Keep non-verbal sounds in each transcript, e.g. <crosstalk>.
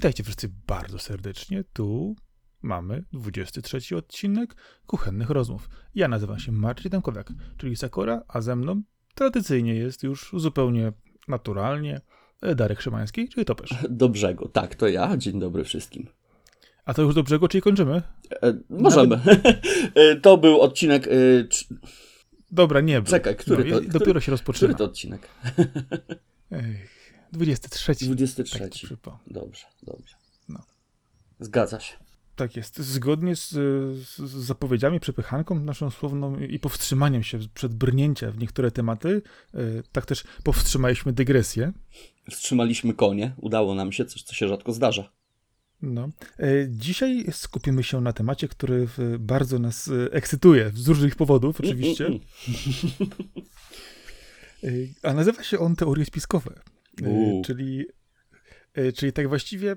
Witajcie wszyscy bardzo serdecznie. Tu mamy 23 odcinek Kuchennych Rozmów. Ja nazywam się Marcin Demkowiak, czyli Sakura, a ze mną tradycyjnie jest już zupełnie naturalnie Darek Szymański, czyli Topesz. Do brzegu, tak, to ja. Dzień dobry wszystkim. A to już do brzegu, czyli kończymy? E, możemy. Nawet... <laughs> to był odcinek... E, Dobra, nie był. Czekaj, który no, to? Dopiero który, się rozpoczyna. Który to odcinek? Ech, 23. 23. Tak dobrze, dobrze. No. Zgadza się. Tak jest. Zgodnie z, z, zapowiedziami, przepychanką naszą słowną i powstrzymaniem się przed brnięciem w niektóre tematy, yy, tak też powstrzymaliśmy dygresję. Wstrzymaliśmy konie. Udało nam się, coś, co się rzadko zdarza. No. Yy, dzisiaj skupimy się na temacie, który bardzo nas yy, ekscytuje, z różnych powodów oczywiście. Mm, mm, a nazywa się on teorie spiskowe. Czyli, czyli tak właściwie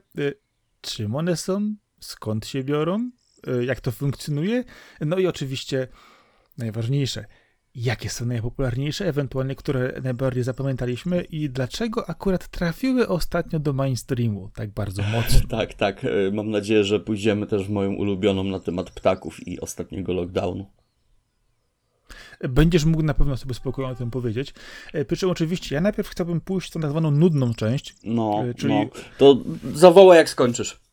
czym one są, skąd się biorą, jak to funkcjonuje, no i oczywiście najważniejsze, jakie są najpopularniejsze, ewentualnie które najbardziej zapamiętaliśmy i dlaczego akurat trafiły ostatnio do mainstreamu tak bardzo <laughs> mocno. tak, tak. Mam nadzieję, że pójdziemy też w moją ulubioną na temat ptaków i ostatniego lockdownu. Będziesz mógł na pewno sobie spokojnie o tym powiedzieć. Y, przy czym oczywiście ja najpierw chciałbym pójść w tą nazwaną nudną część. No, czyli... no. to zawołaj jak skończysz.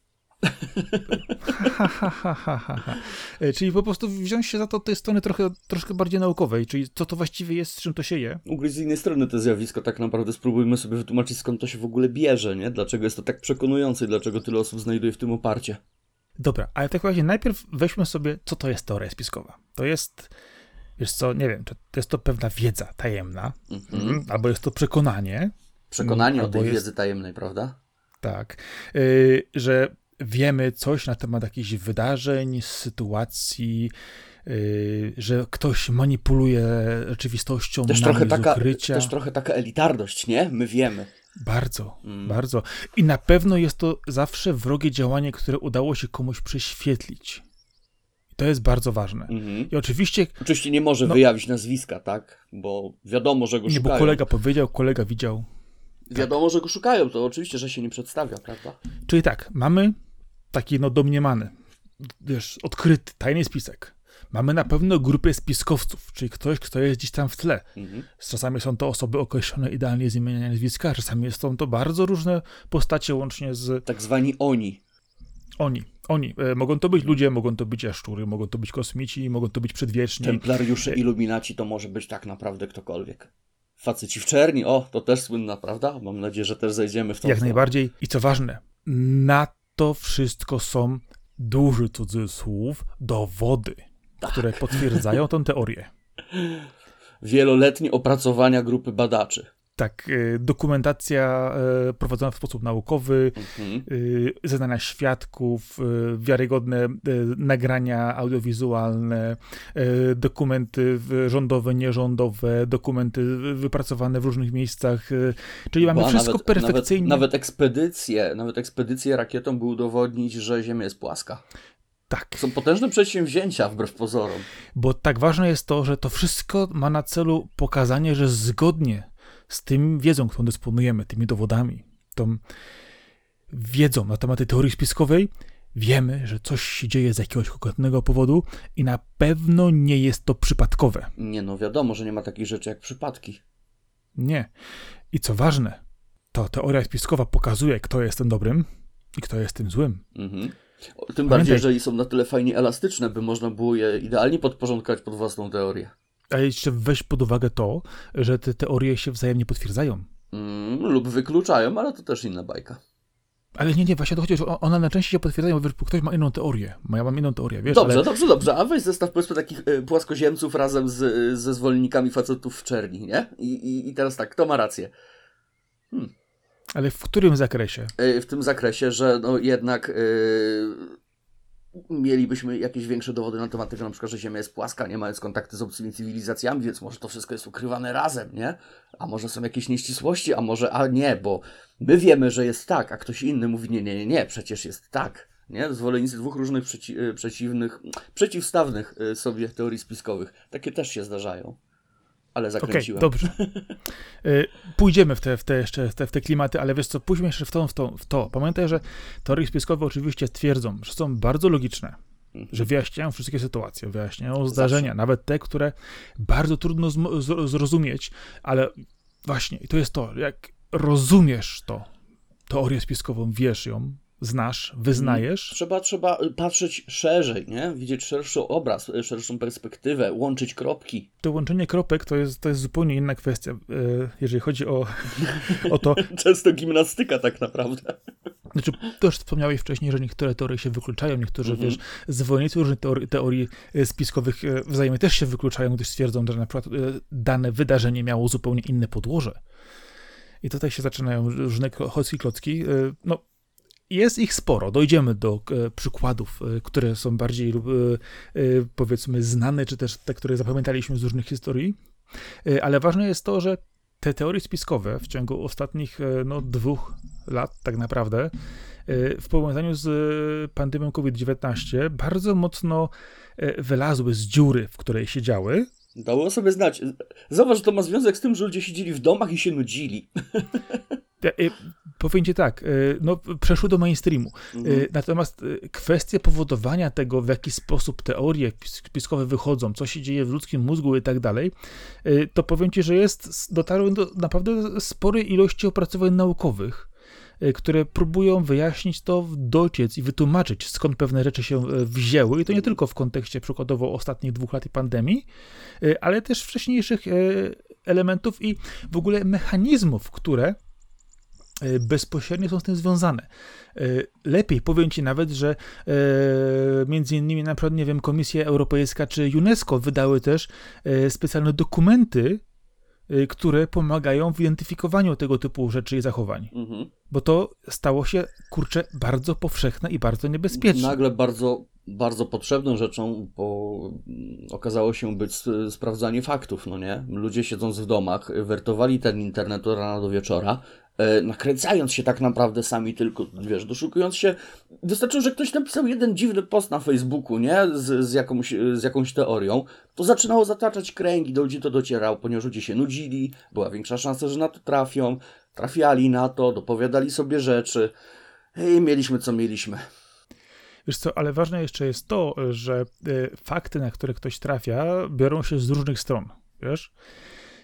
E, czyli po prostu wziąć się za to od tej strony trochę, troszkę bardziej naukowej, czyli co to właściwie jest, z czym to się je. Ugryź z innej strony to zjawisko, tak naprawdę spróbujmy sobie wytłumaczyć, skąd to się w ogóle bierze, nie? Dlaczego jest to tak przekonujące i dlaczego tyle osób znajduje w tym oparcie. Dobra, ale w takim razie najpierw weźmy sobie, co to jest teoria spiskowa. To jest, wiesz co, nie wiem, to jest to pewna wiedza tajemna, mhm. albo jest to przekonanie. Przekonanie o tej jest... wiedzy tajemnej, prawda? Tak, yy, że wiemy coś na temat jakichś wydarzeń, sytuacji, yy, że ktoś manipuluje rzeczywistością też trochę taka, ukrycia. Też trochę taka elitarność, nie? My wiemy. Bardzo, mm. bardzo. I na pewno jest to zawsze wrogie działanie, które udało się komuś prześwietlić. To jest bardzo ważne. -hmm. I oczywiście... Oczywiście nie może no, wyjawić nazwiska, tak? Bo wiadomo, że go nie, szukają. Nie, bo kolega powiedział, kolega widział. Wiadomo, tak. że go szukają, to oczywiście, że się nie przedstawia, prawda? Czyli tak, mamy taki no domniemany, wiesz, odkryty, tajny spisek. Mamy na pewno grupę spiskowców, czyli ktoś, kto jest gdzieś tam w tle. Mhm. Czasami są to osoby określone idealnie z imienia i nazwiska, czasami są to bardzo różne postacie, łącznie z... Tak zwani oni. Oni, oni. E, mogą to być ludzie, mogą to być jaszczury, mogą to być kosmici, mogą to być przedwieczni. Templariusze, iluminaci to może być tak naprawdę ktokolwiek. Faceci w czerni, o, to też słynna, prawda? Mam nadzieję, że też zejdziemy w to. Jak stronę. najbardziej. I co ważne, na to wszystko są duży cudzysłów dowody, tak. które potwierdzają tę teorię. <laughs> Wieloletnie opracowania grupy badaczy. Tak, y, dokumentacja y, prowadzona w sposób naukowy, mhm. Y, zeznania świadków, wiarygodne nagrania audiowizualne, dokumenty rządowe, nierządowe, dokumenty wypracowane w różnych miejscach. Czyli mamy wszystko nawet, perfekcyjnie. Nawet, nawet ekspedycje, nawet ekspedycje rakietą, by udowodnić, że Ziemia jest płaska. Tak. Są potężne przedsięwzięcia wbrew pozorom. Bo tak ważne jest to, że to wszystko ma na celu pokazanie, że zgodnie z tym wiedzą, którą dysponujemy, tymi dowodami, tą wiedzą na temat teorii spiskowej, wiemy, że coś się dzieje z jakiegoś konkretnego powodu i na pewno nie jest to przypadkowe. Nie, no wiadomo, że nie ma takich rzeczy jak przypadki. Nie. I co ważne, to teoria spiskowa pokazuje, kto jest tym dobrym i kto jest tym złym. Mhm. Tym Pamiętaj. bardziej, jeżeli są na tyle fajnie elastyczne, by można było je idealnie podporządkować pod własną teorię. A jeszcze weź pod uwagę to, że te teorie się wzajemnie potwierdzają. Mm, lub wykluczają, ale to też inna bajka. Ale nie, nie, właśnie to chodzi, że one na części się potwierdzają, wiesz, ktoś ma inną teorię, ja mam inną teorię, wiesz. Dobrze, ale... dobrze, dobrze, a weź zestaw powiedzmy takich y, płaskoziemców razem z, ze zwolennikami facetów w czerni, nie? I, i, i teraz tak, kto ma rację? Hmm. Ale w którym zakresie? Y, w tym zakresie, że no jednak... Y, mielibyśmy jakieś większe dowody na temat tego, na przykład, że Ziemia jest płaska, nie mając kontakty z obcymi cywilizacjami, więc może to wszystko jest ukrywane razem, nie? A może są jakieś nieścisłości, a może, a nie, bo my wiemy, że jest tak, a ktoś inny mówi, nie, nie, nie, nie, przecież jest tak, nie? Zwolennicy dwóch różnych przeci przeciwnych, przeciwstawnych y, sobie teorii spiskowych. Takie też się zdarzają. Ale zakręciłem. Okay, dobrze. <laughs> Pójdziemy w te, w te jeszcze w te, w te klimaty, ale wiesz co, pójdźmy jeszcze w to, w to, w to. Pamiętaj, że teorie spiskowe oczywiście twierdzą, że są bardzo logiczne, mhm. że wyjaśniają wszystkie sytuacje, wyjaśniają zdarzenia, Zawsze. nawet te, które bardzo trudno zrozumieć, ale właśnie, i to jest to, jak rozumiesz to, teorię spiskową, wiesz ją, znasz, wyznajesz. Trzeba, trzeba patrzeć szerzej, nie? Widzieć szerszy obraz, szerszą perspektywę, łączyć kropki. To łączenie kropek to jest, to jest zupełnie inna kwestia, e, jeżeli chodzi o, o to. <laughs> Często gimnastyka tak naprawdę. Znaczy, też wspomniałeś wcześniej, że niektóre teorie się wykluczają, niektórzy, mm -hmm. wiesz, zwolennicy różnych teorii, teorii spiskowych wzajemnie też się wykluczają, gdyż stwierdzą, że na przykład dane wydarzenie miało zupełnie inne podłoże. I tutaj się zaczynają różne chocki klocki. No, jest ich sporo. Dojdziemy do e, przykładów, e, które są bardziej lub e, powiedzmy znane, czy też te, które zapamiętaliśmy z różnych historii. Ale ważne jest to, że te teorie spiskowe w ciągu ostatnich no, dwóch lat, tak naprawdę, w powiązaniu z pandemią COVID-19, bardzo mocno wylazły z dziury, w której siedziały. Dało sobie znać. Zauważ, że to ma związek z tym, że ludzie siedzieli w domach i się nudzili. <laughs> powiem ci tak, y, no, przeszły do mainstreamu. Y, mhm. Natomiast y, kwestie powodowania tego, w jaki sposób teorie spiskowe wychodzą, co się dzieje w ludzkim mózgu i tak dalej, to powiem ci, że jest, dotarły do naprawdę sporej ilości opracowań naukowych, które próbują wyjaśnić to, dociec i wytłumaczyć, skąd pewne rzeczy się wzięły. I to nie tylko w kontekście przykładowo ostatnich dwóch lat i pandemii, ale też wcześniejszych elementów i w ogóle mechanizmów, które E, bezpośrednio są z tym związane. E, lepiej powiem ci nawet, że e, między innymi na przykład, nie wiem, Komisja Europejska czy UNESCO wydały też specjalne dokumenty, które pomagają w identyfikowaniu tego typu rzeczy i zachowań. Mhm. Bo to stało się, kurczę, bardzo powszechne i bardzo niebezpieczne. Nagle bardzo, bardzo potrzebną rzeczą, bo okazało się być sprawdzanie faktów, no nie? Ludzie siedząc w domach, wertowali ten internet od rana do wieczora, E, nakręcając się tak naprawdę sami tylko, wiesz, doszukując się. Wystarczyło, że ktoś napisał jeden dziwny post na Facebooku, nie? Z, z, jakąś, z jakąś teorią, to zaczynało zataczać kręgi, do ludzi to docierało, ponieważ ludzie się nudzili, była większa szansa, że na to trafią, trafiali na to, dopowiadali sobie rzeczy i mieliśmy co mieliśmy. Wiesz co, ale ważne jeszcze jest to, że y, fakty, na które ktoś trafia, biorą się z różnych stron, wiesz?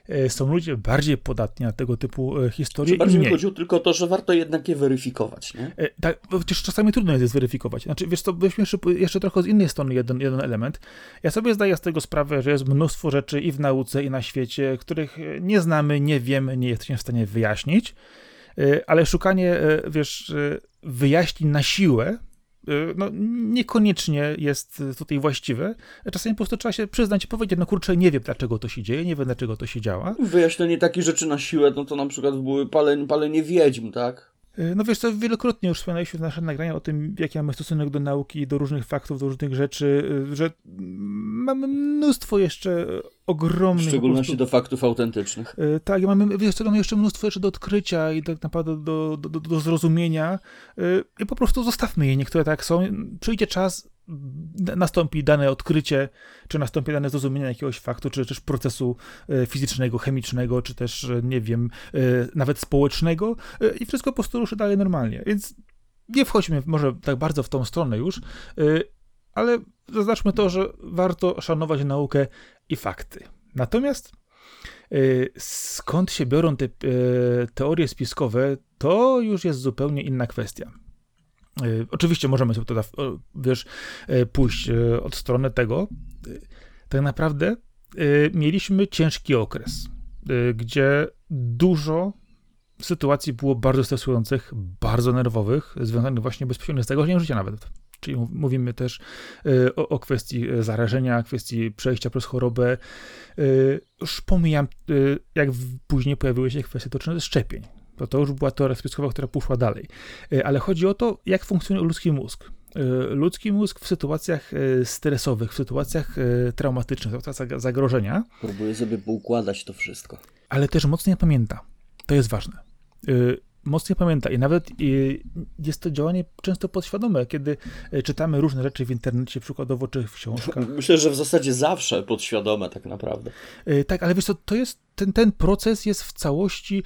E, są ludzie bardziej podatni na tego typu e, historie. Czy bardziej mi chodziło tylko o to, że warto jednak je weryfikować, nie? E, tak, bo przecież czasami trudno jest zweryfikować. Znaczy, wiesz co, weźmy jeszcze, jeszcze trochę z innej strony jeden, jeden element. Ja sobie zdaję z tego sprawę, że jest mnóstwo rzeczy i w nauce, i na świecie, których nie znamy, nie wiemy, nie jesteśmy w stanie wyjaśnić, ale szukanie, wiesz, wyjaśnień na siłę, no, niekoniecznie jest tutaj właściwe. Czasami po prostu trzeba się przyznać i powiedzieć, no kurczę, nie wiem dlaczego to się dzieje, nie wiem dlaczego to się działa. Wyjaśnienie takich rzeczy na siłę, no to na przykład były palenie, palenie wiedźm, tak? Y, no wiesz co, wielokrotnie już wspominaliśmy w naszych nagraniach o tym, jaki mamy stosunek do nauki, do różnych faktów, do różnych rzeczy, y, że mamy mnóstwo jeszcze ogromnych... W szczególności prostu, do faktów autentycznych. Y, tak, mamy, wiesz co, mamy jeszcze mnóstwo rzeczy do odkrycia i tak naprawdę do, do, do, do zrozumienia i po prostu zostawmy je, niektóre tak są. Przyjdzie czas, nastąpi dane odkrycie, czy nastąpi dane zrozumienie jakiegoś faktu, czy też procesu e, fizycznego, chemicznego, czy też, e, nie wiem, e, nawet społecznego i wszystko po prostu ruszy dalej normalnie. Więc nie wchodźmy może tak bardzo w tą stronę już, ale zaznaczmy to, że warto szanować naukę i fakty. Natomiast skąd się biorą te teorie spiskowe, to już jest zupełnie inna kwestia. E, oczywiście możemy sobie tutaj, wiesz, e, pójść e, od strony tego. Tak naprawdę mieliśmy ciężki okres, gdzie dużo sytuacji było bardzo stresujących, bardzo nerwowych, związanych właśnie bezpośrednio z tego życia nawet. Czyli mówimy też o, o, kwestii zarażenia, kwestii przejścia przez chorobę. Już pomijam, jak później pojawiły się kwestie dotyczące szczepień to to już była teoria spiskowa, która poszła dalej. E, ale chodzi o to, jak funkcjonuje ludzki mózg. E, ludzki mózg w sytuacjach e, stresowych, w sytuacjach traumatycznych, w sytuacjach zagrożenia. Próbuje sobie poukładać to wszystko. Ale też mocno nie pamięta. To jest ważne. mocniej pamięta i nawet jest to działanie często podświadome, kiedy czytamy różne rzeczy w internecie, przykładowo czy w książkach. <laughs> Myślę, że w zasadzie zawsze podświadome tak naprawdę. Tak, ale wiesz co, to jest, ten, ten proces jest w całości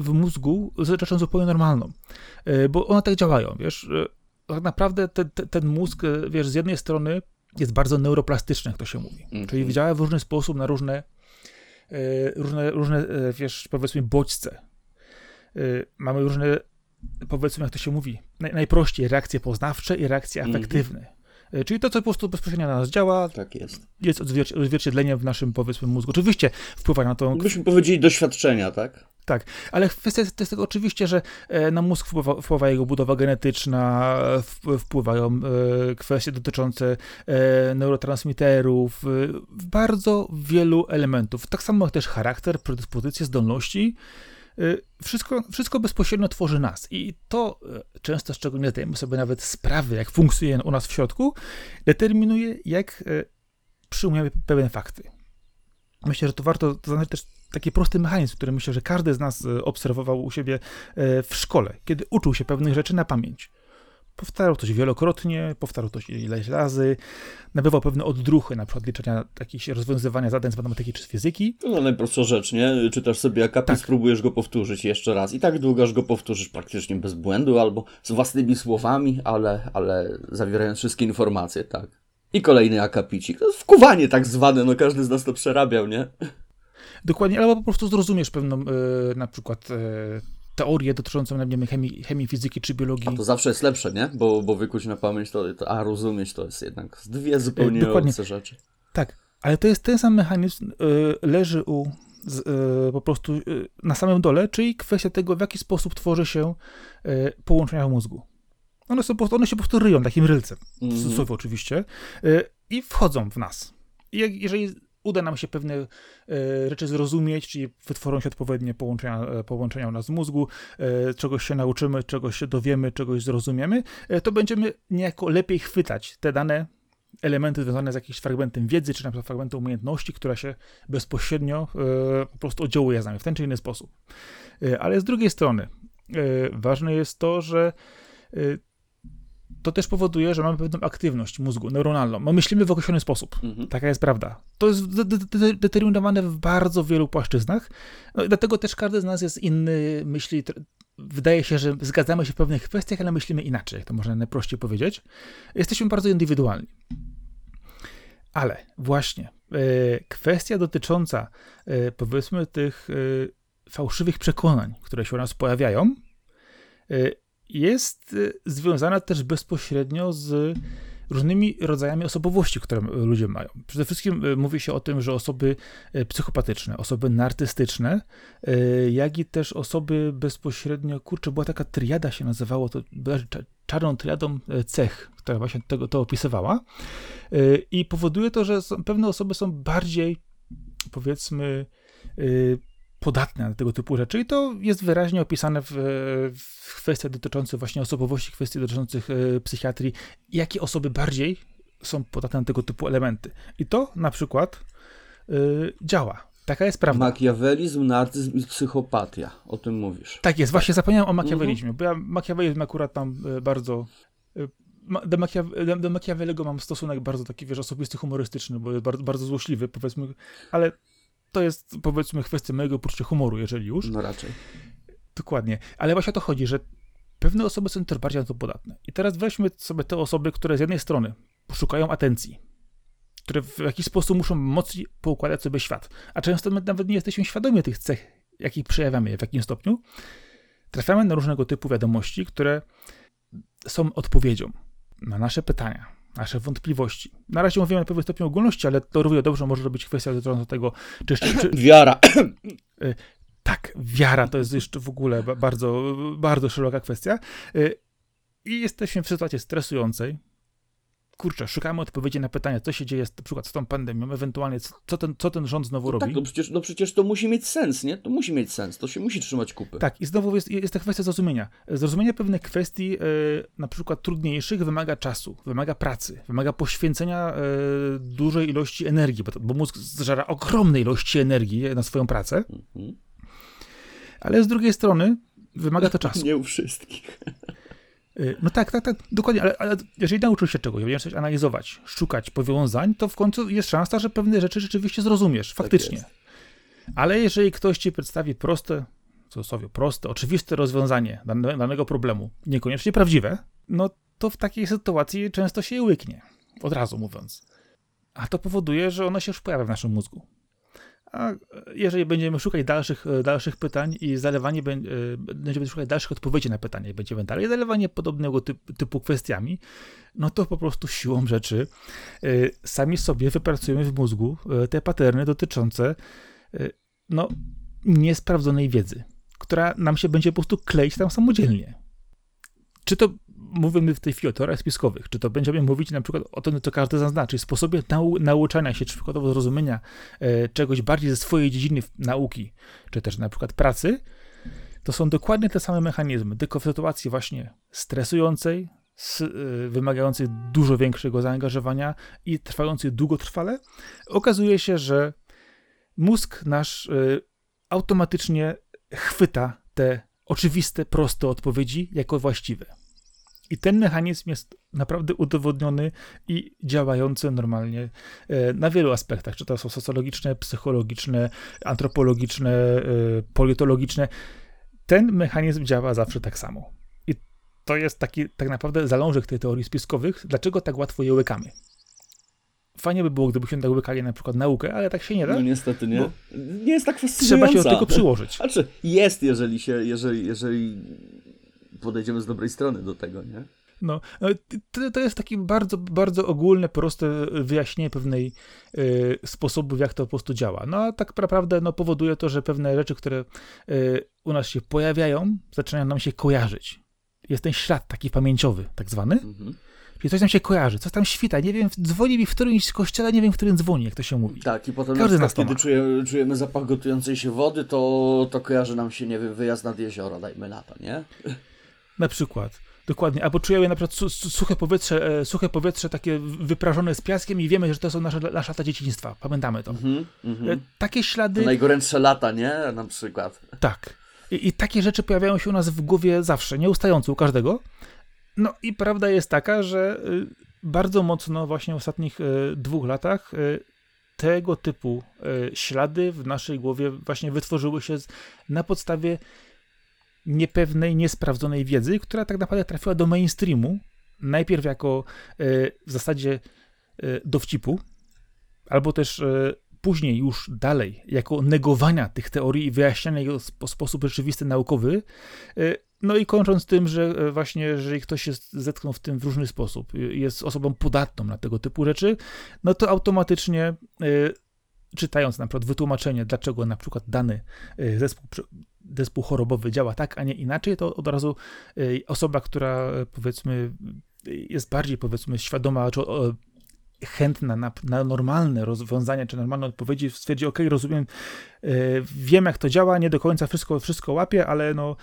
w mózgu rzeczą zupełnie normalną, bo one tak działają, wiesz, tak naprawdę ten, ten mózg, wiesz, z jednej strony jest bardzo neuroplastyczny, jak to się mówi. Mm -hmm. Czyli działa w różny sposób na różne, e, różne, różne e, wiesz, powiedzmy, bodźce. E, mamy różne, powiedzmy, jak to się mówi, naj, najprościej reakcje poznawcze i reakcje mhm. afektywne. Mm -hmm. Czyli to, co po prostu bezpośrednio na nas działa, tak jest, jest odzwierciedleniem w naszym, powiedzmy, mózgu. Oczywiście wpływa na to... Byśmy powiedzieli doświadczenia, tak? Tak, ale kwestia jest tego oczywiście, że e, na mózg wpływa, wpływa jego budowa genetyczna, wpływają e, kwestie dotyczące e, neurotransmiterów, bardzo wielu elementów. Tak samo też charakter, predyspozycje, zdolności. Wszystko, wszystko bezpośrednio tworzy nas i to często, czego nie zdajemy sobie nawet sprawy, jak funkcjonuje u nas w środku, determinuje, jak przyjmujemy pewne fakty. Myślę, że to warto zaznaczyć też taki prosty mechanizm, który myślę, że każdy z nas e, obserwował u siebie e, w szkole, kiedy uczył się pewnych rzeczy na pamięć. Powtarzał coś wielokrotnie, powtarzał coś ileś razy, nabywał pewne odruchy, na przykład liczenia jakichś rozwiązywania zadań z matematyki czy z fizyki. No najprostsza rzecz, nie? Czytasz sobie akapit, tak. spróbujesz go powtórzyć jeszcze raz i tak długo aż go powtórzysz praktycznie bez błędu albo z własnymi słowami, ale, ale zawierając wszystkie informacje, tak. I kolejny akapicik. To wkuwanie tak zwane, no każdy z nas to przerabiał, nie? Dokładnie, albo po prostu zrozumiesz pewną y, na przykład y, teorię dotyczącą nie wiem, chemii, chemii, fizyki czy biologii. A to zawsze jest lepsze, nie? Bo, bo wykuć na pamięć, to, to, a rozumieć to jest jednak dwie zupełnie Dokładnie. obce rzeczy. Tak, ale to jest ten sam mechanizm, y, leży u z, po prostu na samym dole, czyli kwestia tego, w jaki sposób tworzy się połączenia w mózgu. One, są, one się po prostu ryją takim rylcem, mm w cudzysłowie oczywiście, i wchodzą w nas. I jak, jeżeli uda nam się pewne e, rzeczy zrozumieć, czyli wytworzą się odpowiednie połączenia, e, połączenia u nas w mózgu, e, czegoś się nauczymy, czegoś się dowiemy, czegoś zrozumiemy, to będziemy niejako lepiej chwytać te dane elementy związane z jakimś fragmentem wiedzy, czy na przykład fragmentem umiejętności, która się bezpośrednio po prostu oddziałuje z nami w ten czy inny sposób. Ale z drugiej strony ważne jest to, że to też powoduje, że mamy pewną aktywność mózgu neuronalną. My myślimy w określony sposób. Mhm. Taka jest prawda. To jest de de determinowane w bardzo wielu płaszczyznach. No dlatego też każdy z nas jest inny, myśli. Wydaje się, że zgadzamy się w pewnych kwestiach, ale myślimy inaczej, jak to można najprościej powiedzieć. Jesteśmy bardzo indywidualni. Ale właśnie e, kwestia dotycząca e, powiedzmy tych e, fałszywych przekonań, które się u nas pojawiają, jest y, związana też bezpośrednio z różnymi rodzajami osobowości, które ludzie mają. Przede wszystkim y, mówi się o tym, że osoby y, psychopatyczne, osoby nartystyczne, jak i też osoby bezpośrednio, kurczę, była taka triada się nazywało, to czarną triadą cech, która właśnie tego to opisywała. I powoduje to, że pewne osoby są bardziej, powiedzmy, podatne na tego typu rzeczy i to jest wyraźnie opisane w, w kwestiach dotyczących właśnie osobowości, kwestii dotyczących e, psychiatrii, jakie osoby bardziej są podatne na tego typu elementy. I to na przykład y, działa. Taka jest prawda. Makiawelizm, narcyzm i psychopatia. O tym mówisz. Tak jest. Właśnie zapomniałem o makiawelizmie, bo ja makiawelizm akurat tam e, bardzo do, Machiave do Machiavellego mam stosunek bardzo taki, wiesz, osobisty, humorystyczny, bo jest bardzo, bardzo złośliwy, powiedzmy, ale to jest powiedzmy kwestia mojego poczucia humoru, jeżeli już. No raczej. Dokładnie. Ale właśnie o to chodzi, że pewne osoby są też bardziej na to podatne. I teraz weźmy sobie te osoby, które z jednej strony poszukają atencji, które w jakiś sposób muszą mocniej poukładać sobie świat, a często my nawet nie jesteśmy świadomi tych cech, jakich przejawiamy, w jakim stopniu. Trafiamy na różnego typu wiadomości, które są odpowiedzią na nasze pytania, nasze wątpliwości. Na razie mówimy na pewnym stopniu ogólności, ale to równie dobrze może być kwestia dotycząca tego, czy... czy <clears throat> wiara. <clears throat> Y, tak, wiara to jest jeszcze w ogóle bardzo, bardzo szeroka kwestia. Y, I jesteśmy w sytuacji stresującej, kurczę, szukamy odpowiedzi na pytania, co się dzieje z, na przykład z tą pandemią, ewentualnie co ten, co ten rząd znowu no robi. Tak, no przecież, no przecież to musi mieć sens, nie? To musi mieć sens, to się musi trzymać kupy. Tak, i znowu jest, jest ta kwestia zrozumienia. Zrozumienie pewnych kwestii, yy, na przykład trudniejszych, wymaga czasu, wymaga pracy, wymaga poświęcenia yy, dużej ilości energii, bo, bo mózg zżera ogromne ilości energii na swoją pracę. Mhm. Ale z drugiej strony, wymaga to <laughs> czasu. Nie u wszystkich. Y, no tak, tak, tak, dokładnie, ale, ale jeżeli nauczysz się czegoś, będziesz coś analizować, szukać powiązań, to w końcu jest szansa, że pewne rzeczy rzeczywiście zrozumiesz, tak faktycznie. Tak ale jeżeli ktoś ci przedstawi proste, w cudzysłowie proste, oczywiste rozwiązanie danego problemu, niekoniecznie prawdziwe, no to w takiej sytuacji często się je łyknie, od razu mówiąc. A to powoduje, że ono się już pojawia w naszym mózgu. A jeżeli będziemy szukać dalszych, e, dalszych pytań i zalewanie, e, będziemy szukać dalszych odpowiedzi na pytania i będziemy dalej zalewanie podobnego typu, typu kwestiami, no to po prostu siłą rzeczy e, sami sobie wypracujemy w mózgu te paterny dotyczące no, niesprawdzonej wiedzy, która nam się będzie po prostu kleić tam samodzielnie. Czy to mówimy w tej chwili o teoriach spiskowych, czy to będziemy mówić na przykład o tym, co każdy zaznaczy, sposobie nau nauczania się, czy przykładowo zrozumienia e, czegoś bardziej ze swojej dziedziny nauki, czy też na przykład pracy, to są dokładnie te same mechanizmy, tylko w sytuacji właśnie stresującej, s, e, wymagającej dużo większego zaangażowania i trwającej długotrwale, okazuje się, że mózg nasz e, automatycznie chwyta te oczywiste, proste odpowiedzi jako właściwe. I ten mechanizm jest naprawdę udowodniony i działający normalnie e, na wielu aspektach, czy to są socjologiczne, psychologiczne, antropologiczne, e, politologiczne. Ten mechanizm działa zawsze tak samo. I to jest taki tak naprawdę zalążek tej teorii spiskowych, dlaczego tak łatwo je łykamy. Fajnie by było, gdybyśmy tak łykali na przykład naukę, ale tak się nie da. No niestety nie. Nie jest tak fascynująca. Trzeba się do tego przyłożyć. Znaczy, jest, jeżeli się, jeżeli, jeżeli podejdziemy z dobrej strony do tego, nie? No, to, to jest takie bardzo, bardzo ogólne, proste wyjaśnienie pewnej y, sposobu, jak to po prostu działa. No, a tak naprawdę no, powoduje to, że pewne rzeczy, które y, u nas się pojawiają, zaczynają nam się kojarzyć. Jest ten ślad taki pamięciowy, tak zwany. Mhm. Czyli coś nam się kojarzy, coś tam świta, nie wiem, dzwoni mi w którymś kościele, nie wiem, w którym dzwoni, jak to się mówi. Tak, i potem Każdy na przykład, kiedy czujemy, czujemy zapach gotującej się wody, to, to kojarzy nam się, nie wiem, wyjazd nad jezioro, dajmy na to, nie? Na przykład. Dokładnie, albo czujemy na przykład suche powietrze, e, suche powietrze takie wyprażone z piaskiem i wiemy, że to są nasze, nasze lata dzieciństwa. Pamiętamy to. Mm -hmm. Takie ślady... To najgorętsze lata, nie? Na przykład. Tak. I, I, takie rzeczy pojawiają się u nas w głowie zawsze, nieustająco u każdego. No i prawda jest taka, że y, bardzo mocno właśnie w ostatnich y, dwóch latach tego typu ślady w naszej głowie właśnie wytworzyły się na podstawie niepewnej, niesprawdzonej wiedzy, która tak naprawdę trafiła do mainstreamu, najpierw jako e, w zasadzie e, dowcipu, albo też e, później już dalej, jako negowania tych teorii i wyjaśniania ich w sposób rzeczywisty, naukowy. No i kończąc tym, że właśnie jeżeli ktoś się zetknął w tym w różny sposób, jest osobą podatną na tego typu rzeczy, no to automatycznie czytając na przykład wytłumaczenie, dlaczego na przykład dany zespół zespół chorobowy działa tak, a nie inaczej, to od razu y, osoba, która e, powiedzmy jest bardziej powiedzmy świadoma, czy chętna na, na, normalne rozwiązania, czy normalne odpowiedzi, stwierdzi, ok, rozumiem, wiem jak to działa, nie do końca wszystko, wszystko łapię, ale no,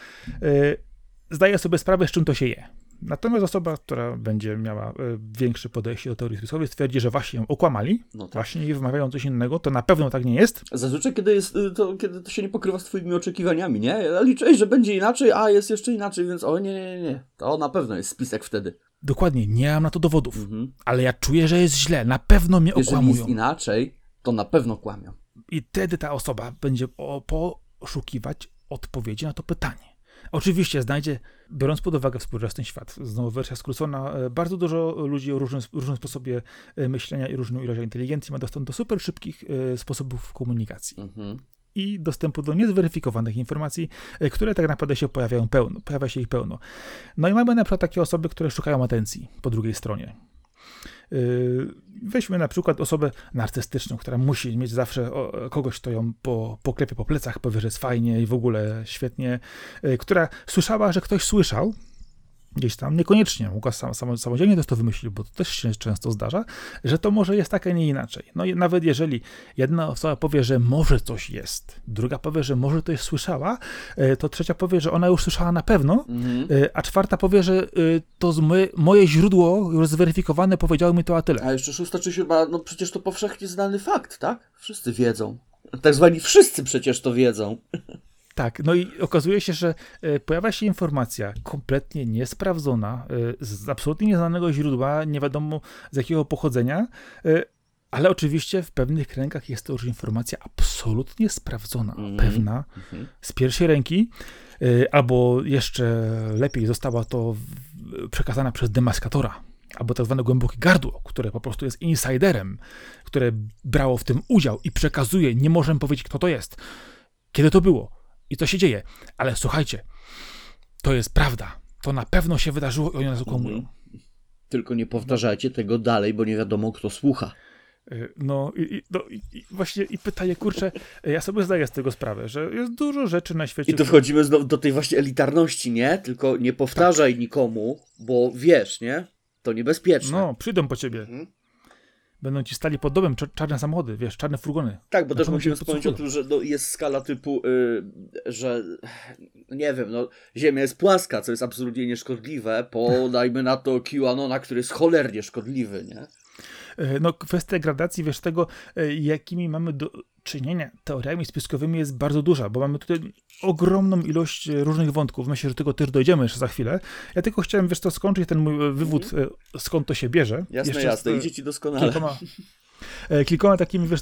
zdaję sobie sprawę, z czym to się je. Natomiast osoba, która będzie miała e, większe podejście do teorii spiskowej, stwierdzi, że właśnie ją okłamali, no tak. właśnie i wymawiają coś innego, to na pewno tak nie jest. Zazwyczaj, kiedy, jest, y, to, kiedy to się nie pokrywa z twoimi oczekiwaniami, nie? Ja liczyłeś, że będzie inaczej, a jest jeszcze inaczej, więc o nie, nie, nie. To na pewno jest spisek wtedy. Dokładnie, nie mam na to dowodów, mhm. ale ja czuję, że jest źle, na pewno mnie Jeżeli okłamują. Jeżeli jest inaczej, to na pewno kłamią. I wtedy ta osoba będzie poszukiwać odpowiedzi na to pytanie. Oczywiście znajdzie, biorąc pod uwagę współczesny świat, znowu wersja skrócona, e, bardzo dużo ludzi o różnym, różnym sposobie e, myślenia i różną ilość inteligencji ma dostęp do super szybkich e, sposobów komunikacji. Mhm. I dostępu do niezweryfikowanych informacji, które tak naprawdę się pojawiają pełno, pojawia się ich pełno. No i mamy na przykład takie osoby, które szukają atencji po drugiej stronie. Yy, weźmy na przykład osobę narcystyczną, która musi mieć zawsze kogoś, kto ją po, poklepie po plecach, powie, że jest fajnie i w ogóle świetnie, yy, która słyszała, że ktoś słyszał, gdzieś tam, niekoniecznie mogła sam, sam, samodzielnie też to wymyślić, bo to też się często zdarza, że to może jest tak, a nie inaczej. No i nawet jeżeli jedna osoba powie, że może coś jest, druga powie, że może to jest słyszała, e, to trzecia powie, że ona już słyszała na pewno, mhm. E, a czwarta powie, że e, to moje, moje źródło już zweryfikowane powiedziało mi to a tyle. A jeszcze szósta czy siódma, no przecież to powszechnie znany fakt, tak? Wszyscy wiedzą. Tak zwani wszyscy przecież to wiedzą. Tak, no i okazuje się, że pojawia się informacja kompletnie niesprawdzona, z absolutnie nieznanego źródła, nie wiadomo z jakiego pochodzenia, ale oczywiście w pewnych kręgach jest to już informacja absolutnie sprawdzona, mm. pewna, mm-hmm. z pierwszej ręki, albo jeszcze lepiej została to przekazana przez demaskatora, albo tak zwane głębokie gardło, które po prostu jest insiderem, które brało w tym udział i przekazuje, nie możemy powiedzieć, kto to jest, kiedy to było i co się dzieje. Ale słuchajcie, to jest prawda. To na pewno się wydarzyło i oni nas. Mhm. Tylko nie powtarzajcie tego dalej, bo nie wiadomo, kto słucha. E, no i, no i, właśnie i pytanie, kurczę, e, ja sobie zdaję z tego sprawę, że jest dużo rzeczy na świecie. I tu wchodzimy znowu do tej właśnie elitarności, nie? Tylko nie powtarzaj tak. nikomu, bo wiesz, nie? To niebezpieczne. No, przyjdą po ciebie. Mhm. Będą ci stali pod domem czarne samochody, wiesz, czarne furgony. Tak, bo też musimy wspomnieć o tym, że no, jest skala typu, yy, że nie wiem, no, Ziemia jest płaska, co jest absolutnie nieszkodliwe, podajmy na to QAnona, który jest cholernie szkodliwy, nie? E, no, kwestia gradacji, wiesz, tego, e, jakimi mamy do czynienia teoriami spiskowymi jest bardzo duża, bo mamy tutaj ogromną ilość różnych wątków. Myślę, że tego też dojdziemy jeszcze za chwilę. Ja tylko chciałem, wiesz, to skończyć ten mój wywód, mm. skąd to się bierze. Jasne, jeszcze jasne, idzie ci doskonale. Kilkoma, kilkoma takimi, wiesz,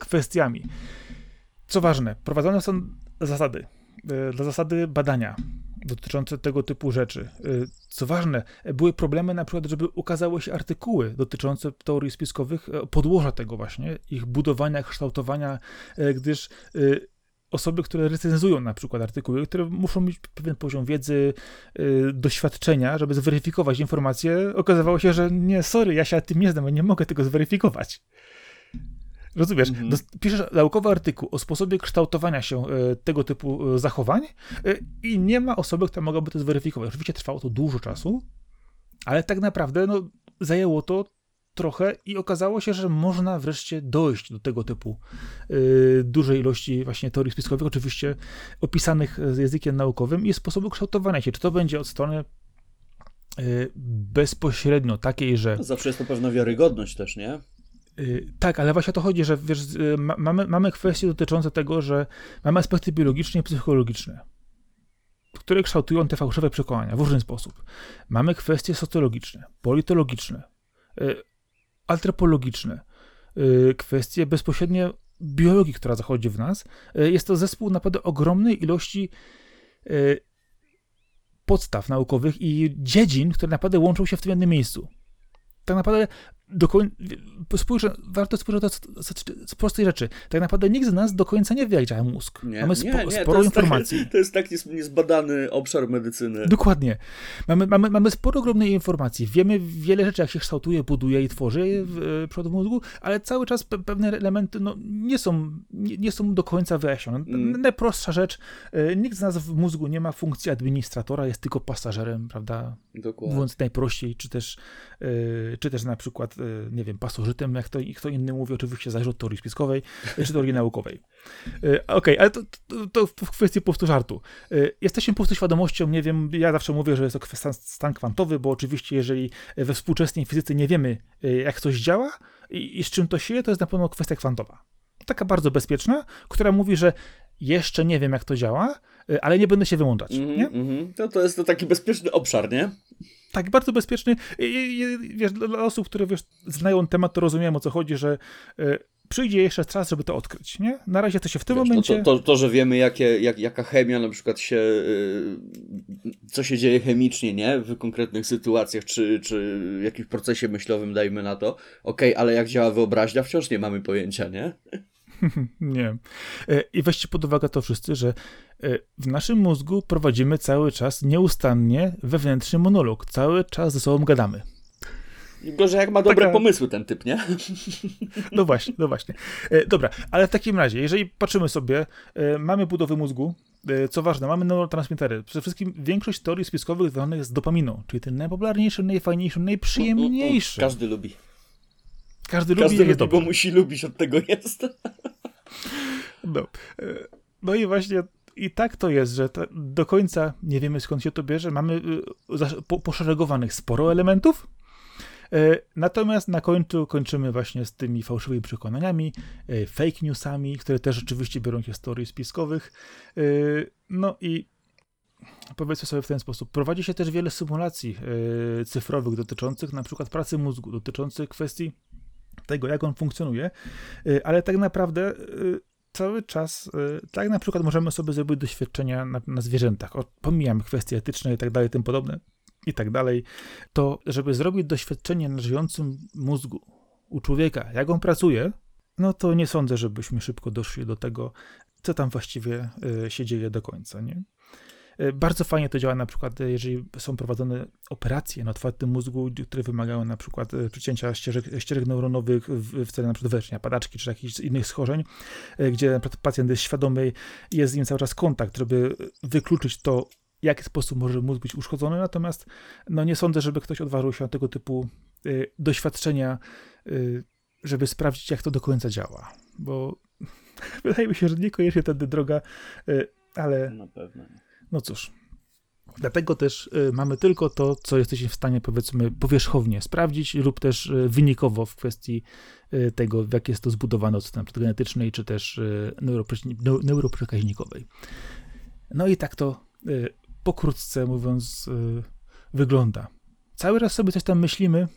kwestiami. Co ważne, prowadzone są zasady. Dla zasady badania dotyczące tego typu rzeczy. Y, co ważne, były problemy na przykład, żeby ukazały się artykuły dotyczące teorii spiskowych, e, podłoża tego właśnie, ich budowania, kształtowania, e, gdyż y, osoby, które recenzują na przykład artykuły, które muszą mieć pewien poziom wiedzy, y, doświadczenia, żeby zweryfikować informacje, okazywało się, że nie, sorry, ja się tym nie znam, nie mogę tego zweryfikować. Rozumiesz? Mhm. Piszesz naukowy artykuł o sposobie kształtowania się e, tego typu e, zachowań e, i nie ma osoby, która mogłaby to zweryfikować. Oczywiście trwało to dużo czasu, ale tak naprawdę no, zajęło to trochę i okazało się, że można wreszcie dojść do tego typu dużej ilości właśnie teorii spiskowych, oczywiście opisanych z językiem naukowym i sposobu kształtowania się. Czy to będzie od strony bezpośrednio takiej, że... Zawsze jest to pewna wiarygodność też, nie? Y, tak, ale właśnie o to chodzi, że wiesz, y, mamy, mamy kwestie dotyczące tego, że mamy aspekty biologiczne i psychologiczne, które kształtują te fałszywe przekonania w różny sposób. Mamy kwestie socjologiczne, politologiczne, y, antropologiczne, kwestie bezpośrednio biologii, która zachodzi w nas. Jest to zespół naprawdę ogromnej ilości podstaw naukowych i dziedzin, które naprawdę łączą się w tym jednym miejscu tak naprawdę do warto spojrzeć z prostej rzeczy. Tak naprawdę nikt z nas do końca nie wie, jak działa mózg. Nie, mamy spo, nie, nie, sporo informacji. Tak, <laughs> to jest taki niezbadany obszar medycyny. Dokładnie. Mamy, mamy, mamy sporo ogromnej informacji. Wiemy wiele rzeczy, jak się kształtuje, buduje i tworzy w przód mózgu, ale cały czas pe pewne elementy no, nie, są, nie, nie, są do końca wyjaśnione. Mm. Najprostsza rzecz, e, nikt z nas w mózgu nie ma funkcji administratora, jest tylko pasażerem, prawda? Dokładnie. Mówiąc najprościej, czy też, e, czy też na przykład nie wiem, pasożytem, jak to kto inny mówi, oczywiście zależy od teorii spiskowej, czy teorii naukowej. Y, okej, okay, ale to, to, to, w kwestii po prostu żartu. Jesteśmy po prostu świadomością, nie wiem, ja zawsze mówię, że jest to stan, stan kwantowy, bo oczywiście jeżeli we współczesnej fizyce nie wiemy, jak coś działa i, i z czym to się to jest na pewno kwestia kwantowa. Taka bardzo bezpieczna, która mówi, że jeszcze nie wiem, jak to działa, ale nie będę się wyłączać. Mm nie? Mm. To, to jest to taki bezpieczny obszar, nie? Tak, bardzo bezpieczny. I, i, wiesz, dla osób, które wiesz, znają temat, to rozumieją o co chodzi, że y, przyjdzie jeszcze czas, żeby to odkryć. Nie? Na razie to się w tym wiesz, momencie. To, to, to, że wiemy, jakie, jak, jaka chemia na przykład się. Y, co się dzieje chemicznie, nie? W konkretnych sytuacjach, czy, czy w jakimś procesie myślowym, dajmy na to. Okej, okay, ale jak działa wyobraźnia, wciąż nie mamy pojęcia, nie? <laughs> nie. E, I weźcie pod uwagę to wszyscy, że e, w naszym mózgu prowadzimy cały czas nieustannie wewnętrzny monolog. Cały czas ze sobą gadamy. Gorzej jak ma dobre Taka... pomysły ten typ, nie? <laughs> No właśnie, no właśnie. E, dobra, ale w takim razie, jeżeli patrzymy sobie, mamy budowy mózgu, co ważne, mamy neurotransmitery. Przede wszystkim większość teorii spiskowych związanych jest z dopaminą, czyli ten najpopularniejszy, najfajniejszy, najprzyjemniejszy. Każdy lubi. Każdy, Każdy lubi, lubi bo musi lubić, od tego jest. No. E, no i właśnie i tak to jest, że to do końca nie wiemy skąd się to bierze. Mamy e, poszeregowanych sporo elementów, Natomiast na końcu kończymy właśnie z tymi fałszywymi przekonaniami, fake newsami, które też oczywiście biorą się z spiskowych. No i powiedzmy sobie w ten sposób. Prowadzi się też wiele symulacji cyfrowych dotyczących na przykład pracy mózgu, dotyczących kwestii tego, jak on funkcjonuje, ale tak naprawdę cały czas, y, tak na przykład możemy sobie zrobić doświadczenia na, na zwierzętach, o, pomijam kwestie etyczne i tak dalej, tym podobne i tak dalej, to żeby zrobić doświadczenie na żyjącym mózgu u człowieka, jak on pracuje, no to nie sądzę, żebyśmy szybko doszli do tego, co tam właściwie y, się dzieje do końca, nie? E, bardzo fajnie to działa na przykład, e, jeżeli są prowadzone operacje na otwartym mózgu, które wymagają na przykład e, przycięcia ścieżek, ścieżek neuronowych w, celu na przykład wyleczenia padaczki czy jakichś innych schorzeń, gdzie pacjent jest świadomy, jest z nim cały czas kontakt, żeby wykluczyć to, w jaki sposób może mózg być uszkodzony, natomiast no nie sądzę, żeby ktoś odważył się na tego typu y, doświadczenia, y, żeby sprawdzić, jak to do końca działa, bo <laughs> wydaje mi się, że niekoniecznie tędy droga, y, ale... Na pewno. No cóż, Dlatego też y, mamy tylko to, co jesteśmy w stanie, powiedzmy, powierzchownie sprawdzić, lub też y, wynikowo w kwestii y, tego, jak jest to zbudowane od strony genetycznej, czy też neuroprzekaźnikowej. No i tak to pokrótce mówiąc wygląda. Cały raz sobie coś tam myślimy,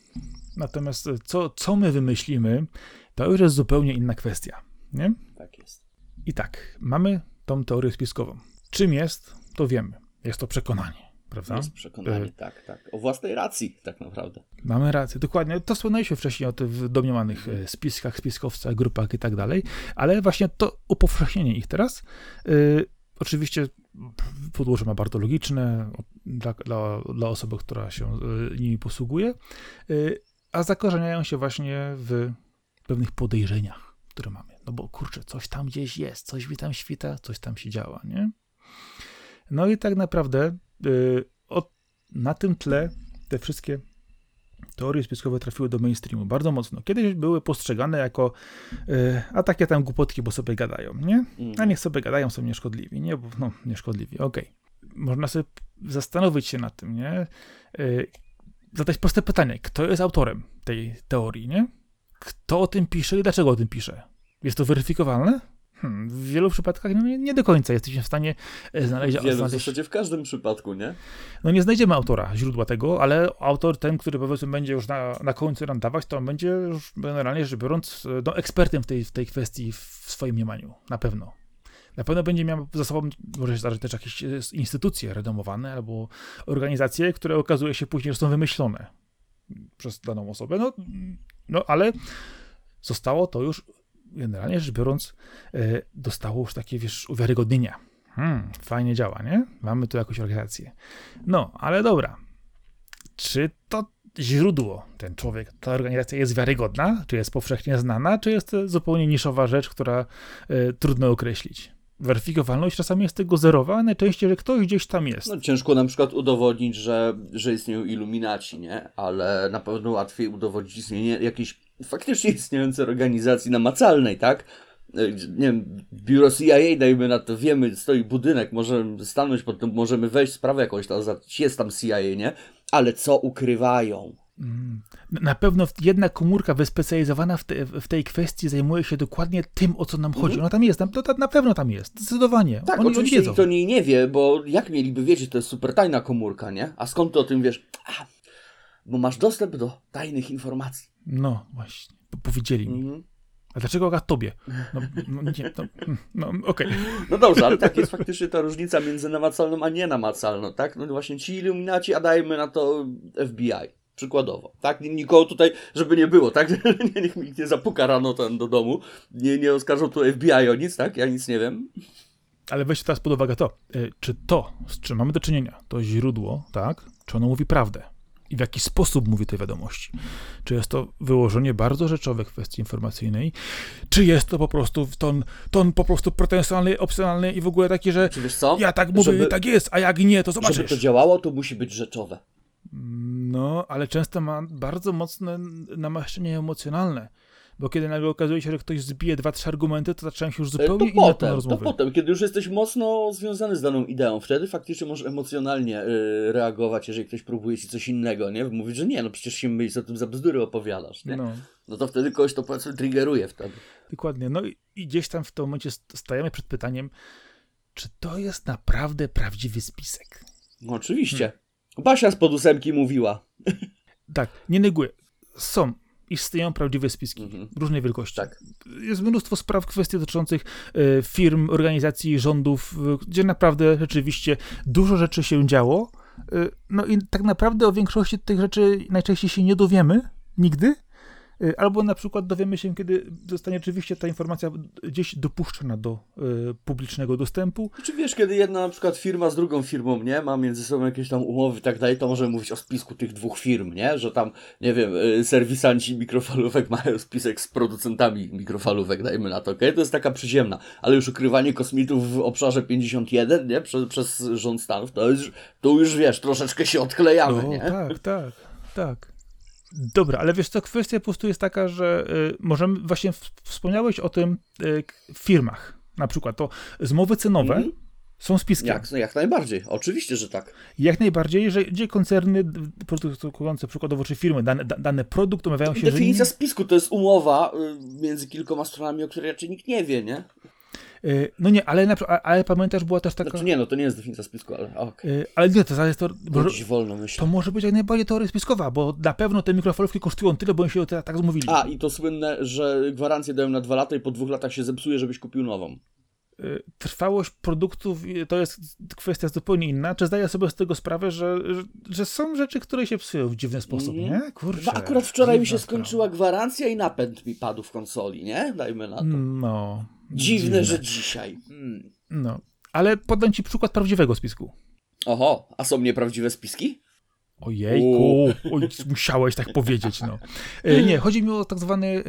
natomiast co, co my wymyślimy, to już jest zupełnie inna kwestia. Nie? Tak jest. I tak, mamy tą teorię spiskową. Czym jest? To wiemy. Jest to przekonanie, prawda? Jest przekonanie, y tak, tak. O własnej racji, tak naprawdę. Mamy rację, dokładnie. To wspomnieliśmy wcześniej o tych domniemanych y, spiskach, spiskowcach, grupach i tak dalej, ale właśnie to upowszechnienie ich teraz, yy, oczywiście podłoże ma bardzo logiczne dla, dla, dla osoby, która się y, nimi posługuje, a zakorzeniają się właśnie w pewnych podejrzeniach, które mamy. No bo kurczę, coś tam gdzieś jest, coś mi tam świta, coś tam się działa, nie? No i tak naprawdę yy, od, na tym tle te wszystkie teorie spiskowe trafiły do mainstreamu bardzo mocno. Kiedyś były postrzegane jako yy, a takie tam głupotki, bo sobie gadają, nie? A niech sobie gadają, są nieszkodliwi, nie? Bo, no, nieszkodliwi, okej. Okay. Można sobie zastanowić się nad tym, nie? Yy, zadać proste pytanie, kto jest autorem tej teorii, nie? Kto o tym pisze i dlaczego o tym pisze? Jest to weryfikowalne? Hmm, w wielu przypadkach no, nie, nie, do końca jesteśmy w stanie e, znaleźć... Wielu, znaleźć... w zasadzie w każdym przypadku, nie? No nie znajdziemy autora, źródła tego, ale autor, ten, który powiedzmy będzie już na, na końcu randować, to on będzie już generalnie rzecz biorąc e, no, ekspertem w tej, w tej kwestii w swoim mniemaniu, na pewno. Na pewno będzie miał za sobą, może się zdarzyć też jakieś e, instytucje redomowane albo organizacje, które okazuje się później, że są wymyślone przez daną osobę, no, no ale zostało to już generalnie rzecz biorąc, e, dostało już takie, wiesz, uwiarygodnienia. Hmm, fajnie działa, nie? Mamy tu jakąś organizację. No, ale dobra. Czy to źródło, ten człowiek, ta organizacja jest wiarygodna? Czy jest powszechnie znana? Czy jest to zupełnie niszowa rzecz, która y, trudno określić? Weryfikowalność czasami jest tego zerowa, a najczęściej, że ktoś gdzieś tam jest. No, ciężko na przykład udowodnić, że, że istnieją iluminaci, nie? Ale na pewno łatwiej udowodnić istnienie jakiejś faktycznie istniejącej organizacji namacalnej, tak? E, nie wiem, biuro CIA, dajmy na to, wiemy, stoi budynek, możemy stanąć pod tym, możemy wejść w sprawę jakąś, tam, jest tam CIA, nie? Ale co ukrywają? Mm. Na pewno jedna komórka wyspecjalizowana w, te, w, tej kwestii zajmuje się dokładnie tym, o co nam chodzi. Mhm. Ona tam jest, na, na pewno tam jest, zdecydowanie. Tak, oni, oczywiście oni nikt o niej nie wie, bo jak mieliby wiedzieć, to jest super tajna komórka, nie? A skąd ty o tym wiesz? A, bo masz dostęp do tajnych informacji. No właśnie, powiedzieli mi. Mhm. A dlaczego akurat tobie? No, no, nie, no, no okej. Okay. No dobrze, ale tak jest faktycznie ta różnica między namacalną a nienamacalną, tak? No właśnie ci iluminaci, a dajmy na to FBI. Przykładowo, tak? Nikogo tutaj, żeby nie było, tak? <laughs> Niech mi nie zapuka rano ten do domu. Nie, nie oskarżą tu FBI o nic, tak? Ja nic nie wiem. Ale weź teraz pod uwagę to, e, czy to, z czym mamy do czynienia, to źródło, tak? Czy ono mówi prawdę? I w jaki sposób mówi tej wiadomości. Czy jest to wyłożenie bardzo rzeczowych kwestii informacyjnej, czy jest to po prostu ton, ton po prostu pretensjonalny, opcjonalny i w ogóle taki, że ja tak mówię żeby, tak jest, a jak nie, to zobaczysz. Żeby to działało, to musi być rzeczowe. No, ale często ma bardzo mocne namaszczenie emocjonalne. Bo kiedy nagle okazuje się, że ktoś zbije dwa, trzy argumenty, to zaczynają się już zupełnie to potem, rozmowy. To potem, kiedy już jesteś mocno związany z daną ideą, wtedy faktycznie możesz emocjonalnie y, reagować, jeżeli ktoś próbuje ci coś innego, nie? Mówić, że nie, no przecież się mylisz, o tym za bzdury opowiadasz, nie? No. no to wtedy kogoś to powiedzmy triggeruje wtedy. Dokładnie, no i, i gdzieś tam w tym momencie stajemy przed pytaniem, czy to jest naprawdę prawdziwy spisek? No oczywiście. Hmm. Basia z podósemki mówiła. <laughs> Tak, nie neguję. Są, istnieją prawdziwe spiski mhm. różnej wielkości. Tak. Jest mnóstwo spraw, kwestii dotyczących y, firm, organizacji, rządów, y, gdzie naprawdę rzeczywiście dużo rzeczy się działo. Y, no i tak naprawdę o większości tych rzeczy najczęściej się nie dowiemy nigdy, albo na przykład dowiemy się, kiedy zostanie oczywiście ta informacja gdzieś dopuszczona do y, publicznego dostępu. Czy wiesz, kiedy jedna na przykład firma z drugą firmą, nie, ma między sobą jakieś tam umowy i tak dalej, to możemy mówić o spisku tych dwóch firm, nie? Że tam, nie wiem, y, serwisanci mikrofalówek <laughs> mają spisek z producentami mikrofalówek, dajmy na to, okej? Okay? To jest taka przyziemna, ale już ukrywanie kosmitów w obszarze 51, nie? Przez, przez rząd Stanów, to już, to już wiesz, troszeczkę się odklejamy, no, nie? Tak, tak, tak. Dobra, ale wiesz co, kwestia po prostu jest taka, że y, możemy, właśnie wspomniałeś o tym y, firmach, na przykład to zmowy cenowe mm -hmm. są spiskiem. Jak, jak najbardziej, oczywiście, że tak. Jak najbardziej, że gdzie koncerny produkujące przykładowo, czy firmy, dane, dane produkt omawiają się, Definicja że... spisku to jest umowa y, między kilkoma stronami, o której raczej nikt nie wie, nie? E, no nie, ale, na, ale pamiętasz, była też taka... Znaczy nie, no to nie jest definicja spisku, ale okay. Ale nie, to jest to... Może, wolno myślę. To może być jak najbardziej teoria spiskowa, bo na pewno te mikrofalówki kosztują tyle, bo oni się tak zmówili. A, i to słynne, że gwarancję dają na dwa lata i po dwóch latach się zepsuje, żebyś kupił nową. E, trwałość produktów to jest kwestia zupełnie inna. Czy zdaję sobie z tego sprawę, że, że, że są rzeczy, które się psują w dziwny sposób, mm. nie? Kurczę. Akurat wczoraj mi się skończyła gwarancja i napęd mi padł w konsoli, nie? Dajmy na to. No. Dziwne, Dziwne. że dzisiaj. Hmm. No, ale podam ci przykład prawdziwego spisku. Oho, a są nieprawdziwe spiski? Ojejku, oj, musiałeś tak powiedzieć, no. E, nie, chodzi mi o tak zwany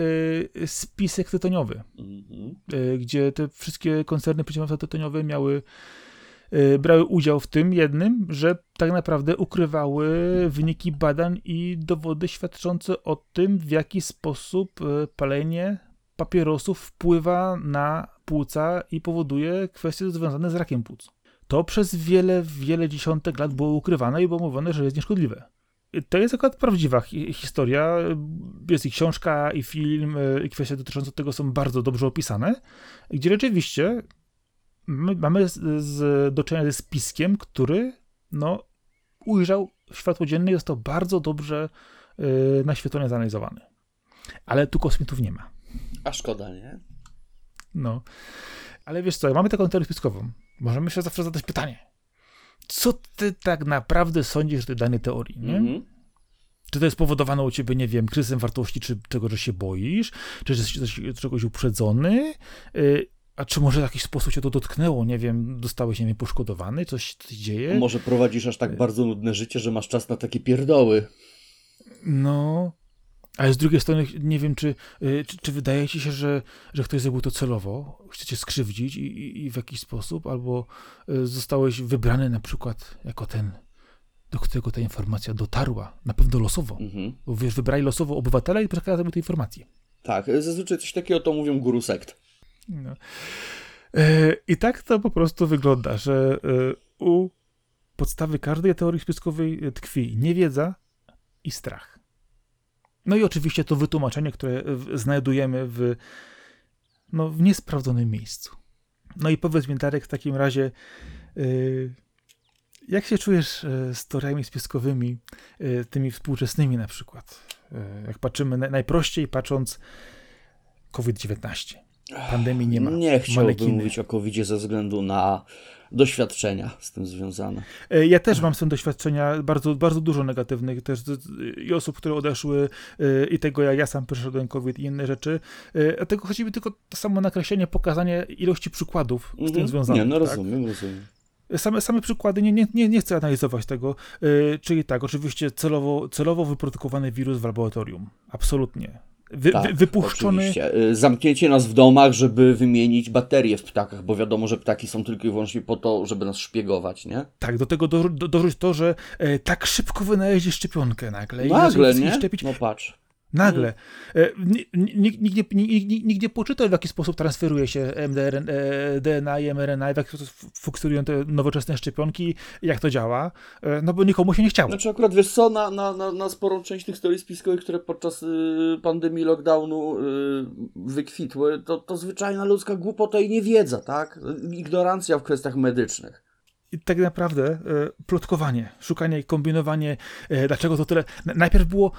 e, spisek tytoniowy, mm-hmm. gdzie te wszystkie koncerny przedsiębiorstwa tytoniowe miały, brały udział w tym jednym, że tak naprawdę ukrywały wyniki badań i dowody świadczące o tym, w jaki sposób palenie papierosów wpływa na płuca i powoduje kwestie związane z rakiem płuc. To przez wiele, wiele dziesiątek lat było ukrywane i było mówione, że jest nieszkodliwe. To jest akurat prawdziwa historia. Jest i książka, i film, i kwestie dotyczące tego są bardzo dobrze opisane, gdzie rzeczywiście mamy z, z, do czynienia ze spiskiem, który no, ujrzał światło dzienne i został bardzo dobrze y, naświetlony, zanalizowany. Ale tu kosmitów nie ma. A szkoda, nie? No. Ale wiesz co, mamy taką teorię spiskową. Możemy się zawsze zadać pytanie. Co ty tak naprawdę sądzisz o tej danej teorii, nie? Mm -hmm. Czy to jest spowodowane u ciebie, nie wiem, kryzysem wartości, czy tego, że się boisz, czy że jesteś czegoś uprzedzony, yy, a czy może w jakiś sposób cię to dotknęło, nie wiem, dostałeś, nie wiem, poszkodowany, coś, coś dzieje? Może prowadzisz aż tak y- bardzo nudne życie, że masz czas na takie pierdoły. No, ale z drugiej strony nie wiem, czy, y, czy, czy, wydaje ci się, że, że ktoś zrobił to celowo, chcecie skrzywdzić i, i, i, w jakiś sposób, albo y, zostałeś wybrany na przykład jako ten, do którego ta informacja dotarła, na pewno losowo. Mhm. Bo wiesz, wybrali losowo obywatela i przekazali tę informację. Tak, zazwyczaj coś takiego to mówią guru sekt. No. Y, I tak to po prostu wygląda, że u podstawy każdej teorii spiskowej tkwi niewiedza i strach. No i oczywiście to wytłumaczenie, które znajdujemy w, no, w niesprawdzonym miejscu. No i powiedz mi, Darek, w takim razie, yy, jak się czujesz yy, z teoriami spiskowymi, yy, tymi współczesnymi na przykład? Yy, jak patrzymy na, najprościej, patrząc COVID-19. Pandemii nie ma. Nie chciałbym Manekiny. mówić o COVID ze względu na doświadczenia z tym związane. E, ja też mam z tym doświadczenia bardzo, bardzo dużo negatywnych też i osób, które odeszły e, i tego, jak ja sam przeszedłem COVID i inne rzeczy. E, tego chodzi mi tylko to samo nakreślenie, pokazanie ilości przykładów z tym mhm. związanych. Nie, no rozumiem, tak? rozumiem. Same, same przykłady, nie, nie, nie, nie chcę analizować tego. Yy, czyli tak, oczywiście celowo, celowo wyprodukowany wirus w laboratorium. Absolutnie. Wy, tak, wy, wypuszczony. Oczywiście. Y, zamknięcie nas w domach, żeby wymienić baterie w ptakach, bo wiadomo, że ptaki są tylko i wyłącznie po to, żeby nas szpiegować, nie? Tak, do tego do, do, dorzuć to, że e, tak szybko wynaleźli szczepionkę nagle. Nagle, nie? Szczepić. No patrz. Nagle. Nikt, nikt, nikt, nikt nie poczytał, w jaki sposób transferuje się MDR, e, DNA i mRNA, w jaki sposób funkcjonują te nowoczesne szczepionki, jak to działa, e, no bo nikomu się nie chciało. Znaczy akurat, wiesz co, na, na, na, na sporą część tych teorii spiskowych, które podczas y, pandemii, lockdownu y, wykwitły, to, to zwyczajna ludzka głupota i niewiedza, tak? Ignorancja w kwestiach medycznych. I tak naprawdę e, plotkowanie, szukanie i kombinowanie, e, dlaczego to tyle. Najpierw było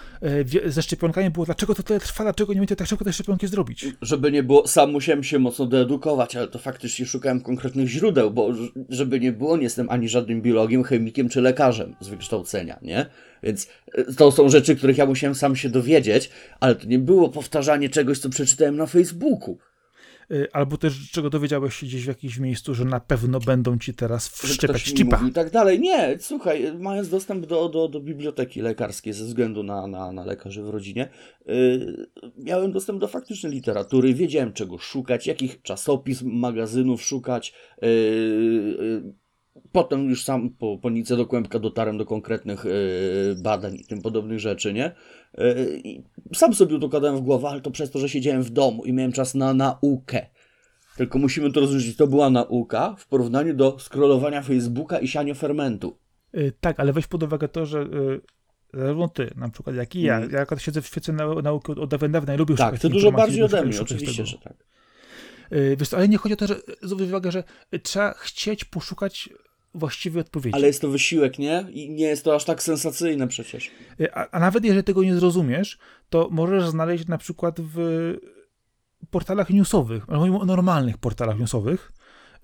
e, ze szczepionkami, było dlaczego to tyle trwa, dlaczego nie umiecie tak szybko te szczepionki zrobić. Żeby nie było, sam musiałem się mocno doedukować, ale to faktycznie szukałem konkretnych źródeł, bo żeby nie było, nie jestem ani żadnym biologiem, chemikiem czy lekarzem z wykształcenia, nie? Więc to są rzeczy, których ja musiałem sam się dowiedzieć, ale to nie było powtarzanie czegoś, co przeczytałem na Facebooku. Y, albo też czego dowiedziałeś się gdzieś w jakimś miejscu, że na pewno będą ci teraz wszczepiać chipa. I tak dalej. Nie, słuchaj, mając dostęp do, do, do biblioteki lekarskiej ze względu na, na, na lekarzy w rodzinie, yy, miałem dostęp do faktycznej literatury, wiedziałem czego szukać, jakich czasopism, magazynów szukać, yy, yy, Potem już sam po, po Nice do Kłębka dotarłem do konkretnych yy, badań i tym podobnych rzeczy, nie? Yy, i sam sobie układałem w głowę, ale to przez to, że siedziałem w domu i miałem czas na naukę. Tylko musimy to rozróżnić. To była nauka w porównaniu do scrollowania Facebooka i siania fermentu. Yy, tak, ale weź pod uwagę to, że zarówno ty, na przykład, jak i ja, mm. ja akurat siedzę w świecie nauki od dawien dawna i lubię tak, to dużo bardziej ode mnie, oczywiście, że tak. Wiesz, ale nie chodzi o to, że zwróć uwagę, że trzeba chcieć poszukać właściwej odpowiedzi. Ale jest to wysiłek, nie? I nie jest to aż tak sensacyjne przecież. A, a nawet jeżeli tego nie zrozumiesz, to możesz znaleźć na przykład w portalach newsowych, albo normalnych portalach newsowych,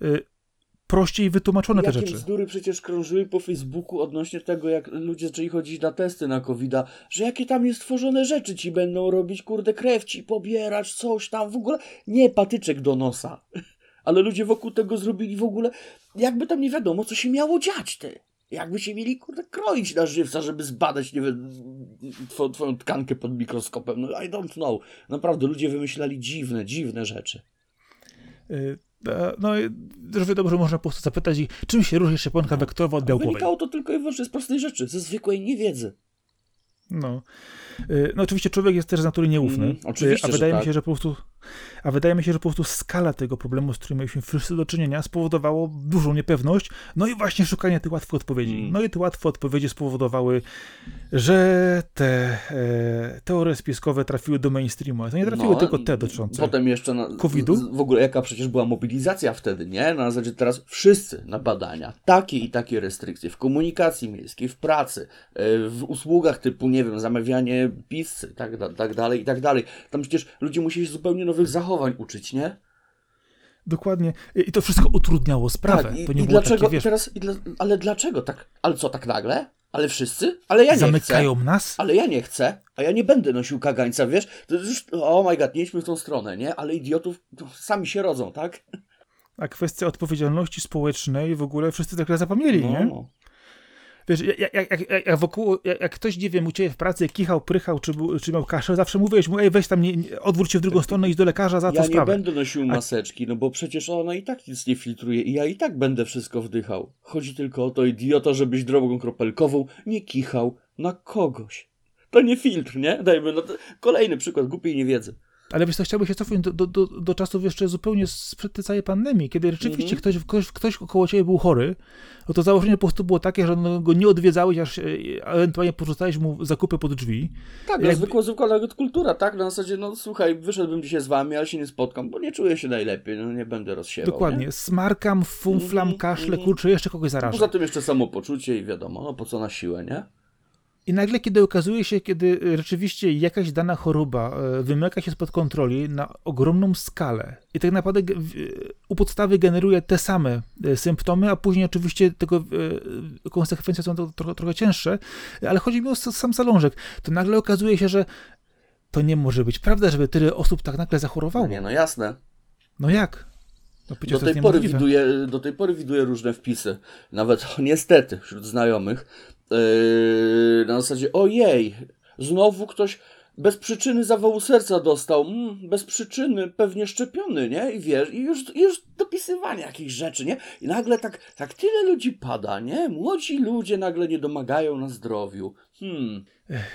y, prościej wytłumaczone te rzeczy. bzdury przecież krążyły po Facebooku odnośnie tego, jak ludzie zaczęli chodzić na testy na covid że jakie tam jest tworzone rzeczy ci będą robić, kurde, krew ci pobierać, coś tam w ogóle. Nie, patyczek do nosa ale ludzie wokół tego zrobili w ogóle, jakby tam nie wiadomo, co się miało dziać, ty. Jakby się mieli, kurde, kroić na żywca, żeby zbadać, nie wiem, twoją, twoją tkankę pod mikroskopem. No, I don't know. Naprawdę, ludzie wymyślali dziwne, dziwne rzeczy. Y, no, równie dobrze można po prostu zapytać, czym się różni szczepionka wektorowa od białkowej? Wynikało to tylko i wyłącznie z prostej rzeczy, ze zwykłej niewiedzy. No. Y, no oczywiście człowiek jest też z natury nieufny. Mm, oczywiście, a wydaje mi tak. się, że po prostu a wydaje mi się, że po prostu skala tego problemu, z którym mieliśmy wszyscy do czynienia, spowodowało dużą niepewność, no i właśnie szukanie tych łatwych odpowiedzi. Mm. No i te łatwe odpowiedzi spowodowały, że te e, teorie spiskowe trafiły do mainstreamu. To nie trafiły no, tylko te dotyczące Potem jeszcze na, COVID-u. W ogóle jaka przecież była mobilizacja wtedy, nie? Na zasadzie teraz wszyscy na badania, takie i takie restrykcje w komunikacji miejskiej, w pracy, e, w usługach typu, nie wiem, zamawianie pizzy, tak, tak dalej i tak dalej. Tam przecież ludzie musieli się zupełnie nowych zachowań uczyć, nie? Dokładnie. I to wszystko utrudniało sprawę. Tak, i, i dlaczego takie, wiesz... teraz, dla, ale dlaczego tak? Ale co tak nagle? Ale wszyscy? Ale ja nie Zamykają chcę. nas? Ale ja nie chcę, a ja nie będę nosił kagańca, wiesz? To już, oh my god, nie idźmy w tą stronę, nie? Ale idiotów sami się rodzą, tak? A kwestia odpowiedzialności społecznej w ogóle wszyscy tak zapomnieli, no. nie? Wiesz, jak, jak, jak, jak, wokół, jak, ktoś, nie wiem, u ciebie w pracy kichał, prychał, czy, czy miał kaszę, zawsze mówiłeś mu, ej, weź tam, nie, odwróć się w drugą stronę, idź do lekarza, za ja sprawę. Ja nie będę nosił maseczki, no bo przecież ona i tak nic nie filtruje i ja i tak będę wszystko wdychał. Chodzi tylko o to, idiota, żebyś drogą kropelkową nie kichał na kogoś. To nie filtr, nie? Dajmy, no kolejny przykład głupiej niewiedzy. Ale wiesz co, chciałbym się cofnąć do, do, do, do czasów jeszcze zupełnie sprzed tej całej pandemii, kiedy rzeczywiście mm -hmm. ktoś, ktoś, ktoś około ciebie był chory, no to założenie po prostu było takie, że no, go nie odwiedzałeś, aż ewentualnie porzucałeś mu zakupy pod drzwi. Tak, no, Jak... zwykła, zwykła nawet kultura, tak? Na zasadzie, no słuchaj, wyszedłbym dzisiaj z wami, ale się nie spotkam, bo nie czuję się najlepiej, no nie będę rozsiewał. Dokładnie, nie? smarkam, funflam, mm -hmm. kaszle, kurczę, jeszcze kogoś zarażę. Poza tym jeszcze samopoczucie i wiadomo, no po co na siłę, nie? I nagle, kiedy okazuje się, kiedy e, rzeczywiście jakaś dana choroba e, wymyka się spod kontroli na ogromną skalę i tak naprawdę u podstawy generuje te same e, symptomy, a później oczywiście tego konsekwencje są trochę, trochę cięższe, ale chodzi mi o sam zalążek, to nagle okazuje się, że to nie może być prawda, żeby tyle osób tak nagle zachorowało. No nie, no jasne. No jak? No, do, tej pory widuję, do tej pory widuję różne wpisy, nawet <laughs> niestety wśród znajomych, Yy, na zasadzie ojej, znowu ktoś bez przyczyny zawału serca dostał, mm, bez przyczyny pewnie szczepiony, nie? I wiesz, i już, już dopisywanie jakichś rzeczy, nie? I nagle tak, tak tyle ludzi pada, nie? Młodzi ludzie nagle nie domagają na zdrowiu. Hmm.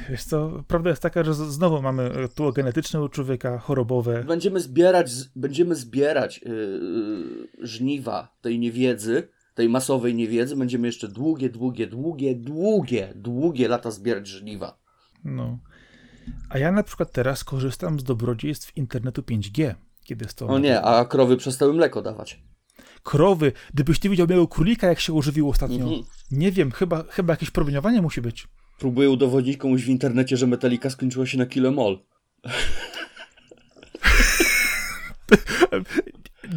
Wiesz co, prawda jest taka, że znowu mamy tło genetyczne u człowieka, chorobowe. Będziemy zbierać, będziemy zbierać yy, żniwa tej niewiedzy, tej masowej niewiedzy. Będziemy jeszcze długie, długie, długie, długie, długie lata zbierać żniwa. No. A ja na przykład teraz korzystam z dobrodziejstw internetu 5G. Kiedy jest to o nie, a krowy przestały mleko dawać. Krowy, gdybyś ty widział mojego królika, jak się używił ostatnio. -hmm. Nie wiem, chyba, chyba jakieś promieniowanie musi być. Próbuję udowodnić komuś w internecie, że Metallica skończyła się na kilomol. <laughs>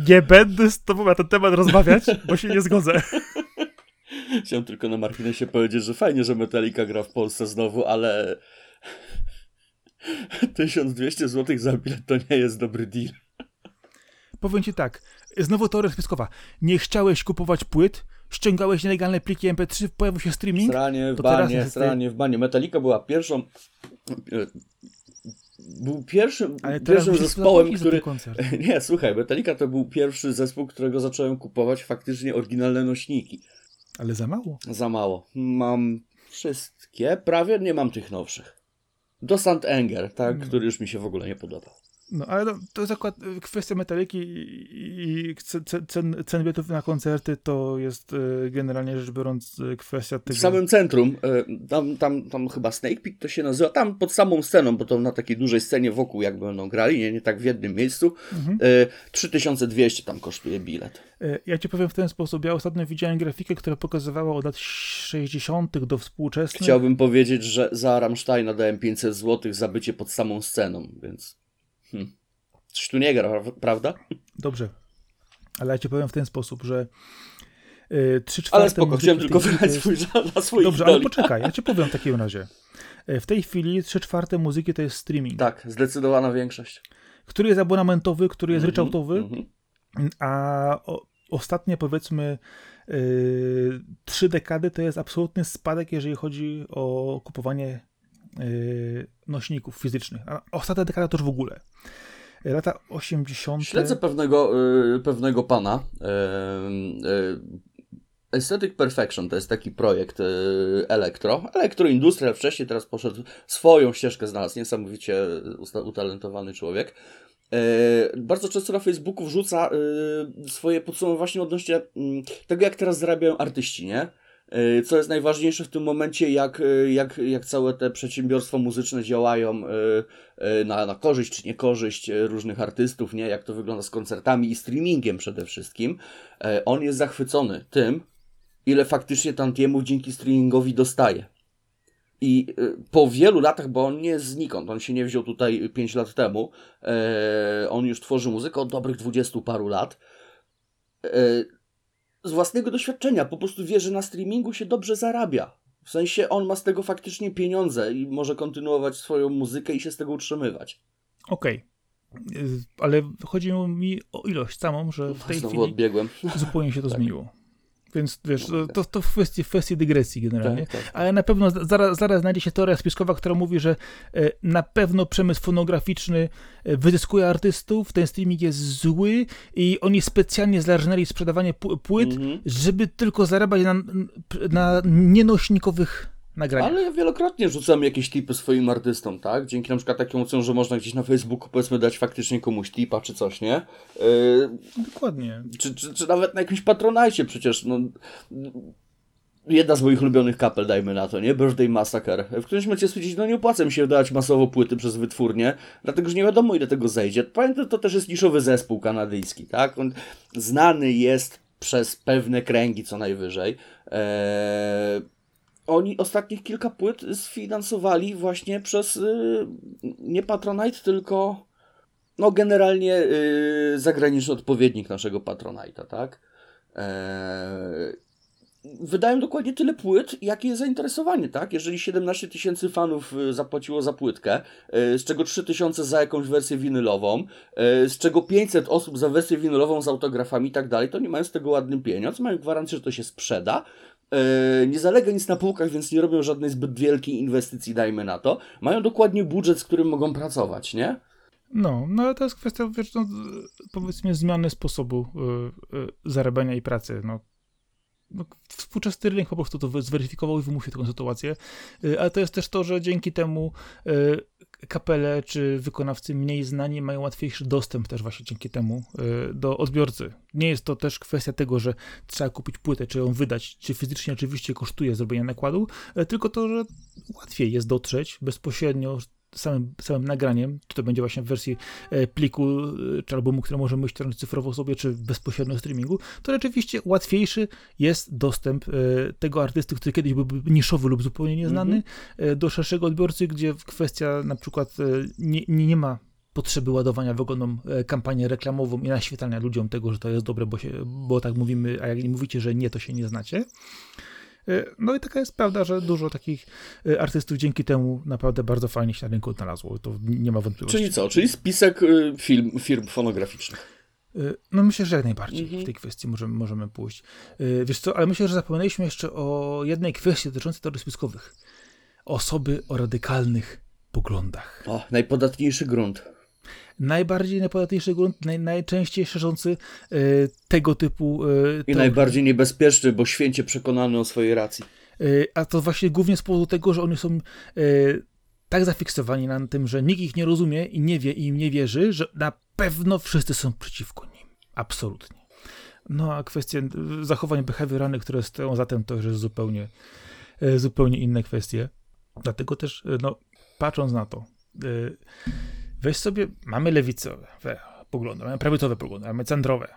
nie będę z tobą na ten temat rozmawiać, bo się nie zgodzę. <laughs> Chciałem tylko na marginesie powiedzieć, że fajnie, że Metallica gra w Polsce znowu, ale <laughs> 1200 zł za bilet to nie jest dobry deal. Powiem ci tak, znowu teoria spiskowa. Nie chciałeś kupować płyt, ściągałeś nielegalne pliki MP3, pojawił się streaming. Stranie w banie, stranie w banie. Metallica była pierwszą. Był pierwszym, pierwszym zespołem, który. <laughs> Nie, słuchaj, Metallica to był pierwszy zespół, którego zacząłem kupować faktycznie oryginalne nośniki. Ale za mało. Za mało. Mam wszystkie, prawie nie mam tych nowszych. Do St. Anger, tak, no. który już mi się w ogóle nie podobał. No, ale no, to jest akurat y, kwestia metaliki i cen, cen biletów na koncerty to jest y, generalnie rzecz biorąc y, kwestia tego... W samym centrum, tam, tam, tam chyba Snake Pit to się nazywa, tam pod samą sceną, bo to na takiej dużej scenie wokół jak będą grali, nie, nie tak w jednym miejscu, mhm. 3200 tam kosztuje bilet. Ja ci powiem w ten sposób, ja ostatnio widziałem grafikę, która pokazywała od lat 60. do współczesnych. Chciałbym powiedzieć, że za Rammsteina dałem 500 zł za bycie pod samą sceną, więc... Hmm. Coś tu nie gra, prawda? Dobrze. Ale ja ci powiem w ten sposób, że yy, 3 czwarte Ale spoko, chciałem tylko jest... swój na swoich Dobrze, ale poczekaj, ja ci powiem w takim razie. Y, w tej chwili 3 czwarte muzyki to jest streaming. Tak, zdecydowana większość. Który jest abonamentowy, który jest mm -hmm, ryczałtowy, mm -hmm. a o, ostatnie powiedzmy yy, trzy dekady to jest absolutny spadek, jeżeli chodzi o kupowanie nośników fizycznych. A ostatnia dekada to już w ogóle. Lata 80. Śledzę pewnego, yy, pewnego pana. Yy, Aesthetic Perfection to jest taki projekt elektro. Elektroindustria wcześniej, teraz poszedł swoją ścieżkę znalazł. Niesamowicie utalentowany człowiek. Bardzo często na Facebooku wrzuca swoje podsumowanie odnośnie mm, tego, jak teraz zarabiają artyści, nie? E, co jest najważniejsze w tym momencie, jak, e, jak, jak całe te przedsiębiorstwa muzyczne działają e, na, na korzyść czy niekorzyść różnych artystów, nie? jak to wygląda z koncertami i streamingiem przede wszystkim. On jest zachwycony tym, ile faktycznie tantiemów dzięki streamingowi dostaje. I po wielu latach, bo on nie jest znikąd, on się nie wziął tutaj 5 lat temu, on już tworzy muzykę od dobrych 20 paru lat z własnego doświadczenia. Po prostu wie, że na streamingu się dobrze zarabia. W sensie on ma z tego faktycznie pieniądze i może kontynuować swoją muzykę i się z tego utrzymywać. Okej. Okay. Ale chodzi mi o ilość samą, że w tej Znowu chwili odbiegłem. <laughs> zupełnie się to tak. zmieniło. Więc wiesz, to, to w kwestii, w kwestii dygresji generalnie. Tak, tak. Ale na pewno zaraz, zaraz znajdzie się teoria spiskowa, która mówi, że e, na pewno przemysł fonograficzny e, wyzyskuje artystów, ten streaming jest zły i oni specjalnie zarżnęli sprzedawanie płyt, mm -hmm. żeby tylko zarabiać na, na nienośnikowych nagrania. Ale ja wielokrotnie rzucam jakieś tipy swoim artystom, tak? Dzięki na przykład takiemu opcjom, że można gdzieś na Facebooku powiedzmy dać faktycznie komuś tipa czy coś, nie? Yy, Dokładnie. Czy, czy, czy nawet na jakimś patronajcie przecież, no jedna z moich ulubionych kapel, dajmy na to, nie? Birthday Massacre. W którymś momencie stwierdzić, no nie opłaca mi się wydawać masowo płyty przez wytwórnię, dlatego że nie wiadomo ile tego zejdzie. Pamiętam, to też jest niszowy zespół kanadyjski, tak? On znany jest przez pewne kręgi co najwyżej. Eee, oni ostatnich kilka płyt sfinansowali właśnie przez y, nie Patronite, tylko no generalnie y, zagraniczny odpowiednik naszego Patronite'a, tak? Eee, wydają dokładnie tyle płyt, jakie jest zainteresowanie, tak? Jeżeli 17 tysięcy fanów y, zapłaciło za płytkę, y, z czego 3 tysiące za jakąś wersję winylową, y, z czego 500 osób za wersję winylową z autografami i tak dalej, to nie mają z tego ładny pieniądz, mają gwarancję, że to się sprzeda, nie zalega nic na półkach, więc nie robią żadnej zbyt wielkiej inwestycji, dajmy na to. Mają dokładnie budżet, z którym mogą pracować, nie? No, no ale to jest kwestia, wiesz, no, powiedzmy zmiany sposobu y, y, zarabiania i pracy. No, no, współczesny rynek po prostu to zweryfikował i wymusił taką sytuację, ale to jest też to, że dzięki temu y, kapele czy wykonawcy mniej znani mają łatwiejszy dostęp też właśnie dzięki temu y, do odbiorcy. Nie jest to też kwestia tego, że trzeba kupić płytę, czy ją wydać, czy fizycznie oczywiście kosztuje zrobienie nakładu, tylko to, że łatwiej jest dotrzeć bezpośrednio samym, samym nagraniem, czy to będzie właśnie w wersji e, pliku e, czy albumu, który możemy ściągnąć cyfrowo sobie, czy bezpośrednio streamingu, to rzeczywiście łatwiejszy jest dostęp e, tego artysty, który kiedyś byłby niszowy lub zupełnie nieznany, mm-hmm. do szerszego odbiorcy, gdzie kwestia na przykład nie, nie ma potrzeby ładowania w kampanię reklamową i naświetlania ludziom tego, że to jest dobre, bo, się, bo tak mówimy, a jak nie mówicie, że nie, to się nie znacie. E, no i taka jest prawda, że dużo takich e, artystów dzięki temu naprawdę bardzo fajnie się na rynku odnalazło. To nie ma wątpliwości. Czyli co? Czyli spisek y, film, firm fonograficznych. E, no myślę, że jak najbardziej mhm. w tej kwestii możemy, możemy pójść. Wiesz co, ale myślę, że zapomnieliśmy jeszcze o jednej kwestii dotyczącej teorii spiskowych. Osoby o radykalnych poglądach. O, najpodatniejszy grunt najbardziej najpodatniejszy grunt, naj, najczęściej szerzący y, tego typu. Y, I najbardziej niebezpieczny, bo święcie przekonany o swojej racji. Y, a to właśnie głównie z powodu tego, że oni są tak zafiksowani na tym, że nikt ich nie rozumie i nie wie i im nie wierzy, że na pewno wszyscy są przeciwko nim. Absolutnie. No a kwestie zachowań behawioralnych, które stoją za tym, to już jest zupełnie, zupełnie inne kwestie. Dlatego też, no, patrząc na to, Weź sobie, mamy lewicowe poglądy, mamy prawicowe poglądy, mamy centrowe.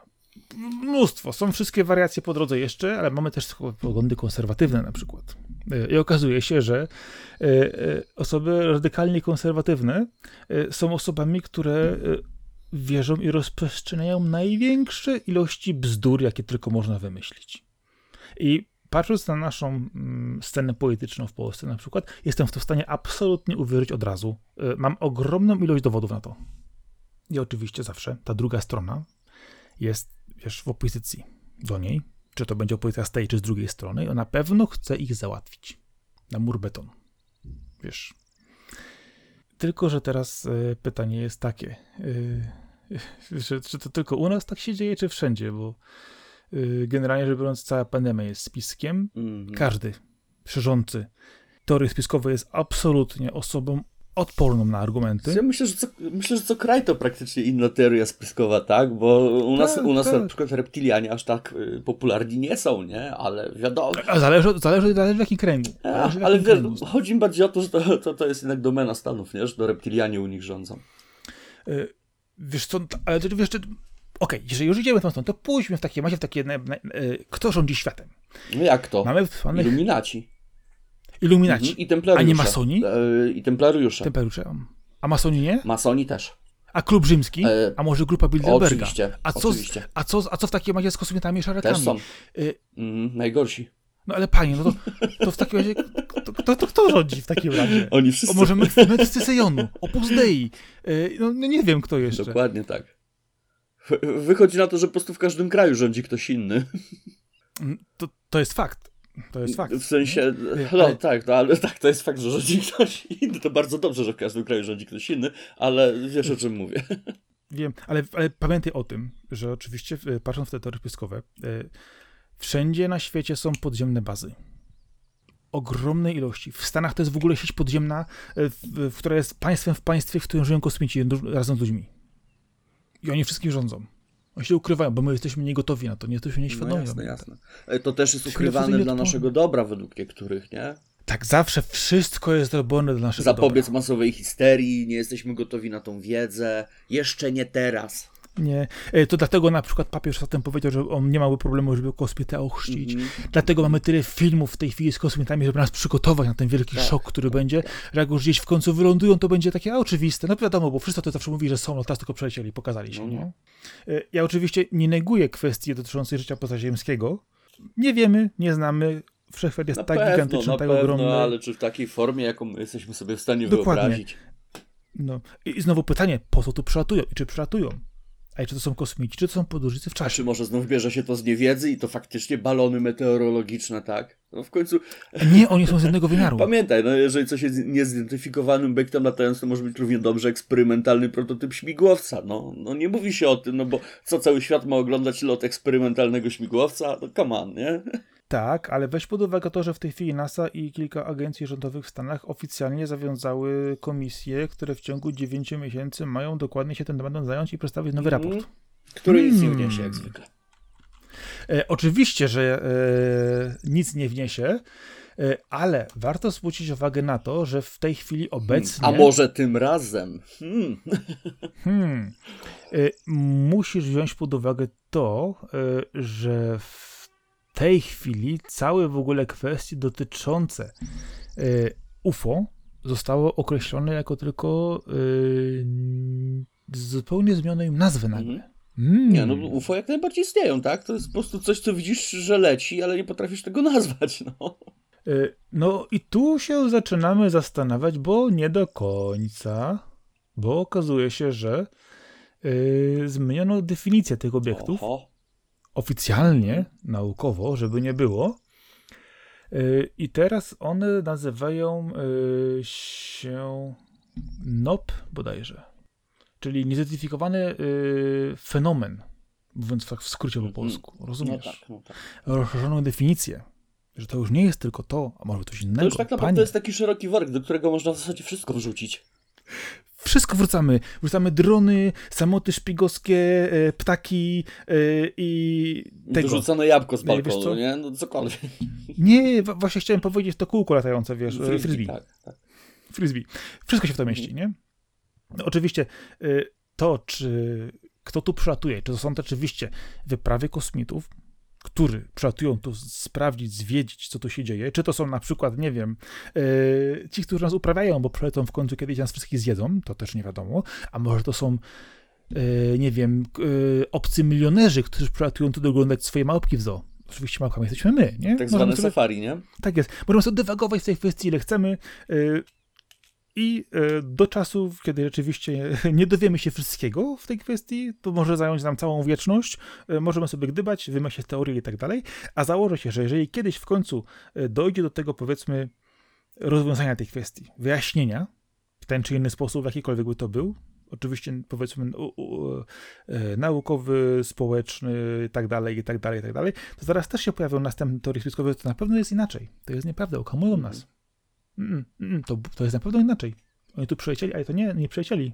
Mnóstwo, są wszystkie wariacje po drodze jeszcze, ale mamy też poglądy konserwatywne na przykład. E, I okazuje się, że e, e, osoby radykalnie konserwatywne są osobami, które wierzą i rozprzestrzeniają największe ilości bzdur, jakie tylko można wymyślić. I patrząc na naszą mm, scenę polityczną w Polsce na przykład, jestem w to w stanie absolutnie uwierzyć od razu. Y, mam ogromną ilość dowodów na to. I oczywiście zawsze ta druga strona jest, wiesz, w opozycji do niej, czy to będzie opozycja z tej, czy z drugiej strony, i ona na pewno chce ich załatwić na mur beton. Wiesz. Tylko, że teraz y, pytanie jest takie, <laughs> czy, czy to tylko u nas tak się dzieje, czy wszędzie, bo generalnie rzecz biorąc, cała pandemia jest spiskiem. Mm -hmm. Każdy szerzący teorie spiskowe jest absolutnie osobą odporną na argumenty. Ja myślę, że co, myślę, że co kraj to praktycznie inna teoria spiskowa, tak? Bo u nas, tak, u nas tak. na przykład reptilianie aż tak y, popularni nie są, nie? Ale wiadomo. A zależy, zależy, zależy w jakim kręgu. A, w ale kręgu. chodzi mi bardziej o to, że to, to, to jest jednak domena Stanów, nie? Że to reptilianie u nich rządzą. Y, wiesz co, ale wiesz, Okej, okay, jeżeli już idziemy w tą stronę, to pójdźmy w takie, macie w takie, e, kto rządzi światem? No jak to? Mamy. Iluminaci. Iluminaci. Mhm, I templariusze. A nie masoni? E, I templariusze. Templariusze. A masoni nie? Masoni też. A klub rzymski? E... A może grupa Bilderberga? Oczywiście. A co, oczywiście. A co, a co w takim razie z kosmitami i szarakami? Też są. E... Mm, najgorsi. No ale panie, no to, to w takim razie, to, to, to kto rządzi w takim razie? Oni wszyscy. O może medycy Sejonu, Opus Dei, no, no nie wiem kto jeszcze. Dokładnie tak. Wychodzi na to, że po prostu w każdym kraju rządzi ktoś inny. To, to jest fakt. To jest fakt. W sensie, no ale... tak, no, ale tak, to jest fakt, że rządzi ktoś inny. To bardzo dobrze, że w każdym kraju rządzi ktoś inny, ale wiesz o czym mówię. Wiem, ale, ale pamiętaj o tym, że oczywiście patrząc w te teorie spiskowe, e, wszędzie na świecie są podziemne bazy. Ogromnej ilości. W Stanach to jest w ogóle sieć podziemna, e, która jest państwem w państwie, w którym żyją kosmici razem z ludźmi. I oni wszystkim rządzą. Oni się ukrywają, bo my jesteśmy niegotowi na to, nie jesteśmy nieświadomi. No jasne, jasne. To też jest ukrywane dla naszego dobra według niektórych, nie? Tak, zawsze wszystko jest robione dla naszego Zapobiec dobra. masowej histerii, nie jesteśmy gotowi na tą wiedzę, jeszcze nie teraz. Nie. E, to dlatego na przykład papież zatem powiedział, że on nie miałby problemu, żeby kosmitę ochrzcić. Mm -hmm. Dlatego mamy tyle filmów w tej chwili z kosmitami, żeby nas przygotować na ten wielki tak. szok, który będzie. Że jak już gdzieś w końcu wylądują, to będzie takie oczywiste. No wiadomo, bo wszyscy to zawsze mówi, że są, no teraz tylko przelecieli, pokazali się. No, nie? E, ja oczywiście nie neguję kwestii dotyczącej życia pozaziemskiego. Nie wiemy, nie znamy. Wszechświat jest na tak pewno, gigantyczny, tak ogromny. ale czy w takiej formie, jaką jesteśmy sobie w stanie Dokładnie. wyobrazić? No. I znowu pytanie, po co tu przylatują i czy przylatują? A czy to są kosmici, czy to są podróżnicy w czasie? A czy może znów bierze się to z niewiedzy i to faktycznie balony meteorologiczne, tak? No w końcu... Nie, oni są z jednego wymiaru. <laughs> Pamiętaj, no jeżeli coś jest niezidentyfikowanym obiektem latającym, to może być równie dobrze eksperymentalny prototyp śmigłowca. No, no nie mówi się o tym, no bo co cały świat ma oglądać lot eksperymentalnego śmigłowca? No come on, nie? Tak, ale weź pod uwagę to, że w tej chwili NASA i kilka agencji rządowych w Stanach oficjalnie zawiązały komisje, które w ciągu 9 miesięcy mają dokładnie się tym tematem zająć i przedstawić nowy mm. raport. Który nic nie wniesie, jak zwykle. E, oczywiście, że e, nic nie wniesie, e, ale warto zwrócić uwagę na to, że w tej chwili obecnie. A może tym razem? Hmm. <laughs> Hmm. E, musisz wziąć pod uwagę to, e, że w tej chwili całe w ogóle kwestie dotyczące e, UFO zostało określone jako tylko zupełnie zmieniono im nazwę nagle. Mhm. Mm. Nie, no UFO jak najbardziej istnieją, tak? To jest po prostu coś, co widzisz, że leci, ale nie potrafisz tego nazwać, no. No i tu się zaczynamy zastanawiać, bo nie do końca, bo okazuje się, że yy, zmieniono definicję tych obiektów. Oho. Oficjalnie, naukowo, żeby nie było. Yy, I teraz one nazywają yy, się NOP bodajże. Czyli niezidentyfikowany yy, fenomen. Mówiąc tak w skrócie po mhm. polsku. Rozumiesz? No tak, no tak. Rozszerzoną definicję że to już nie jest tylko to, a może coś innego. To już tak naprawdę Panie. jest taki szeroki worek, do którego można w zasadzie wszystko wrzucić. Wszystko wrzucamy. Wrzucamy drony, samoty szpiegowskie, e, ptaki e, i tego. Wrzucone jabłko z balkonu, nie? No cokolwiek. Nie, właśnie chciałem powiedzieć to kółko latające, wiesz, frisbee. frisbee. Tak, tak. Frisbee. Wszystko się w to mieści, nie? No, oczywiście e, to, czy kto tu przylatuje, czy to są to oczywiście wyprawy kosmitów, który przylatują tu sprawdzić, zwiedzić, co tu się dzieje. Czy to są na przykład, nie wiem, yy, ci, którzy nas uprawiają, bo przylecą w końcu kiedyś nas wszystkich zjedzą, to też nie wiadomo. A może to są, yy, nie wiem, yy, obcy milionerzy, którzy przylatują tu oglądać swoje małpki w zoo. Oczywiście małpkami jesteśmy my, nie? Tak zwane sobie, safari, nie? Tak jest. Możemy sobie dywagować w tej kwestii, ile chcemy. I e, do czasu, kiedy rzeczywiście <laughs> nie dowiemy się wszystkiego w tej kwestii, to może zająć nam całą wieczność, e, możemy sobie gdybać, wymyśleć teorie i tak dalej, a założę się, że jeżeli kiedyś w końcu e, dojdzie do tego, powiedzmy, rozwiązania tej kwestii, wyjaśnienia w ten czy inny sposób, jakikolwiek by to był, oczywiście powiedzmy u, u, naukowy, społeczny i tak dalej, i tak dalej, i tak dalej, to zaraz też się pojawią następne teorie spiskowe, to na pewno jest inaczej. To jest nieprawda, okamują nas. Mm, mm, to, to jest na pewno inaczej. Oni tu przylecieli, ale to nie, nie przylecieli.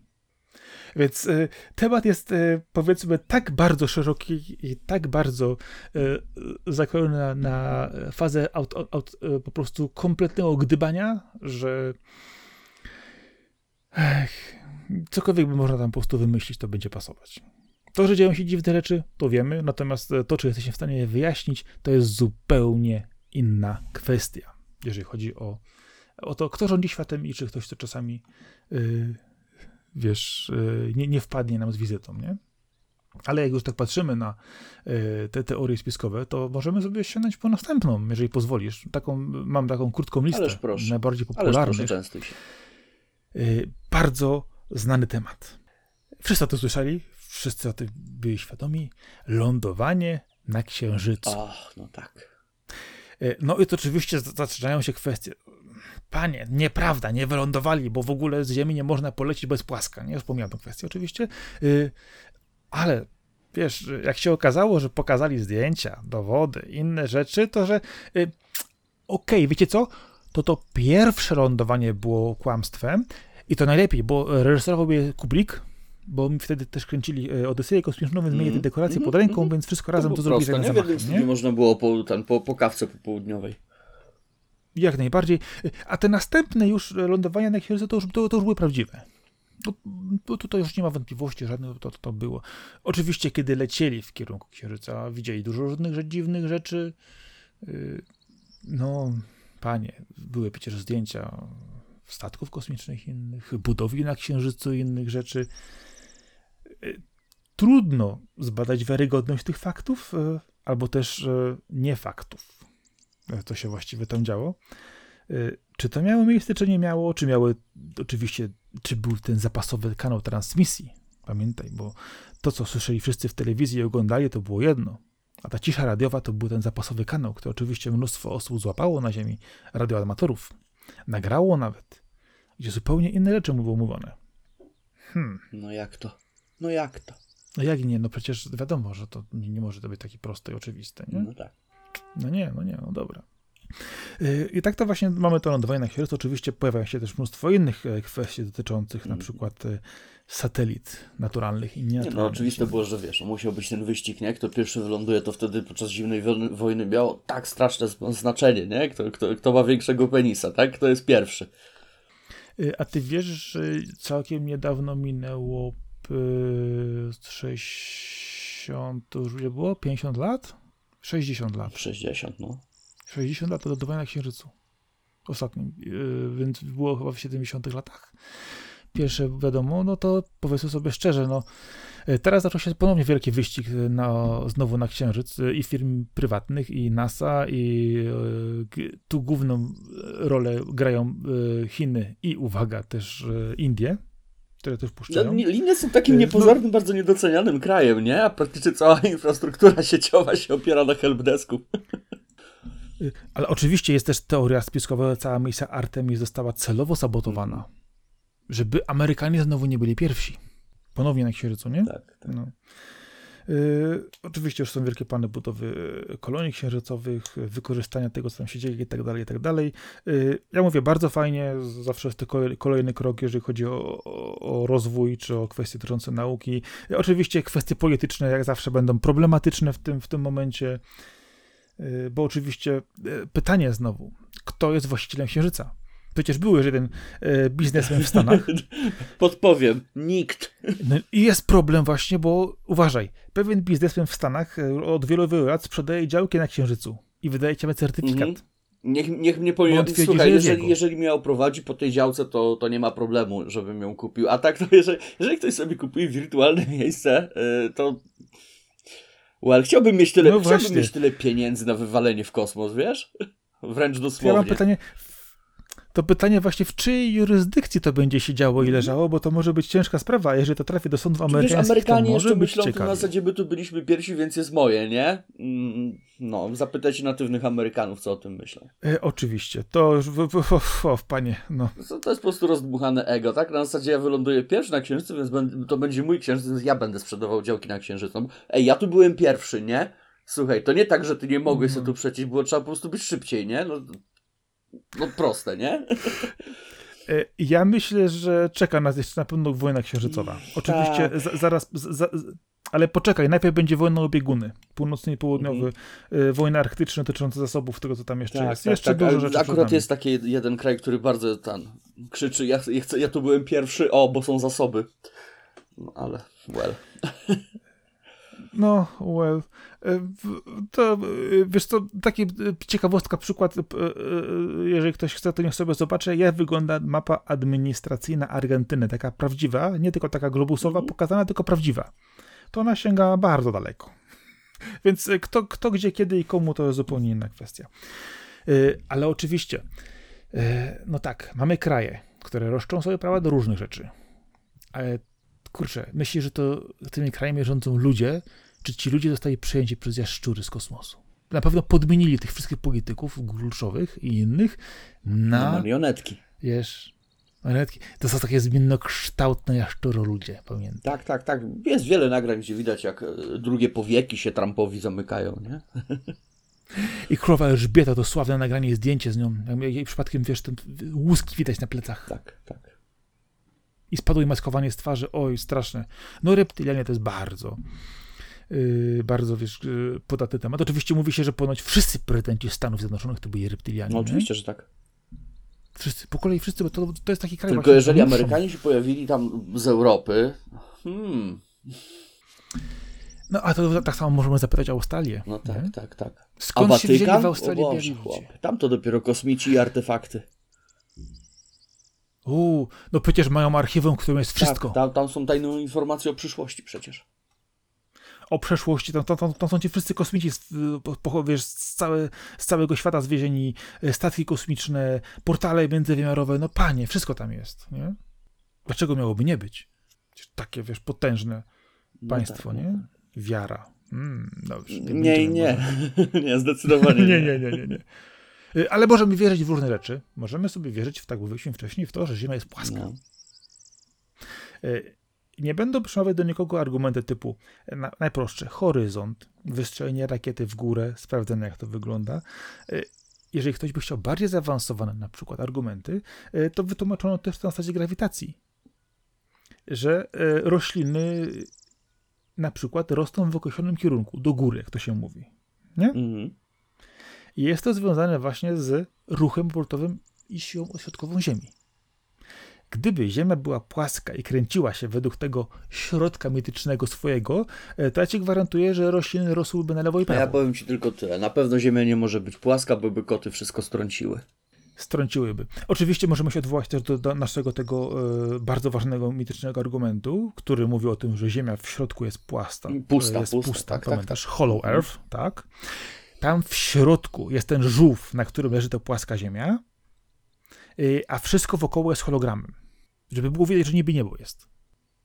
Więc y, temat jest y, powiedzmy tak bardzo szeroki i tak bardzo y, zakrojony na, na fazę aut, aut, po prostu kompletnego gdybania, że ech, cokolwiek by można tam po prostu wymyślić, to będzie pasować. To, że dzieją się dziwne rzeczy, to wiemy, natomiast to, czy jesteśmy w stanie je wyjaśnić, to jest zupełnie inna kwestia, jeżeli chodzi o o to, kto rządzi światem i czy ktoś to czasami, yy, wiesz, yy, nie, nie wpadnie nam z wizytą, nie? Ale jak już tak patrzymy na y, te teorie spiskowe, to możemy sobie sięgnąć po następną, jeżeli pozwolisz. Taką, mam taką krótką listę Ależ proszę. najbardziej popularnych. Ależ proszę, się. Y, bardzo znany temat. Wszyscy o tym słyszeli, wszyscy o tym byli świadomi. Lądowanie na Księżycu. Ach, no tak. Y, no i to oczywiście zaczynają się kwestie Panie, nieprawda, nie wylądowali, bo w ogóle z Ziemi nie można polecieć, bo jest płaska. Nie wspomniałem tę kwestię oczywiście, yy, ale wiesz, jak się okazało, że pokazali zdjęcia, dowody, inne rzeczy, to że yy, okej, okay, wiecie co, to to pierwsze lądowanie było kłamstwem i to najlepiej, bo reżyserował je Kubrick, bo mi wtedy też kręcili y, Odyseję Kosmiczną, więc mm. mieli te dekoracje mm, pod ręką, mm, więc wszystko razem to, to zrobili. Tak nie? W nie? można było po, tam, po, po kawce popołudniowej. Jak najbardziej. A te następne już lądowania na Księżycu to już, to, to już były prawdziwe. No, tutaj już nie ma wątpliwości żadnych, to, to, to było. Oczywiście, kiedy lecieli w kierunku Księżyca, widzieli dużo różnych dziwnych rzeczy. Y, no, panie, były przecież zdjęcia statków kosmicznych innych, budowli na Księżycu i innych rzeczy. Y, trudno zbadać wiarygodność tych faktów, y, albo też nie faktów co się właściwie tam działo. Y, czy to miało miejsce, czy nie miało? Czy miały, oczywiście, czy był ten zapasowy kanał transmisji? Pamiętaj, bo to, co słyszeli wszyscy w telewizji i oglądali, to było jedno. A ta cisza radiowa to był ten zapasowy kanał, który oczywiście mnóstwo osób złapało na ziemi, radioamatorów. Nagrało nawet, gdzie zupełnie inne rzeczy było mówione. Hmm. No jak to? No jak to? No jak nie? No przecież wiadomo, że to nie, nie może to być takie proste i oczywiste, nie? No tak. No nie, no nie, no dobra. Y, I tak to właśnie mamy to lądowanie na Księżycu. Oczywiście pojawia się też mnóstwo innych e, kwestii dotyczących na mm. przykład e, satelit naturalnych i nienaturalnych. Nie, no oczywiste było, że wiesz, musiał być ten wyścig, nie? Kto pierwszy wyląduje, to wtedy podczas zimnej wojny miało tak straszne znaczenie, nie? Kto, kto, kto ma większego penisa, tak? Kto jest pierwszy. Y, a ty wiesz, że całkiem niedawno minęło 60, to już było? 50 lat? 60 lat. 60, no. 60 lat lądowania na Księżycu. Ostatnim, y, więc było chyba w 70 latach. Pierwsze wiadomo, no to powiedzmy sobie szczerze, no y, teraz zaczął się ponownie wielki wyścig na, znowu na Księżyc y, i firm prywatnych, i NASA, i tu główną rolę grają Chiny i uwaga, też Indie które też puszczają. No, linie są takim niepozornym, no. bardzo niedocenianym krajem, nie? A praktycznie cała <laughs> infrastruktura sieciowa się opiera na helpdesku. Y, ale oczywiście jest też teoria spiskowa, że cała misja Artemis została celowo sabotowana, żeby Amerykanie znowu nie byli pierwsi. Ponownie na Księżycu, nie? Tak, tak. No. Y, oczywiście już są wielkie plany budowy y, kolonii księżycowych, wykorzystania tego, co tam się dzieje i tak dalej, i tak dalej. Y, ja mówię, bardzo fajnie, zawsze jest to kolejny krok, jeżeli chodzi o, o, rozwój, czy o kwestie dotyczące nauki. Oczywiście kwestie polityczne, jak zawsze, będą problematyczne w tym, w tym momencie. Y, bo oczywiście y, pytanie znowu, kto jest właścicielem Księżyca? Przecież był już jeden y, biznesmen w Stanach. <laughs> Podpowiem, nikt. No I jest problem właśnie, bo uważaj, pewien biznesmen w Stanach od wielu, wielu lat sprzedaje działki na Księżycu i wydaje ci certyfikat. Mhm. Niech, niech mnie powie, słuchaj, jeżeli, jeżeli mnie oprowadzi po tej działce, to, to nie ma problemu, żebym ją kupił. A tak to <laughs> jeżeli, jeżeli ktoś sobie kupuje wirtualne <laughs> miejsce, to Well, chciałbym mieć tyle, no chciałbym mieć tyle pieniędzy na wywalenie w kosmos, wiesz? Wręcz dosłownie. Ja mam pytanie, to pytanie właśnie w czyjej jurysdykcji to będzie się działo i mhm. leżało, bo to może być ciężka sprawa. Jeżeli to trafi do sądów amerykańskich, Wiesz, Amerykanie to może jeszcze być myślą, to na zasadzie by tu byliśmy pierwsi, więc jest moje, nie? Mm, no, zapytajcie natywnych Amerykanów, co o tym myślą. E, oczywiście. To już, w, w, w, o, panie, no. To, to jest po prostu rozdmuchane ego, tak? Na zasadzie ja wyląduję pierwszy na Księżycu, więc to będzie mój Księżyc, więc ja będę sprzedawał działki na Księżycu. Ej, ja tu byłem pierwszy, nie? Słuchaj, to nie tak, że ty nie mogłeś sobie tu przejść, było trzeba po prostu być szybciej, nie? No, no proste, nie? E, ja myślę, że czeka nas jeszcze na pewno wojna księżycowa. Oczywiście tak. zaraz, za, ale poczekaj, najpierw będzie wojna o bieguny. Północny i południowy, mhm. wojna arktyczna dotycząca zasobów, tego co tam jeszcze tak, jest. Tak, jeszcze tak, dużo rzeczy Akurat jest taki jeden kraj, który bardzo tam krzyczy, ja, ja, chcę, ja tu byłem pierwszy, o, bo są zasoby. No ale, well. <laughs> No, well. E, to, e, wiesz to takie ciekawostka, przykład, e, jeżeli ktoś chce, to niech sobie zobaczy, jak wygląda mapa administracyjna Argentyny, taka prawdziwa, nie tylko taka globusowa mhm. pokazana, tylko prawdziwa. To ona sięga bardzo daleko. Więc kto, kto, gdzie, kiedy i komu, to jest zupełnie inna kwestia. Ale oczywiście, no tak, mamy kraje, które roszczą sobie prawa do różnych rzeczy. Ale kurczę, myślisz, że to tymi krajami rządzą ludzie, czy ci ludzie zostali przejęci przez jaszczury z kosmosu? Na pewno podmienili tych wszystkich polityków kluczowych i innych na... na marionetki. Wiesz, marionetki. To są takie zmiennokształtne jaszczuro ludzie, pamiętam. Tak, tak, tak. Jest wiele nagrań, gdzie widać, jak e, drugie powieki się Trumpowi zamykają, nie? I królowa Elżbieta, to sławne nagranie, zdjęcie z nią. Jej przypadkiem, wiesz, ten łuski widać na plecach. Tak, tak i spadło jej maskowanie z twarzy. Oj, straszne. No reptylianie to jest bardzo, yy, bardzo, wiesz, yy, podatny temat. Oczywiście mówi się, że ponoć wszyscy prezydenci Stanów Zjednoczonych to byli reptylianie. No oczywiście, nie? że tak. Wszyscy, po kolei wszyscy, bo to, to jest taki kraj... Tylko jeżeli Amerykanie się pojawili tam z Europy, hmm... No, a to tak samo możemy zapytać o Australię. No tak, nie? tak, tak. Skąd a się wzięli w Australii o Boże, Tam to dopiero kosmici i artefakty. Uuu, no przecież mają archiwum, w którym jest wszystko. Tak, tam, tam są tajne informacje o przyszłości przecież. O przeszłości, tam, tam, tam są ci wszyscy kosmici z, wiesz, z, całe, z całego świata zwiezieni, e, statki kosmiczne, portale międzywymiarowe, no panie, wszystko tam jest, nie? Dlaczego miałoby nie być? Takie, wiesz, potężne no państwo, tak, nie? No tak. Wiara. Mm, dobrze, nie, nie, nie, <laughs> nie, zdecydowanie <laughs> nie. nie, nie, nie, nie. Y, ale możemy wierzyć w różne rzeczy. Możemy sobie wierzyć, w tak mówiliśmy wcześniej, w to, że Ziemia jest płaska. No. Y, nie będą przemawiać do nikogo argumenty typu na, najprostsze, horyzont, wystrzelenie rakiety w górę, sprawdzenie jak to wygląda. Jeżeli ktoś by chciał bardziej zaawansowane na przykład argumenty, to wytłumaczono też na zasadzie grawitacji, że rośliny na przykład rosną w określonym kierunku, do góry, jak to się mówi. Nie? Mhm. I jest to związane właśnie z ruchem obrotowym i siłą ośrodkową Ziemi. Gdyby Ziemia była płaska i kręciła się według tego środka mitycznego swojego, e, to ja ci gwarantuję, że rośliny rosłyby na lewo i prawo. A ja powiem ci tylko tyle. Na pewno Ziemia nie może być płaska, bo by koty wszystko strąciły. Strąciłyby. Oczywiście możemy się odwołać też do, do naszego tego e, bardzo ważnego mitycznego argumentu, który mówi o tym, że Ziemia w środku jest płasta. Pusta, jest pusta, pusta tak, pamiętasz? Tak, tak. Hollow Earth, tak? Tam w środku jest ten żółw, na którym leży ta płaska Ziemia, y, a wszystko wokoło jest hologramem. Żeby było widać, że niby niebo jest.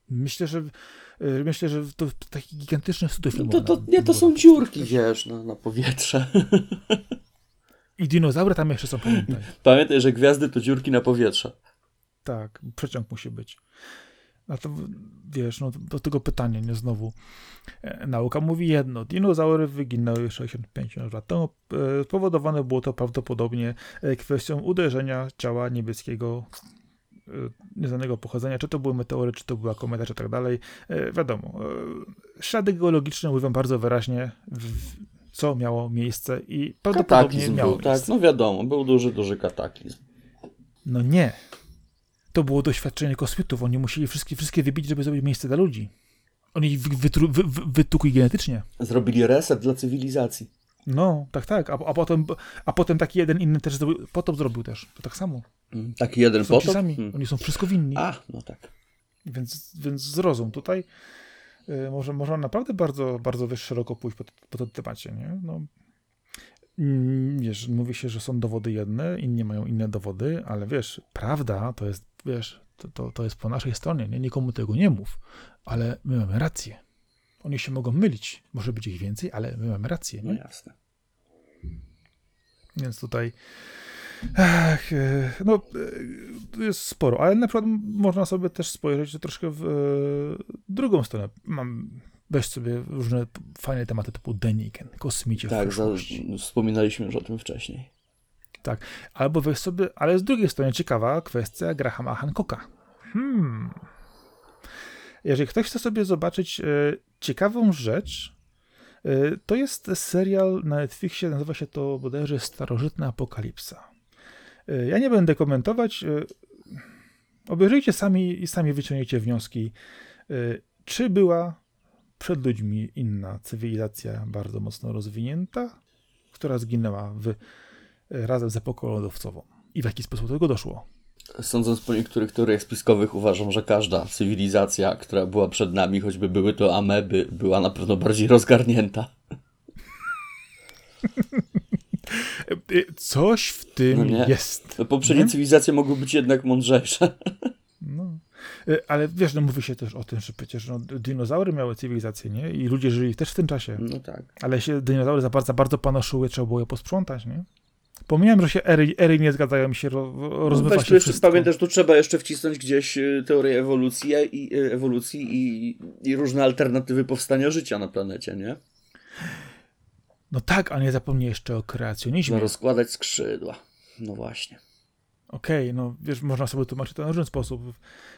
Myślę, że y, myślę, że to taki gigantyczny studio filmowy. To, to, nie, to są dziurki, wiesz, na, na powietrze. I dinozaury tam jeszcze są, pamiętaj. Pamiętaj, że gwiazdy to dziurki na powietrze. Tak, przeciąg musi być. A to wiesz, no do tego pytania, nie znowu. E, nauka mówi jedno. Dinozaury wyginęły 65 lat temu. E, spowodowane było to prawdopodobnie e, kwestią uderzenia ciała niebieskiego nieznanego pochodzenia, czy to były meteory, czy to była kometa, czy tak dalej. Wiadomo, ślady geologiczne mówią bardzo wyraźnie, co miało miejsce i prawdopodobnie kataklizm miało był, tak, miejsce. Tak, no wiadomo, był duży, duży kataklizm. No nie, to było doświadczenie kosmitów. Oni musieli wszystkie, wszystkie wybić, żeby zrobić miejsce dla ludzi. Oni wytru, wy, wy, wytukli genetycznie. Zrobili reset dla cywilizacji. No, tak, tak. A, a, potem, a potem taki jeden inny też zrobił, potop zrobił też. To tak samo. Mm, taki jeden są potop? Hmm. Oni są wszystko winni. A, no tak. Więc, więc zrozum. Tutaj y, może, można naprawdę bardzo, bardzo szeroko pójść po, po tym temacie, nie? No, wiesz, mówi się, że są dowody jedne, inni mają inne dowody, ale wiesz, prawda to jest wiesz, to, to, to jest po naszej stronie, nie? Nikomu tego nie mów, ale my mamy rację. Oni się mogą mylić, może być ich więcej, ale my mamy rację, nie? No jasne. Więc tutaj ach, e, no, e, jest sporo, ale na przykład można sobie też spojrzeć troszkę w e, drugą stronę. Mam weź sobie różne fajne tematy typu Deniken, kosmicie Tak, za, wspominaliśmy już o tym wcześniej. Tak. Albo weź sobie, ale z drugiej strony ciekawa kwestia Grahama Hancocka. Hmm. Jeżeli ktoś chce sobie zobaczyć e, ciekawą rzecz, e, to jest serial na Netflixie, nazywa się to bodajże Starożytna Apokalipsa. E, ja nie będę komentować. Obejrzyjcie sami i sami wyciągniecie wnioski, czy była przed ludźmi inna cywilizacja bardzo mocno rozwinięta, która zginęła w razem z epoką lodowcową. I w jaki sposób do tego doszło? Sądząc po niektórych teoriach spiskowych, uważam, że każda cywilizacja, która była przed nami, choćby były to ameby, była na pewno bardziej rozgarnięta. <laughs> Coś w tym no jest. No poprzednie nie? cywilizacje mogły być jednak mądrzejsze. No. E, ale wiesz, no mówi się też o tym, że przecież no, dinozaury miały cywilizację, nie? I ludzie żyli też w tym czasie. No tak. Ale się dinozaury za bardzo, bardzo panoszyły, trzeba było je posprzątać, nie? Pomijam, że się ery, ery nie zgadzają mi się, ro, rozmywa no, się jeszcze, Pamiętasz, tu trzeba jeszcze wcisnąć gdzieś y, teorię ewolucji i, y, ewolucji i, i różne alternatywy powstania życia na planecie, nie? No tak, a nie zapomnij jeszcze o kreacjonizmie. No rozkładać skrzydła. No właśnie. Okej, okay, no wiesz, można sobie tłumaczyć to na różny sposób.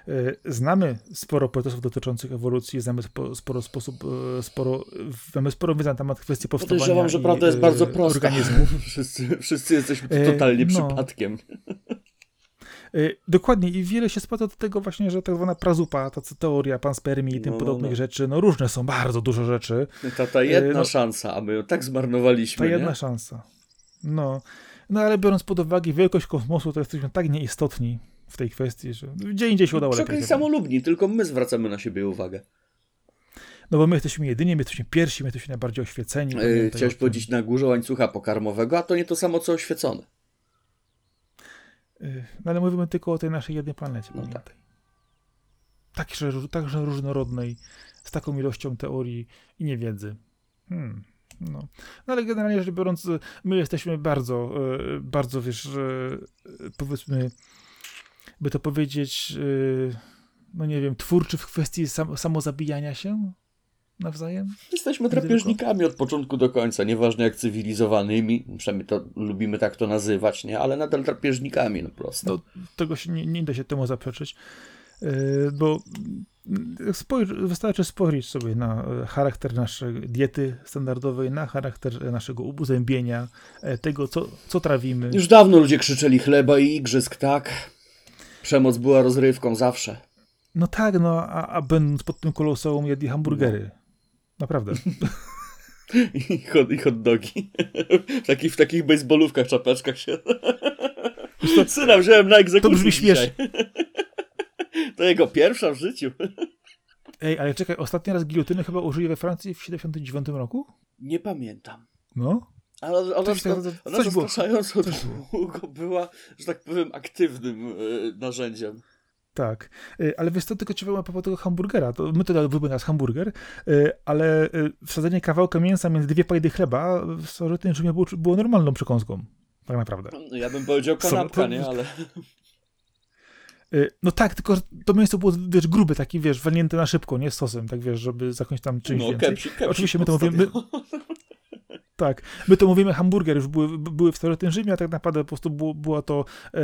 E, znamy sporo procesów dotyczących ewolucji, znamy sporo sposób, e, sporo, mamy sporo wiedzy na temat kwestii powstawania Podejrzewam, że prawda jest bardzo prosta. <laughs> Wszyscy, wszyscy jesteśmy totalnie no. przypadkiem. Dokładnie i wiele się sprowadza do tego właśnie, że tak zwana prazupa, ta teoria panspermii i tym no, no, podobnych no. rzeczy, no różne są, bardzo dużo rzeczy. Ta, ta jedna no, szansa, a my ją tak zmarnowaliśmy, Ta jedna nie? szansa. No, no ale biorąc pod uwagę wielkość kosmosu, to jesteśmy tak nieistotni w tej kwestii, że gdzie indziej się udało lepiej. samolubni, tylko my zwracamy na siebie uwagę. No bo my jesteśmy jedyni, my jesteśmy pierwsi, my jesteśmy najbardziej oświeceni. Yy, chciałeś powiedzieć na górze łańcucha pokarmowego, a to nie to samo co oświecone. Yy, no ale mówimy tylko o tej naszej jednej planecie, no pamiętaj. Tak. Także, także różnorodnej, z taką ilością teorii i niewiedzy. Hmm. No. no ale generalnie rzecz biorąc, my jesteśmy bardzo, e, bardzo wiesz, powiedzmy, by to powiedzieć, no nie wiem, twórczy w kwestii sam, samozabijania się nawzajem? Jesteśmy drapieżnikami od początku do końca, nieważne jak cywilizowanymi, przynajmniej to lubimy tak to nazywać, nie? Ale nadal drapieżnikami, no prosto. No, tego się nie, nie da się temu zaprzeczyć, bo spojrz, wystarczy spojrzeć sobie na e, charakter naszej diety standardowej, na charakter naszego uzębienia, e, tego, co, co trawimy. Już dawno ludzie krzyczeli chleba i igrzysk, tak? Przemoc była rozrywką zawsze. No tak, no, a, a będąc pod tym koloseum jedli hamburgery. No. Naprawdę. <laughs> <laughs> I hot, I hot dogi. w, takich, w takich baseballówkach, czapeczkach się... Syna wziąłem na egzekucję To brzmi śmiesznie. To jego pierwsza w życiu. Ej, ale czekaj, ostatni raz gilotyny chyba użyli we Francji w 79 roku? Nie pamiętam. No? Ale ona, coś, ona, ona zastraszająco długo była, że tak powiem, aktywnym y, narzędziem. Tak, y, ale wiesz co, tylko ci powiem a propos tego hamburgera, to my to lubimy nas hamburger, y, ale wsadzenie kawałka mięsa między dwie pajdy chleba w starożytnym Rzymie było, było normalną przekąską, tak naprawdę. No, ja bym powiedział kanapka, to, nie, ale... Y, no tak, tylko to mięso było, wiesz, grube, taki, wiesz, walnięte na szybko, nie stosem, tak wiesz, żeby zakąć tam czymś no, więcej. Kepsi, kepsi Oczywiście my to mówimy... My, <laughs> tak, my to mówimy hamburger, już były, były w starożytnym Rzymie, a tak naprawdę po prostu było, była to e,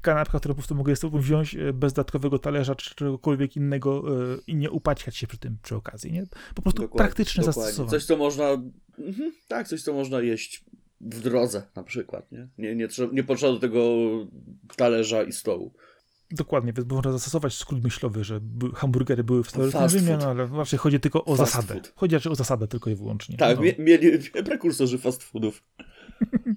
kanapka, którą po prostu mogę sobie wziąć e, bez dodatkowego talerza czy czegokolwiek innego e, i nie upaćkać się przy tym przy okazji, nie? Po prostu dokładnie, praktyczne dokładnie. zastosowanie. Coś, co można, mhm, tak, coś, co można jeść w drodze na przykład, nie? Nie, nie, nie potrzeba do tego talerza i stołu. Dokładnie, więc można zastosować skrót myślowy, że hamburgery były w starożytnym no ale właśnie chodzi tylko o fast zasadę. Food. Chodzi raczej o zasadę tylko i wyłącznie. Tak, no. mieli <laughs> prekursorzy fast foodów. <laughs>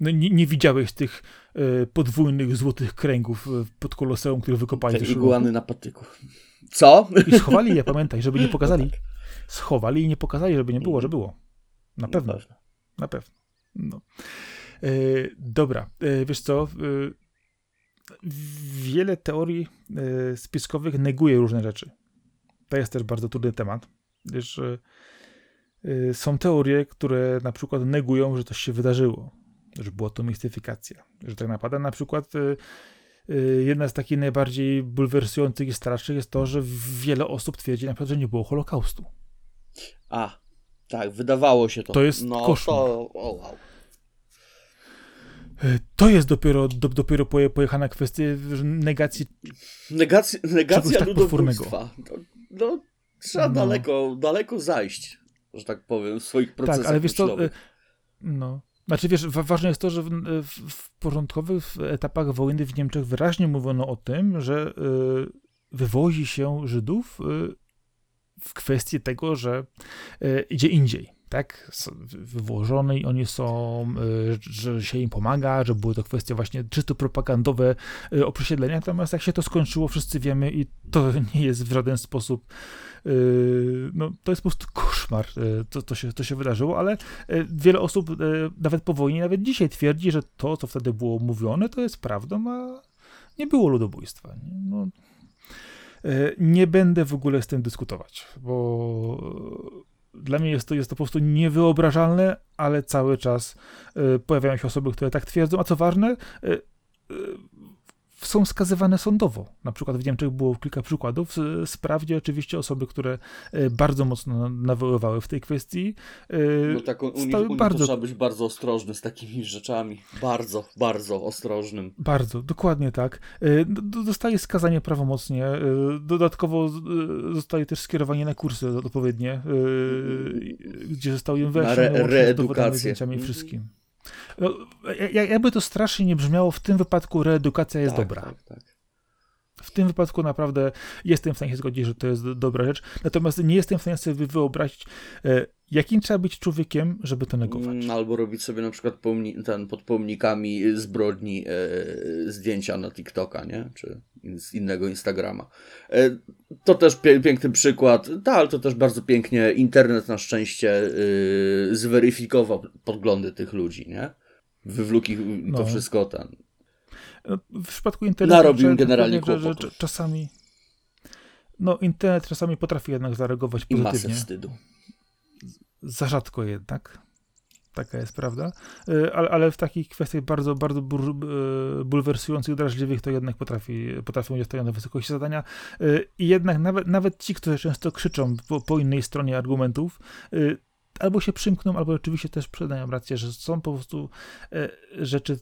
No, nie, nie, widziałeś tych e, podwójnych złotych kręgów e, pod koloseum, które wykopali Te iguany na patyku. Co? I schowali je, pamiętaj, żeby nie <laughs> no pokazali. No tak. Schowali i nie pokazali, żeby nie było, że było. Na pewno. Na pewno. Na pewno. No. E, dobra, wiesz co, wiele teorii y, spiskowych neguje różne rzeczy. To jest też bardzo trudny temat, gdyż y, są teorie, które na przykład negują, że coś się wydarzyło, że była to mistyfikacja, że tak naprawdę na przykład jedna z takich najbardziej bulwersujących i strasznych jest to, że wiele osób twierdzi na przykład, że nie było Holokaustu. A, tak, wydawało się to. To jest no, koszmar. To, oh, wow. To jest dopiero, do, dopiero pojechana kwestia negacji. Negacja, negacja tak ludobójstwa. No, no, trzeba no. daleko, daleko zajść, że tak powiem, w swoich procesach Tak, ale wiesz to, e, no. Znaczy wiesz, ważne jest to, że w, w, w porządkowych etapach wojny w Niemczech wyraźnie mówiono o tym, że y, wywozi się Żydów y, w kwestii tego, że y, idzie indziej tak, wyłożone i oni są, y, że się im pomaga, że były to kwestie właśnie czysto propagandowe y, o natomiast jak się to skończyło, wszyscy wiemy i to <laughs> nie jest w żaden sposób y, no, to jest po prostu koszmar, to, to, się, to się wydarzyło, ale wiele osób nawet po wojnie, nawet dzisiaj twierdzi, że to, co wtedy było mówione, to jest prawdą, a nie było ludobójstwa. No, nie będę w ogóle z tym dyskutować, bo dla mnie jest to, jest to po prostu niewyobrażalne, ale cały czas y, pojawiają się osoby, które tak twierdzą, a co ważne, y, y, są skazywane sądowo. Na przykład w Niemczech było kilka przykładów. Sprawdzi oczywiście osoby, które e, bardzo mocno nawoływały w tej kwestii. E, no tak, u nich, u bardzo... trzeba być bardzo ostrożny z takimi rzeczami. Bardzo, bardzo ostrożnym. Bardzo, dokładnie tak. E, dostaje skazanie prawomocnie. Dodatkowo zostaje też skierowanie na kursy odpowiednie, gdzie został im wyjaśnione re, reedukację. z zdjęciami mm. wszystkim. Jakby to strasznie nie brzmiało, w tym wypadku reedukacja jest tak, dobra. Tak, tak. W tym wypadku naprawdę jestem w stanie się zgodzić, że to jest dobra rzecz. Natomiast nie jestem w stanie sobie wyobrazić, e, jakim trzeba być człowiekiem, żeby to negować. Mm, albo robić sobie na przykład pomni- ten, pod pomnikami zbrodni e, zdjęcia na TikToka, nie? Czy z innego Instagrama. E, to też piękny przykład. Tak, ale to też bardzo pięknie internet na szczęście e, zweryfikował podglądy tych ludzi, nie? Wywluki no. to wszystko ten. No, w przypadku internetu narobił generalnie że, że, że czasami no internet czasami potrafi jednak zareagować pozytywnie. I masę wstydu. Za rzadko jednak. Taka jest prawda. E, ale, ale w takich kwestiach bardzo, bardzo e, bulwersujących, drażliwych to jednak potrafi, potrafią być stoją na wysokości zadania. E, I jednak nawet, nawet ci, którzy często krzyczą po, po innej stronie argumentów, albo się przymkną, albo oczywiście też przyznają rację, że są po prostu rzeczy,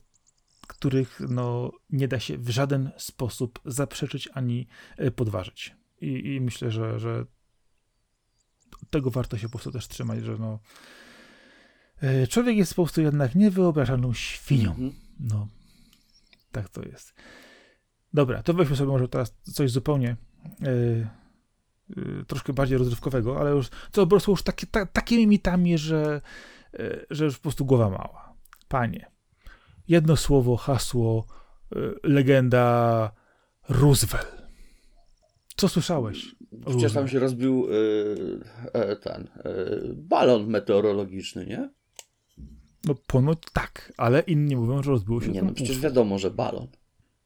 których no, nie da się w żaden sposób zaprzeczyć ani podważyć. I, i myślę, że, że tego warto się po prostu też trzymać, że no, e, człowiek jest po prostu jednak niewyobrażalną świnią. -hmm. No, tak to jest. Dobra, to weźmy sobie może teraz coś zupełnie yy, yy, troszkę bardziej rozrywkowego, ale już co po prostu już takie, ta, takimi mitami, że, yy, że już po prostu głowa mała. Panie, jedno słowo, hasło, legenda Roosevelt. Co słyszałeś? Przecież tam się rozbił ten balon meteorologiczny, nie? No ponoć tak, ale inni mówią, że rozbiło się Nie, no przecież wiadomo, że balon.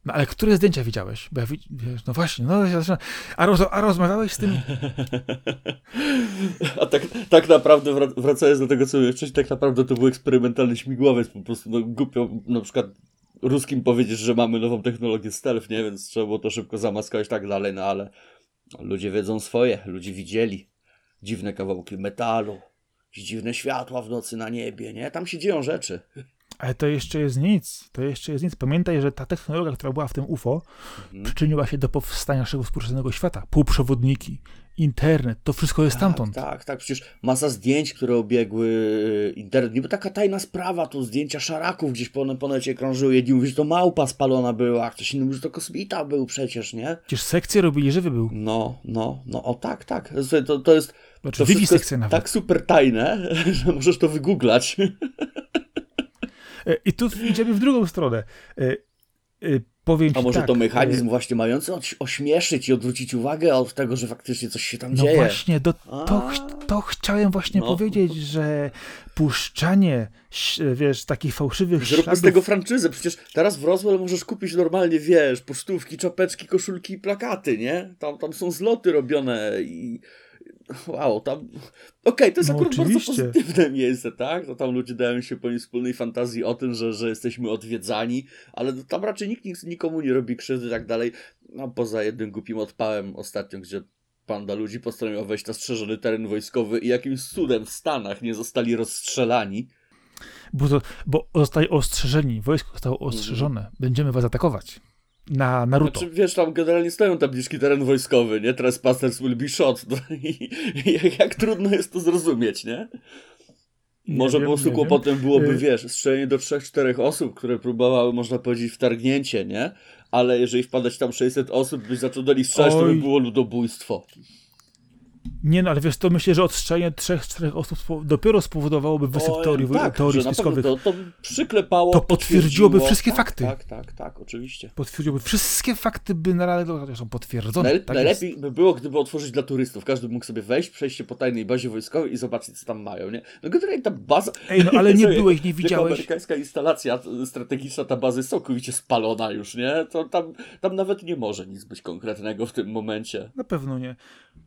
No ale które zdjęcia widziałeś? Bo ja wiesz, no właśnie, no a, roz, a rozmawiałeś z tym? <laughs> a tak, tak naprawdę, wracając do tego, co mówię wcześniej, tak naprawdę to był eksperymentalny śmigłowiec, po prostu no, głupio na przykład ruskim powiedzieć, że mamy nową technologię stealth, nie? Więc trzeba było to szybko zamaskać i tak dalej, no ale ludzie wiedzą swoje, ludzie widzieli dziwne kawałki metalu, dziwne światła w nocy na niebie, nie? Tam się dzieją rzeczy. Ale to jeszcze jest nic. To jeszcze jest nic. Pamiętaj, że ta technologia, która była w tym UFO, mhm. przyczyniła się do powstania naszego współczesnego świata. Półprzewodniki, internet, to wszystko jest tak, stamtąd. Tak, tak. Przecież masa zdjęć, które obiegły e, internet. Niby taka tajna sprawa, tu zdjęcia szaraków gdzieś po, po necie krążyły. Jedni mówią, że to małpa spalona była, ktoś inny mówi, że to kosmita był przecież, nie? Przecież sekcje robili, żywy był. No, no, no, o tak, tak. To, to jest... Znaczy, to nawet. tak super tajne, <laughs> że możesz to wygooglać. <laughs> E, I tu idziemy w drugą stronę. E, e, powiem A może tak, to mechanizm właśnie mający ośmieszyć i odwrócić uwagę od tego, że faktycznie coś się tam no dzieje. No właśnie, do, to, to chciałem właśnie no. powiedzieć, że puszczanie, wiesz, takich fałszywych Zróbmy śladów... z tego franczyzę, przecież teraz w Roswell możesz kupić normalnie, wiesz, pocztówki, czapeczki, koszulki i plakaty, nie? Tam, tam są zloty robione i wow, tam. Okej, okay, to jest no akurat oczywiście. bardzo pozytywne miejsce, tak? To tam ludzie dają się po wspólnej fantazji o tym, że, że jesteśmy odwiedzani, ale tam raczej nikt nikomu nie robi krzywdy i tak dalej. No poza jednym głupim odpałem ostatnio, gdzie panda ludzi postanowiła wejść na strzeżony teren wojskowy i jakimś cudem w Stanach nie zostali rozstrzelani. Bo, to, bo zostali ostrzeżeni, wojsko zostało ostrzeżone, mm. będziemy was atakować na Naruto. Znaczy, wiesz, tam generalnie stoją tabliczki teren wojskowy, nie? Trespassers will be shot. No <laughs> i, jak, jak trudno jest to zrozumieć, nie? Nie Może wiem, po prostu kłopotem byłoby, y- wiesz, strzelenie do 3-4 osób, które próbowały, można powiedzieć, wtargnięcie, nie? Ale jeżeli wpadać tam 600 osób, byś zaczął do nich strzelać, Oj. to by było ludobójstwo. Nie no, ale wiesz, to myślę, że odstrzelenie trzech, czterech osób dopiero spowodowałoby wysyp o, teorii, tak, teorii spiskowych. To, to przyklepało, To potwierdziłoby wszystkie tak, fakty. Tak, tak, tak, oczywiście. Potwierdziłoby wszystkie fakty, by na są potwierdzone. Najle tak najlepiej jest. by było, gdyby otworzyć dla turystów. Każdy mógł sobie wejść, przejść się po tajnej bazie wojskowej i zobaczyć, co tam mają, nie? No generalnie ta baza... Ej, no ale nie <laughs> byłeś, nie widziałeś. amerykańska instalacja strategiczna, ta baza jest całkowicie spalona już, nie? To tam, tam nawet nie może nic być konkretnego w tym momencie. Na pewno nie.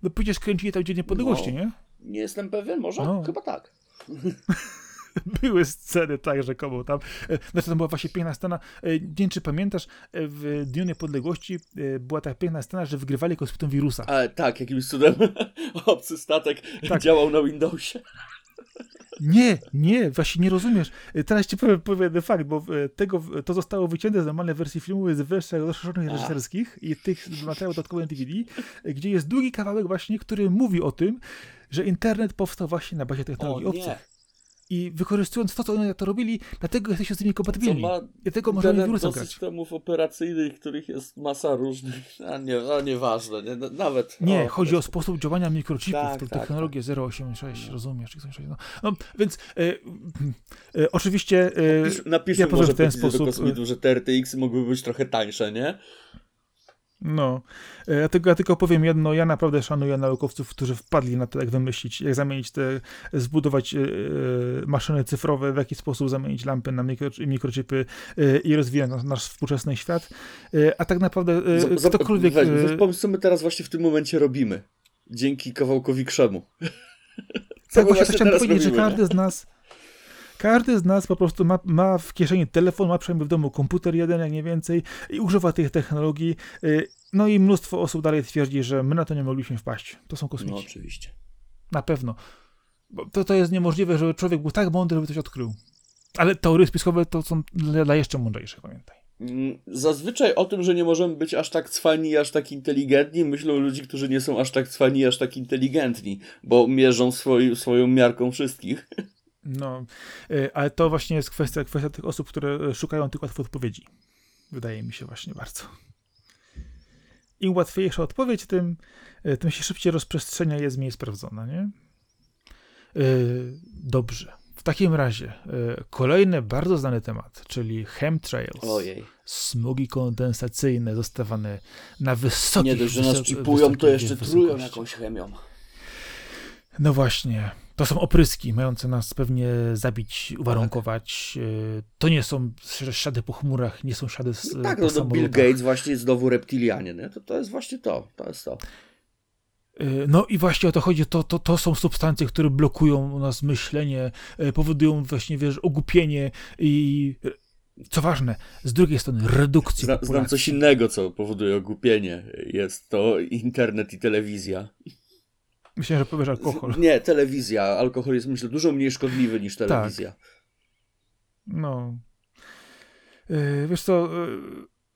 No pójdziesz kręcić tam Dzień Niepodległości, no, nie? Nie jestem pewien, może? No. Chyba tak. <laughs> Były sceny tak, że komu tam. E, znaczy, to była właśnie piękna scena. E, nie wiem, czy pamiętasz, e, w Dniu Niepodległości była taka piękna scena, że wygrywali kosmitom wirusa. A, tak, jakimś cudem <laughs> obcy statek tak. działał na Windowsie. Nie, nie, właśnie nie rozumiesz. Teraz ci powiem, powiem fakt, bo tego, to zostało wycięte z normalnej wersji filmu z wersji rozszerzonych reżyserskich i tych materiałów dodatkowych DVD, gdzie jest długi kawałek właśnie, który mówi o tym, że internet powstał właśnie na bazie technologii o, obcych. I wykorzystując to, co oni to robili, dlatego jesteśmy z nimi kompatybilni. Co ma dlatego możemy wirusem grać. systemów operacyjnych, których jest masa różnych, a, nie, a nieważne, nie, nawet... Nie, o, chodzi o sposób działania mikrochipów, tak, to tak, technologię tak. 086, rozumiesz? No, no więc e, e, oczywiście e, Napisz, ja może w ten sposób, do kosmitów, że te RTX mogłyby być trochę tańsze, nie? No, e, ja tylko, ja tylko powiem jedno, ja naprawdę szanuję naukowców, którzy wpadli na to, jak wymyślić, jak zamienić te, zbudować e, e maszyny cyfrowe, w jaki sposób zamienić lampy na mikro, mikrochipy i rozwijać nasz, nasz współczesny świat, a tak naprawdę e, z, ktokolwiek... Weź, co my teraz właśnie w tym momencie robimy, dzięki kawałkowi krzemu. tak, właśnie chciałem powiedzieć, że każdy z nas Każdy z nas po prostu ma, ma w kieszeni telefon, ma przynajmniej w domu komputer jeden, jak nie więcej, i używa tych technologii. Y, no i mnóstwo osób dalej twierdzi, że my na to nie mogliśmy wpaść. To są kosmici. No oczywiście. Na pewno. Bo to, to jest niemożliwe, żeby człowiek był tak mądry, żeby coś odkrył. Ale teorie spiskowe to są dla jeszcze mądrzejszych, pamiętaj. Mm, zazwyczaj o tym, że nie możemy być aż tak cwani i aż tak inteligentni, myślą ludzi, którzy nie są aż tak cwani i aż tak inteligentni, bo mierzą swoi, swoją miarką wszystkich. <laughs> No, y, ale to właśnie jest kwestia, kwestia tych osób, które szukają tych łatwych odpowiedzi. Wydaje mi się właśnie bardzo. Im łatwiejsza odpowiedź, tym, y, tym się szybciej rozprzestrzenia jest mniej sprawdzona, nie? Yy, dobrze. W takim razie kolejny bardzo znany temat, czyli chemtrails. Ojej. Smugi kondensacyjne zostawane na wysokich Nie dość, że nas chipują, to jeszcze trują jakąś chemią. No właśnie. To są opryski mające nas pewnie zabić, uwarunkować. Tak. To nie są ślady po chmurach, nie są ślady z no Tak, no, no Bill Gates właśnie znowu reptilianie, nie? To, to jest właśnie to, to jest to. Y, no i właśnie o to chodzi, to, to, to są substancje, które blokują u nas myślenie, y, powodują właśnie, wiesz, ogłupienie i co ważne, z drugiej strony redukcję Zna, Znam coś innego, co powoduje ogłupienie. Jest to internet i telewizja. Myślę, że powiesz alkohol. Nie, telewizja. Alkohol jest, myślę, dużo mniej szkodliwy niż telewizja. Tak. No. Yy, wiesz co,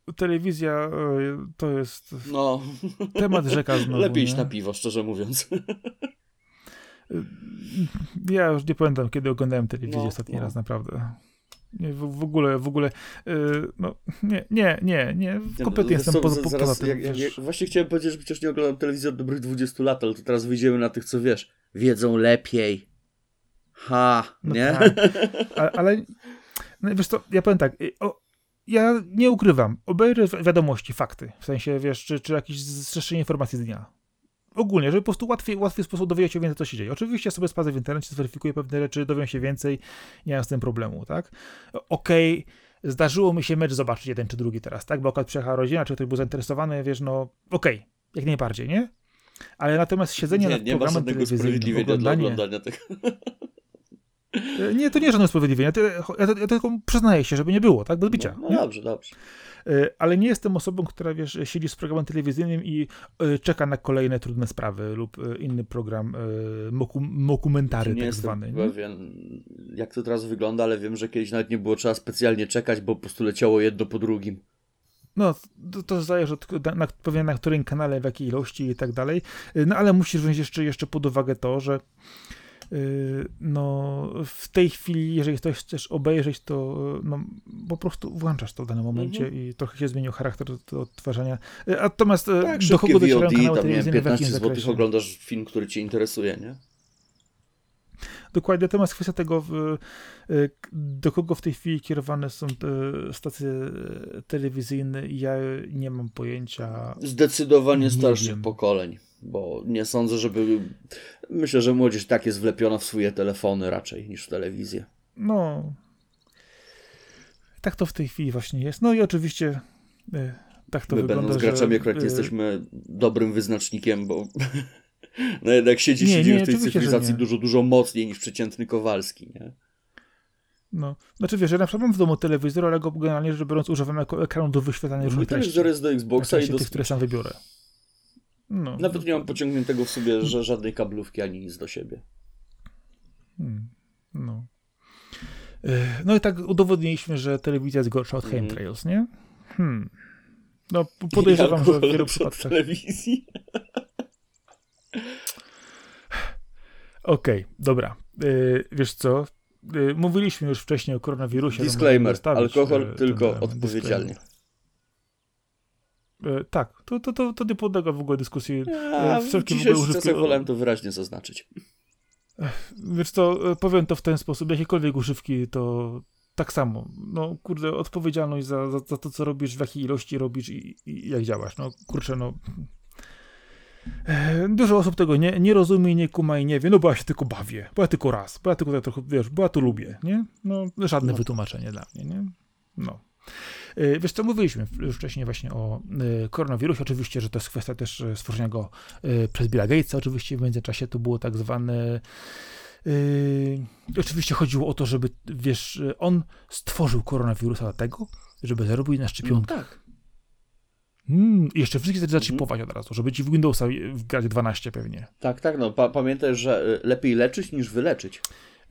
yy, telewizja yy, to jest no. temat rzeka znowu. <laughs> Lepiej iść na piwo, szczerze mówiąc. <laughs> Ja już nie pamiętam, kiedy oglądałem telewizję no, ostatni no. raz, naprawdę. Nie, w, w, ogóle, w ogóle, yy, no, nie, nie, nie, nie, kompletnie jestem po, poza, zaraz, poza tym. Jak, jak, jak, właśnie chciałem powiedzieć, że przecież nie oglądam telewizji od dobrych 20 lat, ale to teraz wyjdziemy na tych, co wiesz, wiedzą lepiej. Ha, no nie? Tak. Ale, ale no, wiesz co, ja powiem tak, y, o, ja nie ukrywam, obejrzę wiadomości, fakty, w sensie, wiesz, czy, czy jakieś zrzeszenie informacji z dnia ogólnie, żeby po prostu łatwiej, łatwiej sposób dowiedzieć się więcej, co się dzieje. Oczywiście sobie sprawdzę w internecie, zweryfikuję pewne rzeczy, dowiem się więcej, nie mam z tym problemu, tak? Okej, okay, zdarzyło mi się mecz zobaczyć jeden czy drugi teraz, tak? Bo akurat przyjechała rodzina, czy ktoś był zainteresowany, wiesz, no okej, okay, jak najbardziej, nie? Ale natomiast siedzenie nie, nad nie programem telewizyjnym, oglądanie... dla oglądania tego. <laughs> E, nie, to nie żadne usprawiedliwienie. Ja, ja, ja, tylko przyznaję się, żeby nie było, tak? Bez bicia. No, no dobrze, dobrze. E, ale nie jestem osobą, która wiesz, siedzi z programem telewizyjnym i e, czeka na kolejne trudne sprawy lub inny program moku, mokumentary nie tak zwany. Nie pewien, jak to teraz wygląda, ale wiem, że kiedyś nawet nie było trzeba specjalnie czekać, bo po prostu leciało jedno po drugim. No, to, to zależy od na, na, na którym kanale, w jakiej ilości i tak dalej. No ale musisz wziąć jeszcze, jeszcze pod uwagę to, że no w tej chwili, jeżeli ktoś chcesz obejrzeć, to no, po prostu włączasz to w danym momencie -hmm. i trochę się zmienił charakter odtwarzania. Y, natomiast y, tak, do kogo docierają kanały tam, telewizyjne 15 zł oglądasz film, który cię interesuje, nie? Dokładnie, natomiast kwestia tego, do kogo w tej chwili kierowane są stacje telewizyjne, ja nie mam pojęcia. Zdecydowanie starszych wiem. pokoleń bo nie sądzę, żeby. Myślę, że młodzież tak jest wlepiona w swoje telefony raczej niż w telewizję. No. Tak to w tej chwili właśnie jest. No i oczywiście. Y, tak to My wygląda, będąc graczami akurat y, jesteśmy dobrym wyznacznikiem, bo no jednak siedzi nie, się nie, w tej cywilizacji dużo, dużo mocniej niż przeciętny Kowalski, nie? No, znaczy wiesz, ja na przykład mam w domu telewizor, ale go generalnie rzecz biorąc używam jako ekranu do wyświetlania różnych treści. telewizor jest do Xboxa i do... tych, które sam wybiorę. No, Nawet nie mam pociągniętego w sobie że żadnej kablówki ani nic do siebie. Hmm. No. E, no i tak udowodniliśmy, że telewizja jest gorsza od mm. chemtrails, nie? Hmm. No podejrzewam, że w wielu przypadkach... telewizji. Okej, okay, dobra. Yy, wiesz co? Yy, mówiliśmy już wcześniej o koronawirusie. Disclaimer, alkohol tylko odpowiedzialnie. Disclaimer. E, tak, to, to, to, to nie podlega w ogóle dyskusji. Ja, wszelkie w ogóle używki... wolałem to wyraźnie zaznaczyć. Wiesz co, e, powiem to w ten sposób, jakiekolwiek używki to tak samo. No kurde, odpowiedzialność za, za, za to, co robisz, w jakiej ilości robisz i, i jak działasz. No kurczę, no... E, dużo osób tego nie, nie rozumie, nie kuma i nie wie, no bo ja się tylko bawię, bo ja tylko raz, bo ja tylko tak trochę, wiesz, bo ja to lubię, nie? No, żadne no. wytłumaczenie dla mnie, nie? No. E, wiesz co, mówiliśmy już wcześniej właśnie o e, koronawirusie, oczywiście, że to jest kwestia też e, stworzenia go przez Billa Gatesa, oczywiście w międzyczasie to było tak zwane Yy, oczywiście chodziło o to, żeby, wiesz, on stworzył koronawirusa dlatego, żeby zarobić na szczepionkach. No tak. Mm, I jeszcze wszystkie zaczipować mhm. od razu, żeby ci w Windowsa grać 12 pewnie. Tak, tak, no pa pamiętaj, że y, lepiej leczyć niż wyleczyć.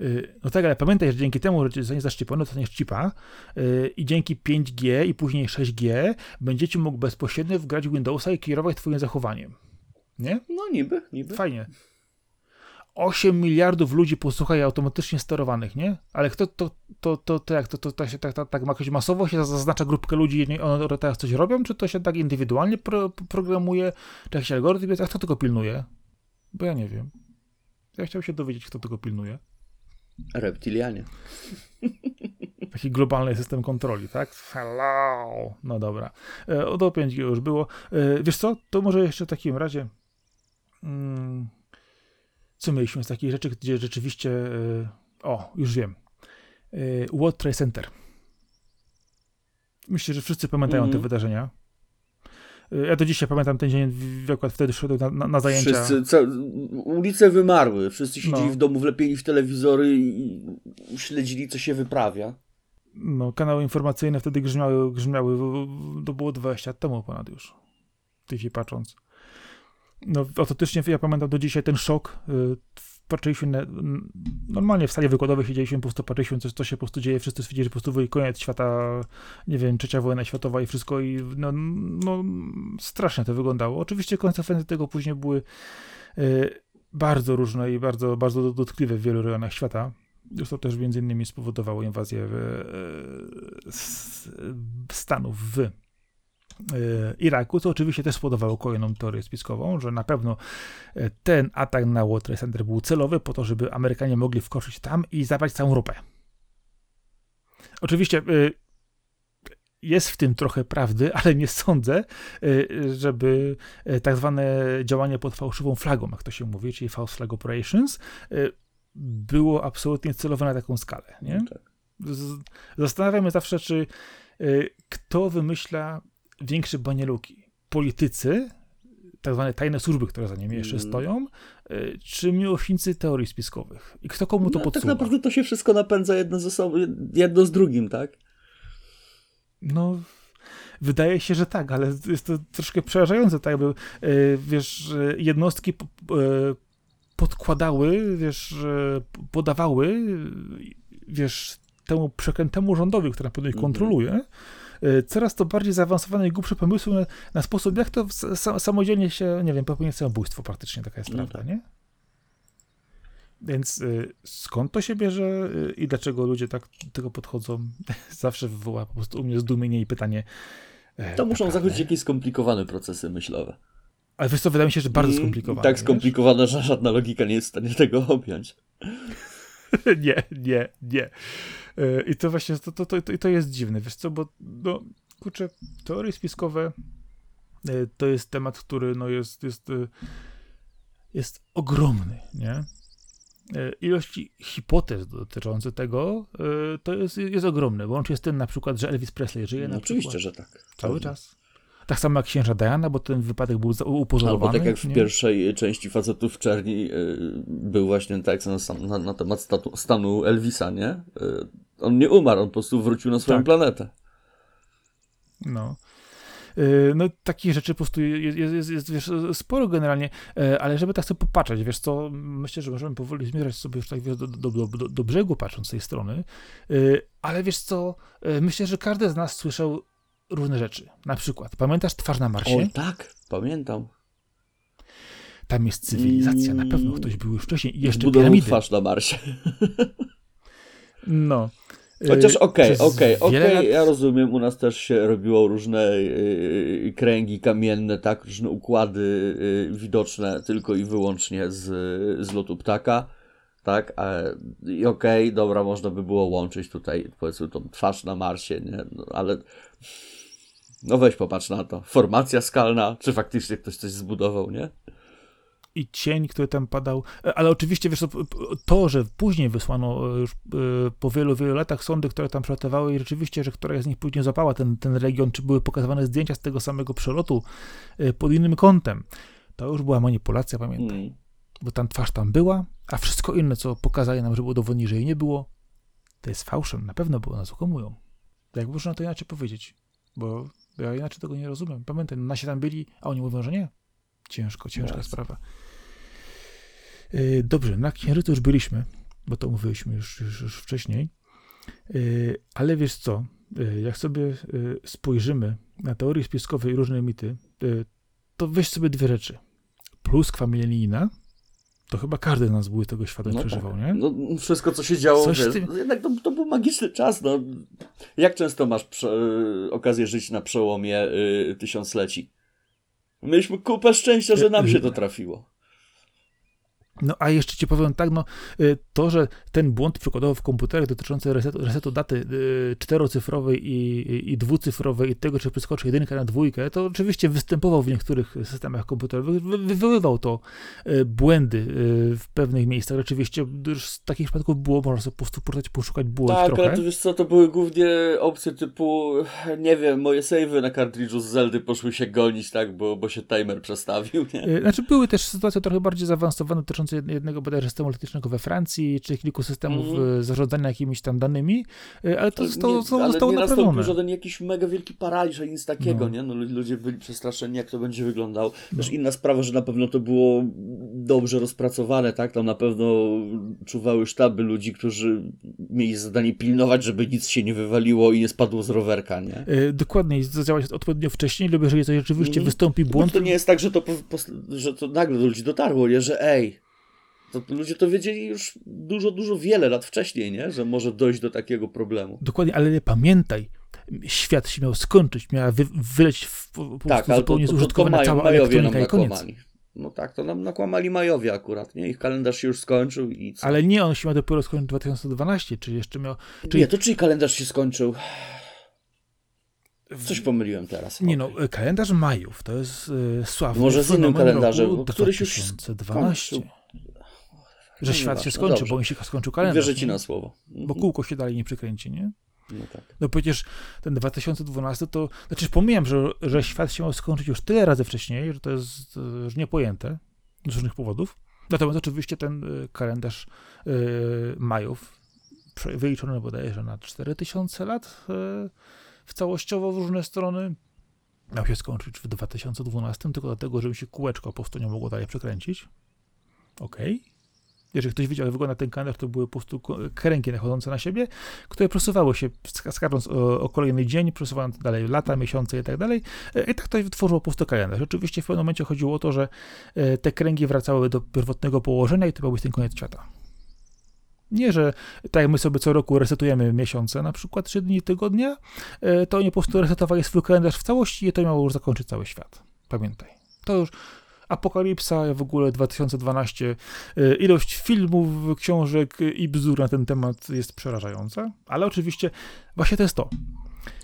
Y, no tak, ale pamiętaj, że dzięki temu, że zostanie zaszczepiony, dostaniesz chipa yy, i dzięki 5G i później 6G będziecie mógł bezpośrednio wgrać Windowsa i kierować twoim zachowaniem. Nie? No niby, niby. Fajnie. 8 miliardów ludzi posłuchaj automatycznie sterowanych, nie? Ale kto to, to, to, to jak to, to, to się tak, tak, tak jakoś masowo się zaznacza grupkę ludzi i one teraz coś robią, czy to się tak indywidualnie pro, programuje, czy jakiś algorytm jest, a kto tego pilnuje? Bo ja nie wiem. Ja chciałbym się dowiedzieć, kto tego pilnuje. Reptilianie. Taki globalny system kontroli, tak? Hello! No dobra. E, o do 5G już było. E, wiesz co? To może jeszcze w takim razie... Hmm, co mieliśmy z takich rzeczy, gdzie rzeczywiście. E, o, już wiem. E, World Trade Center. Myślę, że wszyscy pamiętają mm. te mhm. wydarzenia. E, ja do dzisiaj pamiętam ten dzień, akurat wtedy szedłem na, na, na zajęcia. Wszyscy, co, ulice wymarły, wszyscy siedzieli no. w domu, wlepieni w telewizory i śledzili, co się wyprawia. No, kanały informacyjne wtedy grzmiały, grzmiały, to było 20 lat temu ponad już, w tej patrząc. No, autentycznie ja pamiętam do dzisiaj ten szok. Y, patrzyliśmy na, normalnie w sali wykładowej siedzieliśmy, po prostu patrzyliśmy, co, co się po prostu dzieje, wszyscy stwierdzili, że po prostu koniec świata, nie wiem, trzecia wojna światowa i wszystko i no, no strasznie to wyglądało. Oczywiście konsekwencje tego później były y, bardzo różne i bardzo, bardzo dotkliwe w wielu rejonach świata. To też między innymi spowodowało inwazję w, y, Stanów w Iraku, co oczywiście też spowodowało kolejną teorię spiskową, że na pewno e, ten atak na World Trade Center był celowy po to, żeby Amerykanie mogli wkroczyć tam i zabrać całą ropę. Oczywiście e, jest w tym trochę prawdy, <laughs> ale nie sądzę, żeby tak zwane działanie pod fałszywą flagą, jak to się mówi, czyli false flag operations, było absolutnie celowe na taką skalę. Nie? Tak. Zastanawiam się zawsze, czy kto wymyśla większe banieluki. Politycy, tak zwane tajne służby, które za nimi jeszcze mm. stoją, e, czy miłośnicy teorii spiskowych? I kto komu to no, podsuwa? Tak naprawdę to się wszystko napędza jedno ze sobą, jedno z drugim, tak? No, wydaje się, że tak, ale jest to troszkę przerażające, tak jakby, e, wiesz, jednostki e, podkładały, wiesz, podawały, wiesz, temu przekrętemu rządowi, który na pewno ich mhm. kontroluje, coraz to bardziej zaawansowane i głupsze pomysły na, na sposób, jak to samodzielnie się, nie wiem, popełnić samobójstwo praktycznie, taka jest no prawda, tak. nie? Więc y, skąd to się bierze y, i dlaczego ludzie tak do tego podchodzą, <laughs> zawsze wywoła po prostu u mnie zdumienie i pytanie. E, to muszą zachodzić jakieś skomplikowane procesy myślowe. Ale wiesz co, wydaje mi się, że bardzo skomplikowane. Tak skomplikowane, że żadna logika nie jest w stanie tego objąć. <laughs> nie, nie, nie. I to właśnie, to, to, to, to jest dziwne, wiesz co, bo no, kurczę, teorie spiskowe e, to jest temat, który no jest, jest, e, jest ogromny, nie? E, ilość hipotez dotyczących tego to jest, jest ogromne. Łącznie z tym na przykład, że Elvis Presley żyje no, na Oczywiście, przykład. że tak. Cały czas. Tak samo jak księża Diana, bo ten wypadek był upozorowany. Albo tak jak w nie? pierwszej części Facetów w Czerni był właśnie tak na, na, na temat statu, stanu Elvisa, nie? On nie umarł, on po prostu wrócił na swoją tak. planetę. No. Y, no, takich rzeczy po prostu jest, jest, jest wiesz, sporo generalnie, y, ale żeby tak sobie popatrzeć, wiesz co, myślę, że możemy powoli zmierzać sobie już tak wiesz, do, do, do, do, brzegu patrząc z tej strony, y, ale wiesz co, myślę, że każdy z nas słyszał różne rzeczy. Na przykład, pamiętasz Twarz na Marsie? O tak, pamiętam. Tam jest cywilizacja, na pewno ktoś był już wcześniej. I jeszcze piramidy. Twarz na Marsie. <laughs> No. Chociaż okej, okej, okej, ja rozumiem, u nas też się robiło różne yy, kręgi kamienne, tak, różne układy yy, widoczne tylko i wyłącznie z, z lotu ptaka, tak, i okej, okay, dobra, można by było łączyć tutaj, powiedzmy, tą twarz na Marsie, nie, no, ale no weź popatrz na to, formacja skalna, czy faktycznie ktoś coś zbudował, nie? I cień, który tam padał. E, ale oczywiście, wiesz, to, że później wysłano e, już e, po wielu, wielu latach sądy, które tam przelatywały i rzeczywiście, że któraś z nich później zapała ten, ten region, czy były pokazywane zdjęcia z tego samego przelotu pod innym kątem, to już była manipulacja, pamiętaj. Mm. bo tam twarz tam była, a wszystko inne, co pokazali nam, żeby udowodnić, że jej nie było, to jest fałszem. Na pewno, bo nas okłamują. Jak można to inaczej powiedzieć? Bo ja inaczej tego nie rozumiem. Pamiętaj, no nasi tam byli, a oni mówią, że nie. Ciężko, ciężka yes. sprawa. Yy, dobrze, na Księżycu już byliśmy, bo to mówiliśmy już, już, już wcześniej. Yy, ale wiesz co, yy, jak sobie spojrzymy na teorie spiskowe i różne mity, to weź sobie dwie rzeczy. Pluskwa milenijna, to chyba każdy z nas był tego światem no przeżywał, tak. nie? No, wszystko, co się działo, wiesz, tym... jednak to, to, był magiczny czas. No. Jak często masz prze, okazję żyć na przełomie y, tysiącleci? Mieliśmy kupę szczęścia, że nam się to trafiło. No a jeszcze ci powiem tak, no y, to, że ten błąd przykładowo w komputerach dotyczący resetu, resetu daty y, czterocyfrowej i, i dwucyfrowej i tego, czy przeskoczy jedynka na dwójkę, to oczywiście występował w niektórych systemach komputerowych, wywoływał to y, błędy w pewnych miejscach. Oczywiście już z takich przypadków było, można sobie po prostu poszukać, błędów tak, trochę. Tak, ale to wiesz co, to były głównie opcje typu, nie wiem, moje savey na kartridżu z Zeldy poszły się gonić, tak, bo, bo się timer przestawił, nie? Znaczy były też sytuacje trochę bardziej zaawansowane dotyczące dotyczący jednego bodajże systemu elektrycznego we Francji, czy kilku systemów mm. zarządzania jakimiś tam danymi, e, ale to, to, to, to ale zostało nie naprawione. żaden jakiś mega wielki paraliż, ani nic takiego, no. nie? No, ludzie byli przestraszeni, jak to będzie wyglądało. Też no. inna sprawa, że na pewno to było dobrze rozpracowane, tak? Tam na pewno czuwały sztaby ludzi, którzy mieli zadanie pilnować, żeby nic się nie wywaliło i nie spadło z rowerka, nie? Yy, dokładnie, zadziałać odpowiednio wcześniej, lub jeżeli coś rzeczywiście mm. wystąpi błąd... Bo to nie jest tak, że to, że to nagle do ludzi dotarło, nie? Że ej, to ludzie to wiedzieli już dużo, dużo wiele lat wcześniej, nie? że może dojść do takiego problemu. Dokładnie, ale nie pamiętaj, świat się miał skończyć, miała wy, wyleć w, po tak, prostu zupełnie to, to, zużytkowana cała elektronika i koniec. No tak, to nam nakłamali Majowie akurat, nie? Ich kalendarz się już skończył i co? Ale nie, on się miał dopiero skończyć 2012, czy jeszcze miał... Czyli... Nie, to czyli kalendarz się skończył? Coś pomyliłem teraz. Nie okay. no, kalendarz Majów to jest y, sławny Może z innym kalendarzem, któryś już 2012. Że no świat się skończy, no bo on się skończył kalendarz. Wierzę ci na słowo. Mhm. Bo kółko się dalej nie przykręci, nie? No tak. No przecież ten 2012 to, znaczy pomijam, że, że świat się miał skończyć już tyle razy wcześniej, że to jest już niepojęte z różnych powodów. Natomiast oczywiście ten y, kalendarz y, Majów, wyliczony bodajże na 4000 lat y, w całościowo w różne strony, miał się skończyć w 2012, tylko dlatego, żeby się kółeczko po prostu nie mogło dalej przekręcić. Okej. Okay jeżeli ktoś widział, jak wygląda ten kalendarz, to były po prostu kręgi nachodzące na siebie, które przesuwały się, skarżąc o, o, kolejny dzień, przesuwając dalej lata, miesiące i tak dalej. E, I tak to wytworzyło po prostu kalendarz. Oczywiście w pewnym momencie chodziło o to, że e, te kręgi wracały do pierwotnego położenia i to był ten koniec świata. Nie, że tak jak my sobie co roku resetujemy miesiące, na przykład 3 dni tygodnia, e, to oni po prostu resetowali swój kalendarz w całości i to miało już zakończyć cały świat. Pamiętaj. To już Apokalipsa, w ogóle 2012. Y, ilość filmów, książek i bzdur na ten temat jest przerażająca, ale oczywiście właśnie to jest to.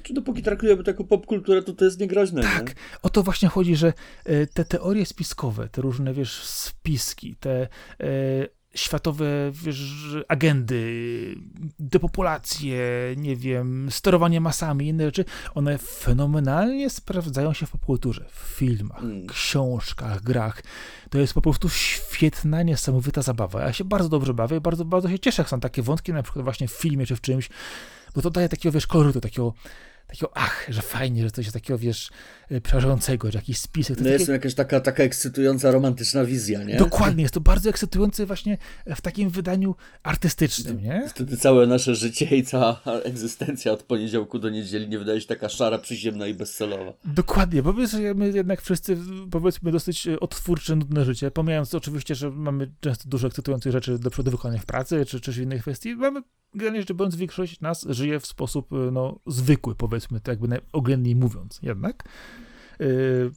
Czy dopóki traktujemy taką popkulturę, to to jest niegroźne, Tak, nie? o to właśnie chodzi, że y, te teorie spiskowe, te różne, wiesz, spiski, te y, światowe wiesz, agendy, depopulacje, nie wiem, sterowanie masami, inne rzeczy, one fenomenalnie sprawdzają się w popkulturze, w filmach, mm. książkach, grach. To jest po prostu świetna, niesamowita zabawa. Ja się bardzo dobrze bawię, bardzo, bardzo się cieszę, jak są takie wątki, na przykład właśnie w filmie czy w czymś, bo to daje takiego, wiesz, kolorytu, takiego takiego, ach, że fajnie, że coś takiego, wiesz, przerażającego, że jakiś spisek. To no jest takie... jakaś taka, taka ekscytująca, romantyczna wizja, nie? Dokładnie, jest to bardzo ekscytujące właśnie w takim wydaniu artystycznym, nie? Wtedy całe nasze życie i cała egzystencja od poniedziałku do niedzieli nie wydaje się taka szara, przyziemna i bezcelowa. Dokładnie, bo my jednak wszyscy, powiedzmy, dosyć e, odtwórcze, nudne życie, pomijając oczywiście, że mamy często dużo ekscytujących rzeczy do przodu wykonanych w pracy, czy, czy w innych kwestii, mamy generalnie rzecz biorąc, większość nas żyje w sposób no, zwykły, powiedzmy to jakby oględniej mówiąc jednak. Y,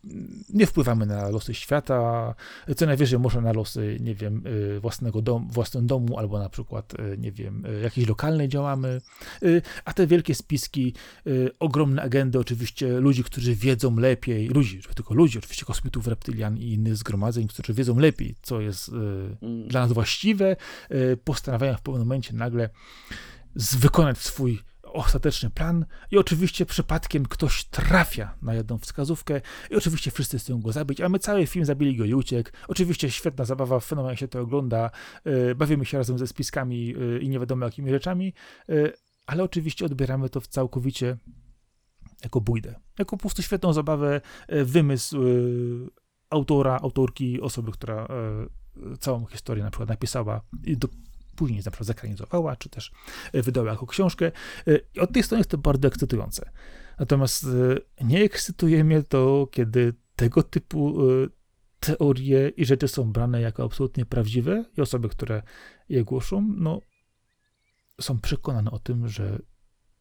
nie wpływamy na losy świata, co najwyżej może na losy, nie wiem, y, własnego dom, własnym domu, albo na przykład, y, nie wiem, jakiejś lokalnej działamy, a te wielkie spiski, ogromne agendy oczywiście ludzi, którzy wiedzą lepiej, ludzi, tylko ludzi, oczywiście kosmitów, reptylian i innych zgromadzeń, którzy wiedzą lepiej, co jest mm. dla nas właściwe, postanawiają w pewnym momencie nagle wykonać swój ostateczny plan i oczywiście przypadkiem ktoś trafia na jedną wskazówkę i oczywiście wszyscy chcą go zabić, a my cały film zabili go i uciekł. Oczywiście świetna zabawa, fenomenalnie się to ogląda, yy, bawimy się razem ze spiskami yy, i nie wiadomo jakimi rzeczami, yy, ale oczywiście odbieramy to całkowicie jako bójdę, jako po prostu świetną zabawę, wymysł autora, autorki, osoby, która całą historię na przykład napisała i do, później na przykład zakranizowała, czy też e, wydała jako książkę. E, I od tej strony jest to bardzo ekscytujące. Natomiast e, nie ekscytuje mnie to, kiedy tego typu teorie i rzeczy są brane jako absolutnie prawdziwe i osoby, które je głoszą, no, są przekonane o tym, że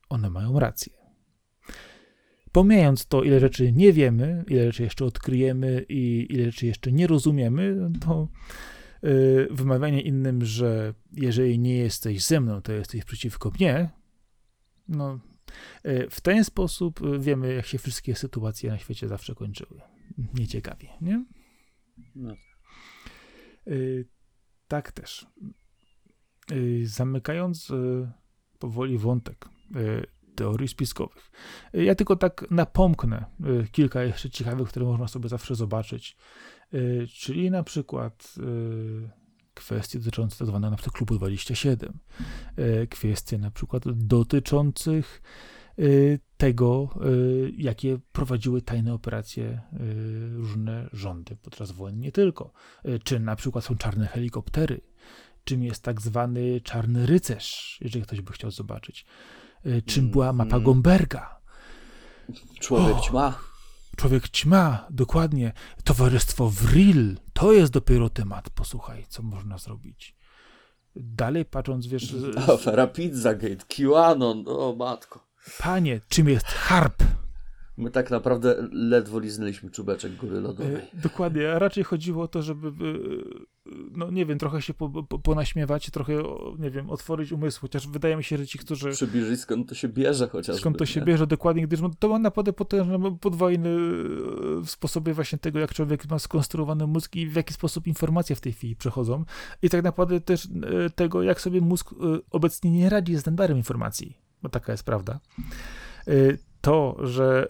one mają rację. Pomijając to, ile rzeczy nie wiemy, ile rzeczy jeszcze odkryjemy i ile rzeczy jeszcze nie rozumiemy, to Y, wymawianie innym, że jeżeli nie jesteś ze mną, to jesteś przeciwko mnie, no, y, w ten sposób y, wiemy, jak się wszystkie sytuacje na świecie zawsze kończyły. Nieciekawie, nie? No. Tak też. Zamykając powoli wątek teorii spiskowych. Ja tylko tak napomknę kilka jeszcze ciekawych, które można sobie zawsze zobaczyć Y, czyli na przykład y, kwestie dotyczące tzw. Tak na przykład klubu 27, y, kwestie na przykład dotyczących tego, jakie prowadziły tajne operacje różne rządy podczas wojen, nie tylko. Czy na przykład są czarne helikoptery, czym jest tak zwany czarny rycerz, jeżeli ktoś by chciał zobaczyć. Czym była mapa mm. Gomberga. Człowiek ćma. Człowiek ćma, dokładnie. Towarzystwo Vril, to jest dopiero temat. Posłuchaj, co można zrobić. Dalej patrząc, wiesz... <laughs> Afera Pizzagate, QAnon, o matko. Panie, czym jest harp? My tak naprawdę ledwo liznęliśmy czubeczek góry lodowej. E, dokładnie, a raczej chodziło o to, żeby, e, no nie wiem, trochę się po, po, ponaśmiewać, trochę, nie wiem, otworzyć umysł, chociaż wydaje mi się, że ci, którzy... Przybliżyć skąd to się bierze chociaż. Skąd to się bierze dokładnie, gdyż to ma naprawdę potężne, podwojny e, sposobie właśnie tego, jak człowiek ma skonstruowany mózg i w jaki sposób informacje w tej chwili przechodzą. I tak naprawdę też tego, jak sobie mózg obecnie nie radzi z nadmiarem informacji, bo taka jest prawda. To, że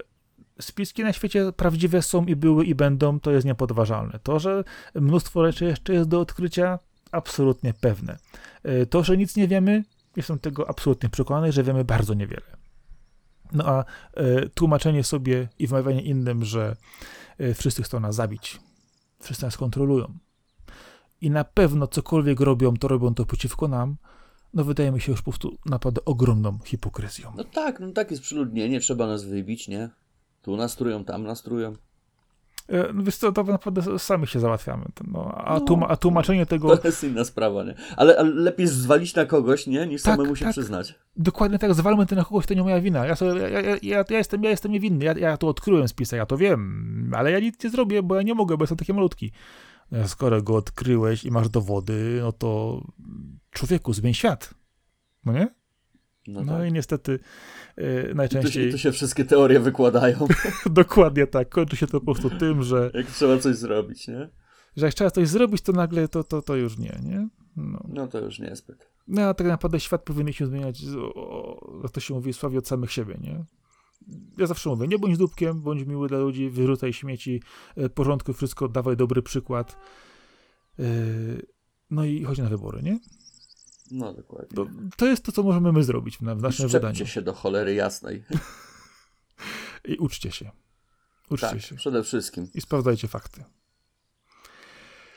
spiski na świecie prawdziwe są i były i będą, to jest niepodważalne. To, że mnóstwo rzeczy jeszcze jest do odkrycia, absolutnie pewne. E, to, że nic nie wiemy, jestem tego absolutnie przekonany, że wiemy bardzo niewiele. No a e, tłumaczenie sobie i wmawianie innym, że e, wszyscy chcą nas zabić, wszyscy nas kontrolują i na pewno cokolwiek robią, to robią to przeciwko nam, no wydaje mi się już po prostu naprawdę ogromną hipokryzją. No tak, no tak jest przyludnienie, trzeba nas wybić, nie? Tu nastrują, tam nastrują. E, no wiesz co, to naprawdę sami się załatwiamy. No, a, no, tłuma, a tłumaczenie tego... To jest inna sprawa, nie? Ale, ale lepiej zwalić na kogoś, nie? Niż tak, samemu się tak. przyznać. Dokładnie tak, zwalmy to na kogoś, to nie moja wina. Ja, sobie, ja, ja, ja, jestem, ja jestem niewinny, ja, ja to odkryłem spisa, ja to wiem, ale ja nic nie zrobię, bo ja nie mogę, bo jestem taki malutki. E, skoro go odkryłeś i masz dowody, no to człowieku, zmień świat. No nie? No, no tak. i niestety yy, najczęściej... I tu, się, tu się wszystkie teorie wykładają. <laughs> Dokładnie tak. Kończy się to po prostu tym, że... <laughs> Jak trzeba coś zrobić, nie? Że jak trzeba coś zrobić, to nagle to, to, to już nie, nie? No. no to już niezbyt. No a tak naprawdę świat powinien się zmieniać, jak to się mówi, sławi od samych siebie, nie? Ja zawsze mówię, nie bądź dupkiem, bądź miły dla ludzi, wyrzucaj śmieci, e, porządku, wszystko, dawaj dobry przykład. E, no i chodź na wybory, nie? No, dokładnie. To, to jest to, co możemy my zrobić w, w naszym wydaniu. się do cholery jasnej. I uczcie się. Uczcie tak, się. przede wszystkim. I sprawdzajcie fakty.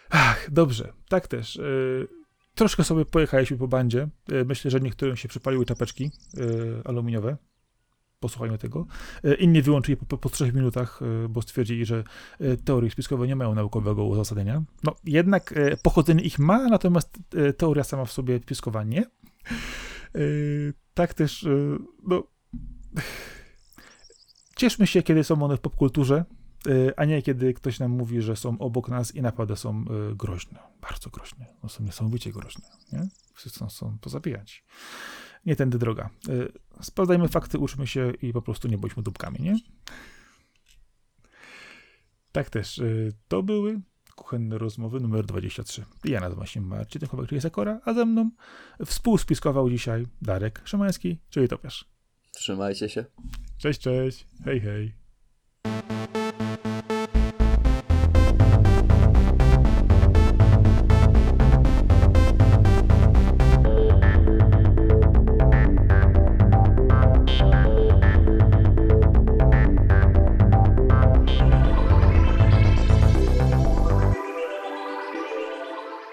Ach, dobrze. Tak też. Yy, troszkę sobie pojechaliśmy po bandzie. Yy, myślę, że niektórym się przypaliły czapeczki yy, aluminiowe posłuchajmy tego. E, inni wyłączyli po, po, trzech minutach, e, bo stwierdzili, że e, teorie spiskowe nie mają naukowego uzasadnienia. No, jednak pochodzenie ich ma, natomiast teoria sama w sobie spiskowa nie. Tak też, no... Cieszmy się, kiedy są one w popkulturze, a nie kiedy ktoś nam mówi, że są obok nas i naprawdę są groźne. Bardzo groźne. No, są niesamowicie groźne. Nie? Wszyscy nas chcą pozabijać nie tędy droga. E, sprawdzajmy fakty, uczmy się i po prostu nie bądźmy dupkami, nie? Tak też. E, to były kuchenne rozmowy numer 23. Ja nazywam się Marcin Chowak, czyli Sakora, a ze mną współspiskował dzisiaj Darek Szymański, czyli Topiarz. Trzymajcie się. Cześć, cześć. Hej, hej.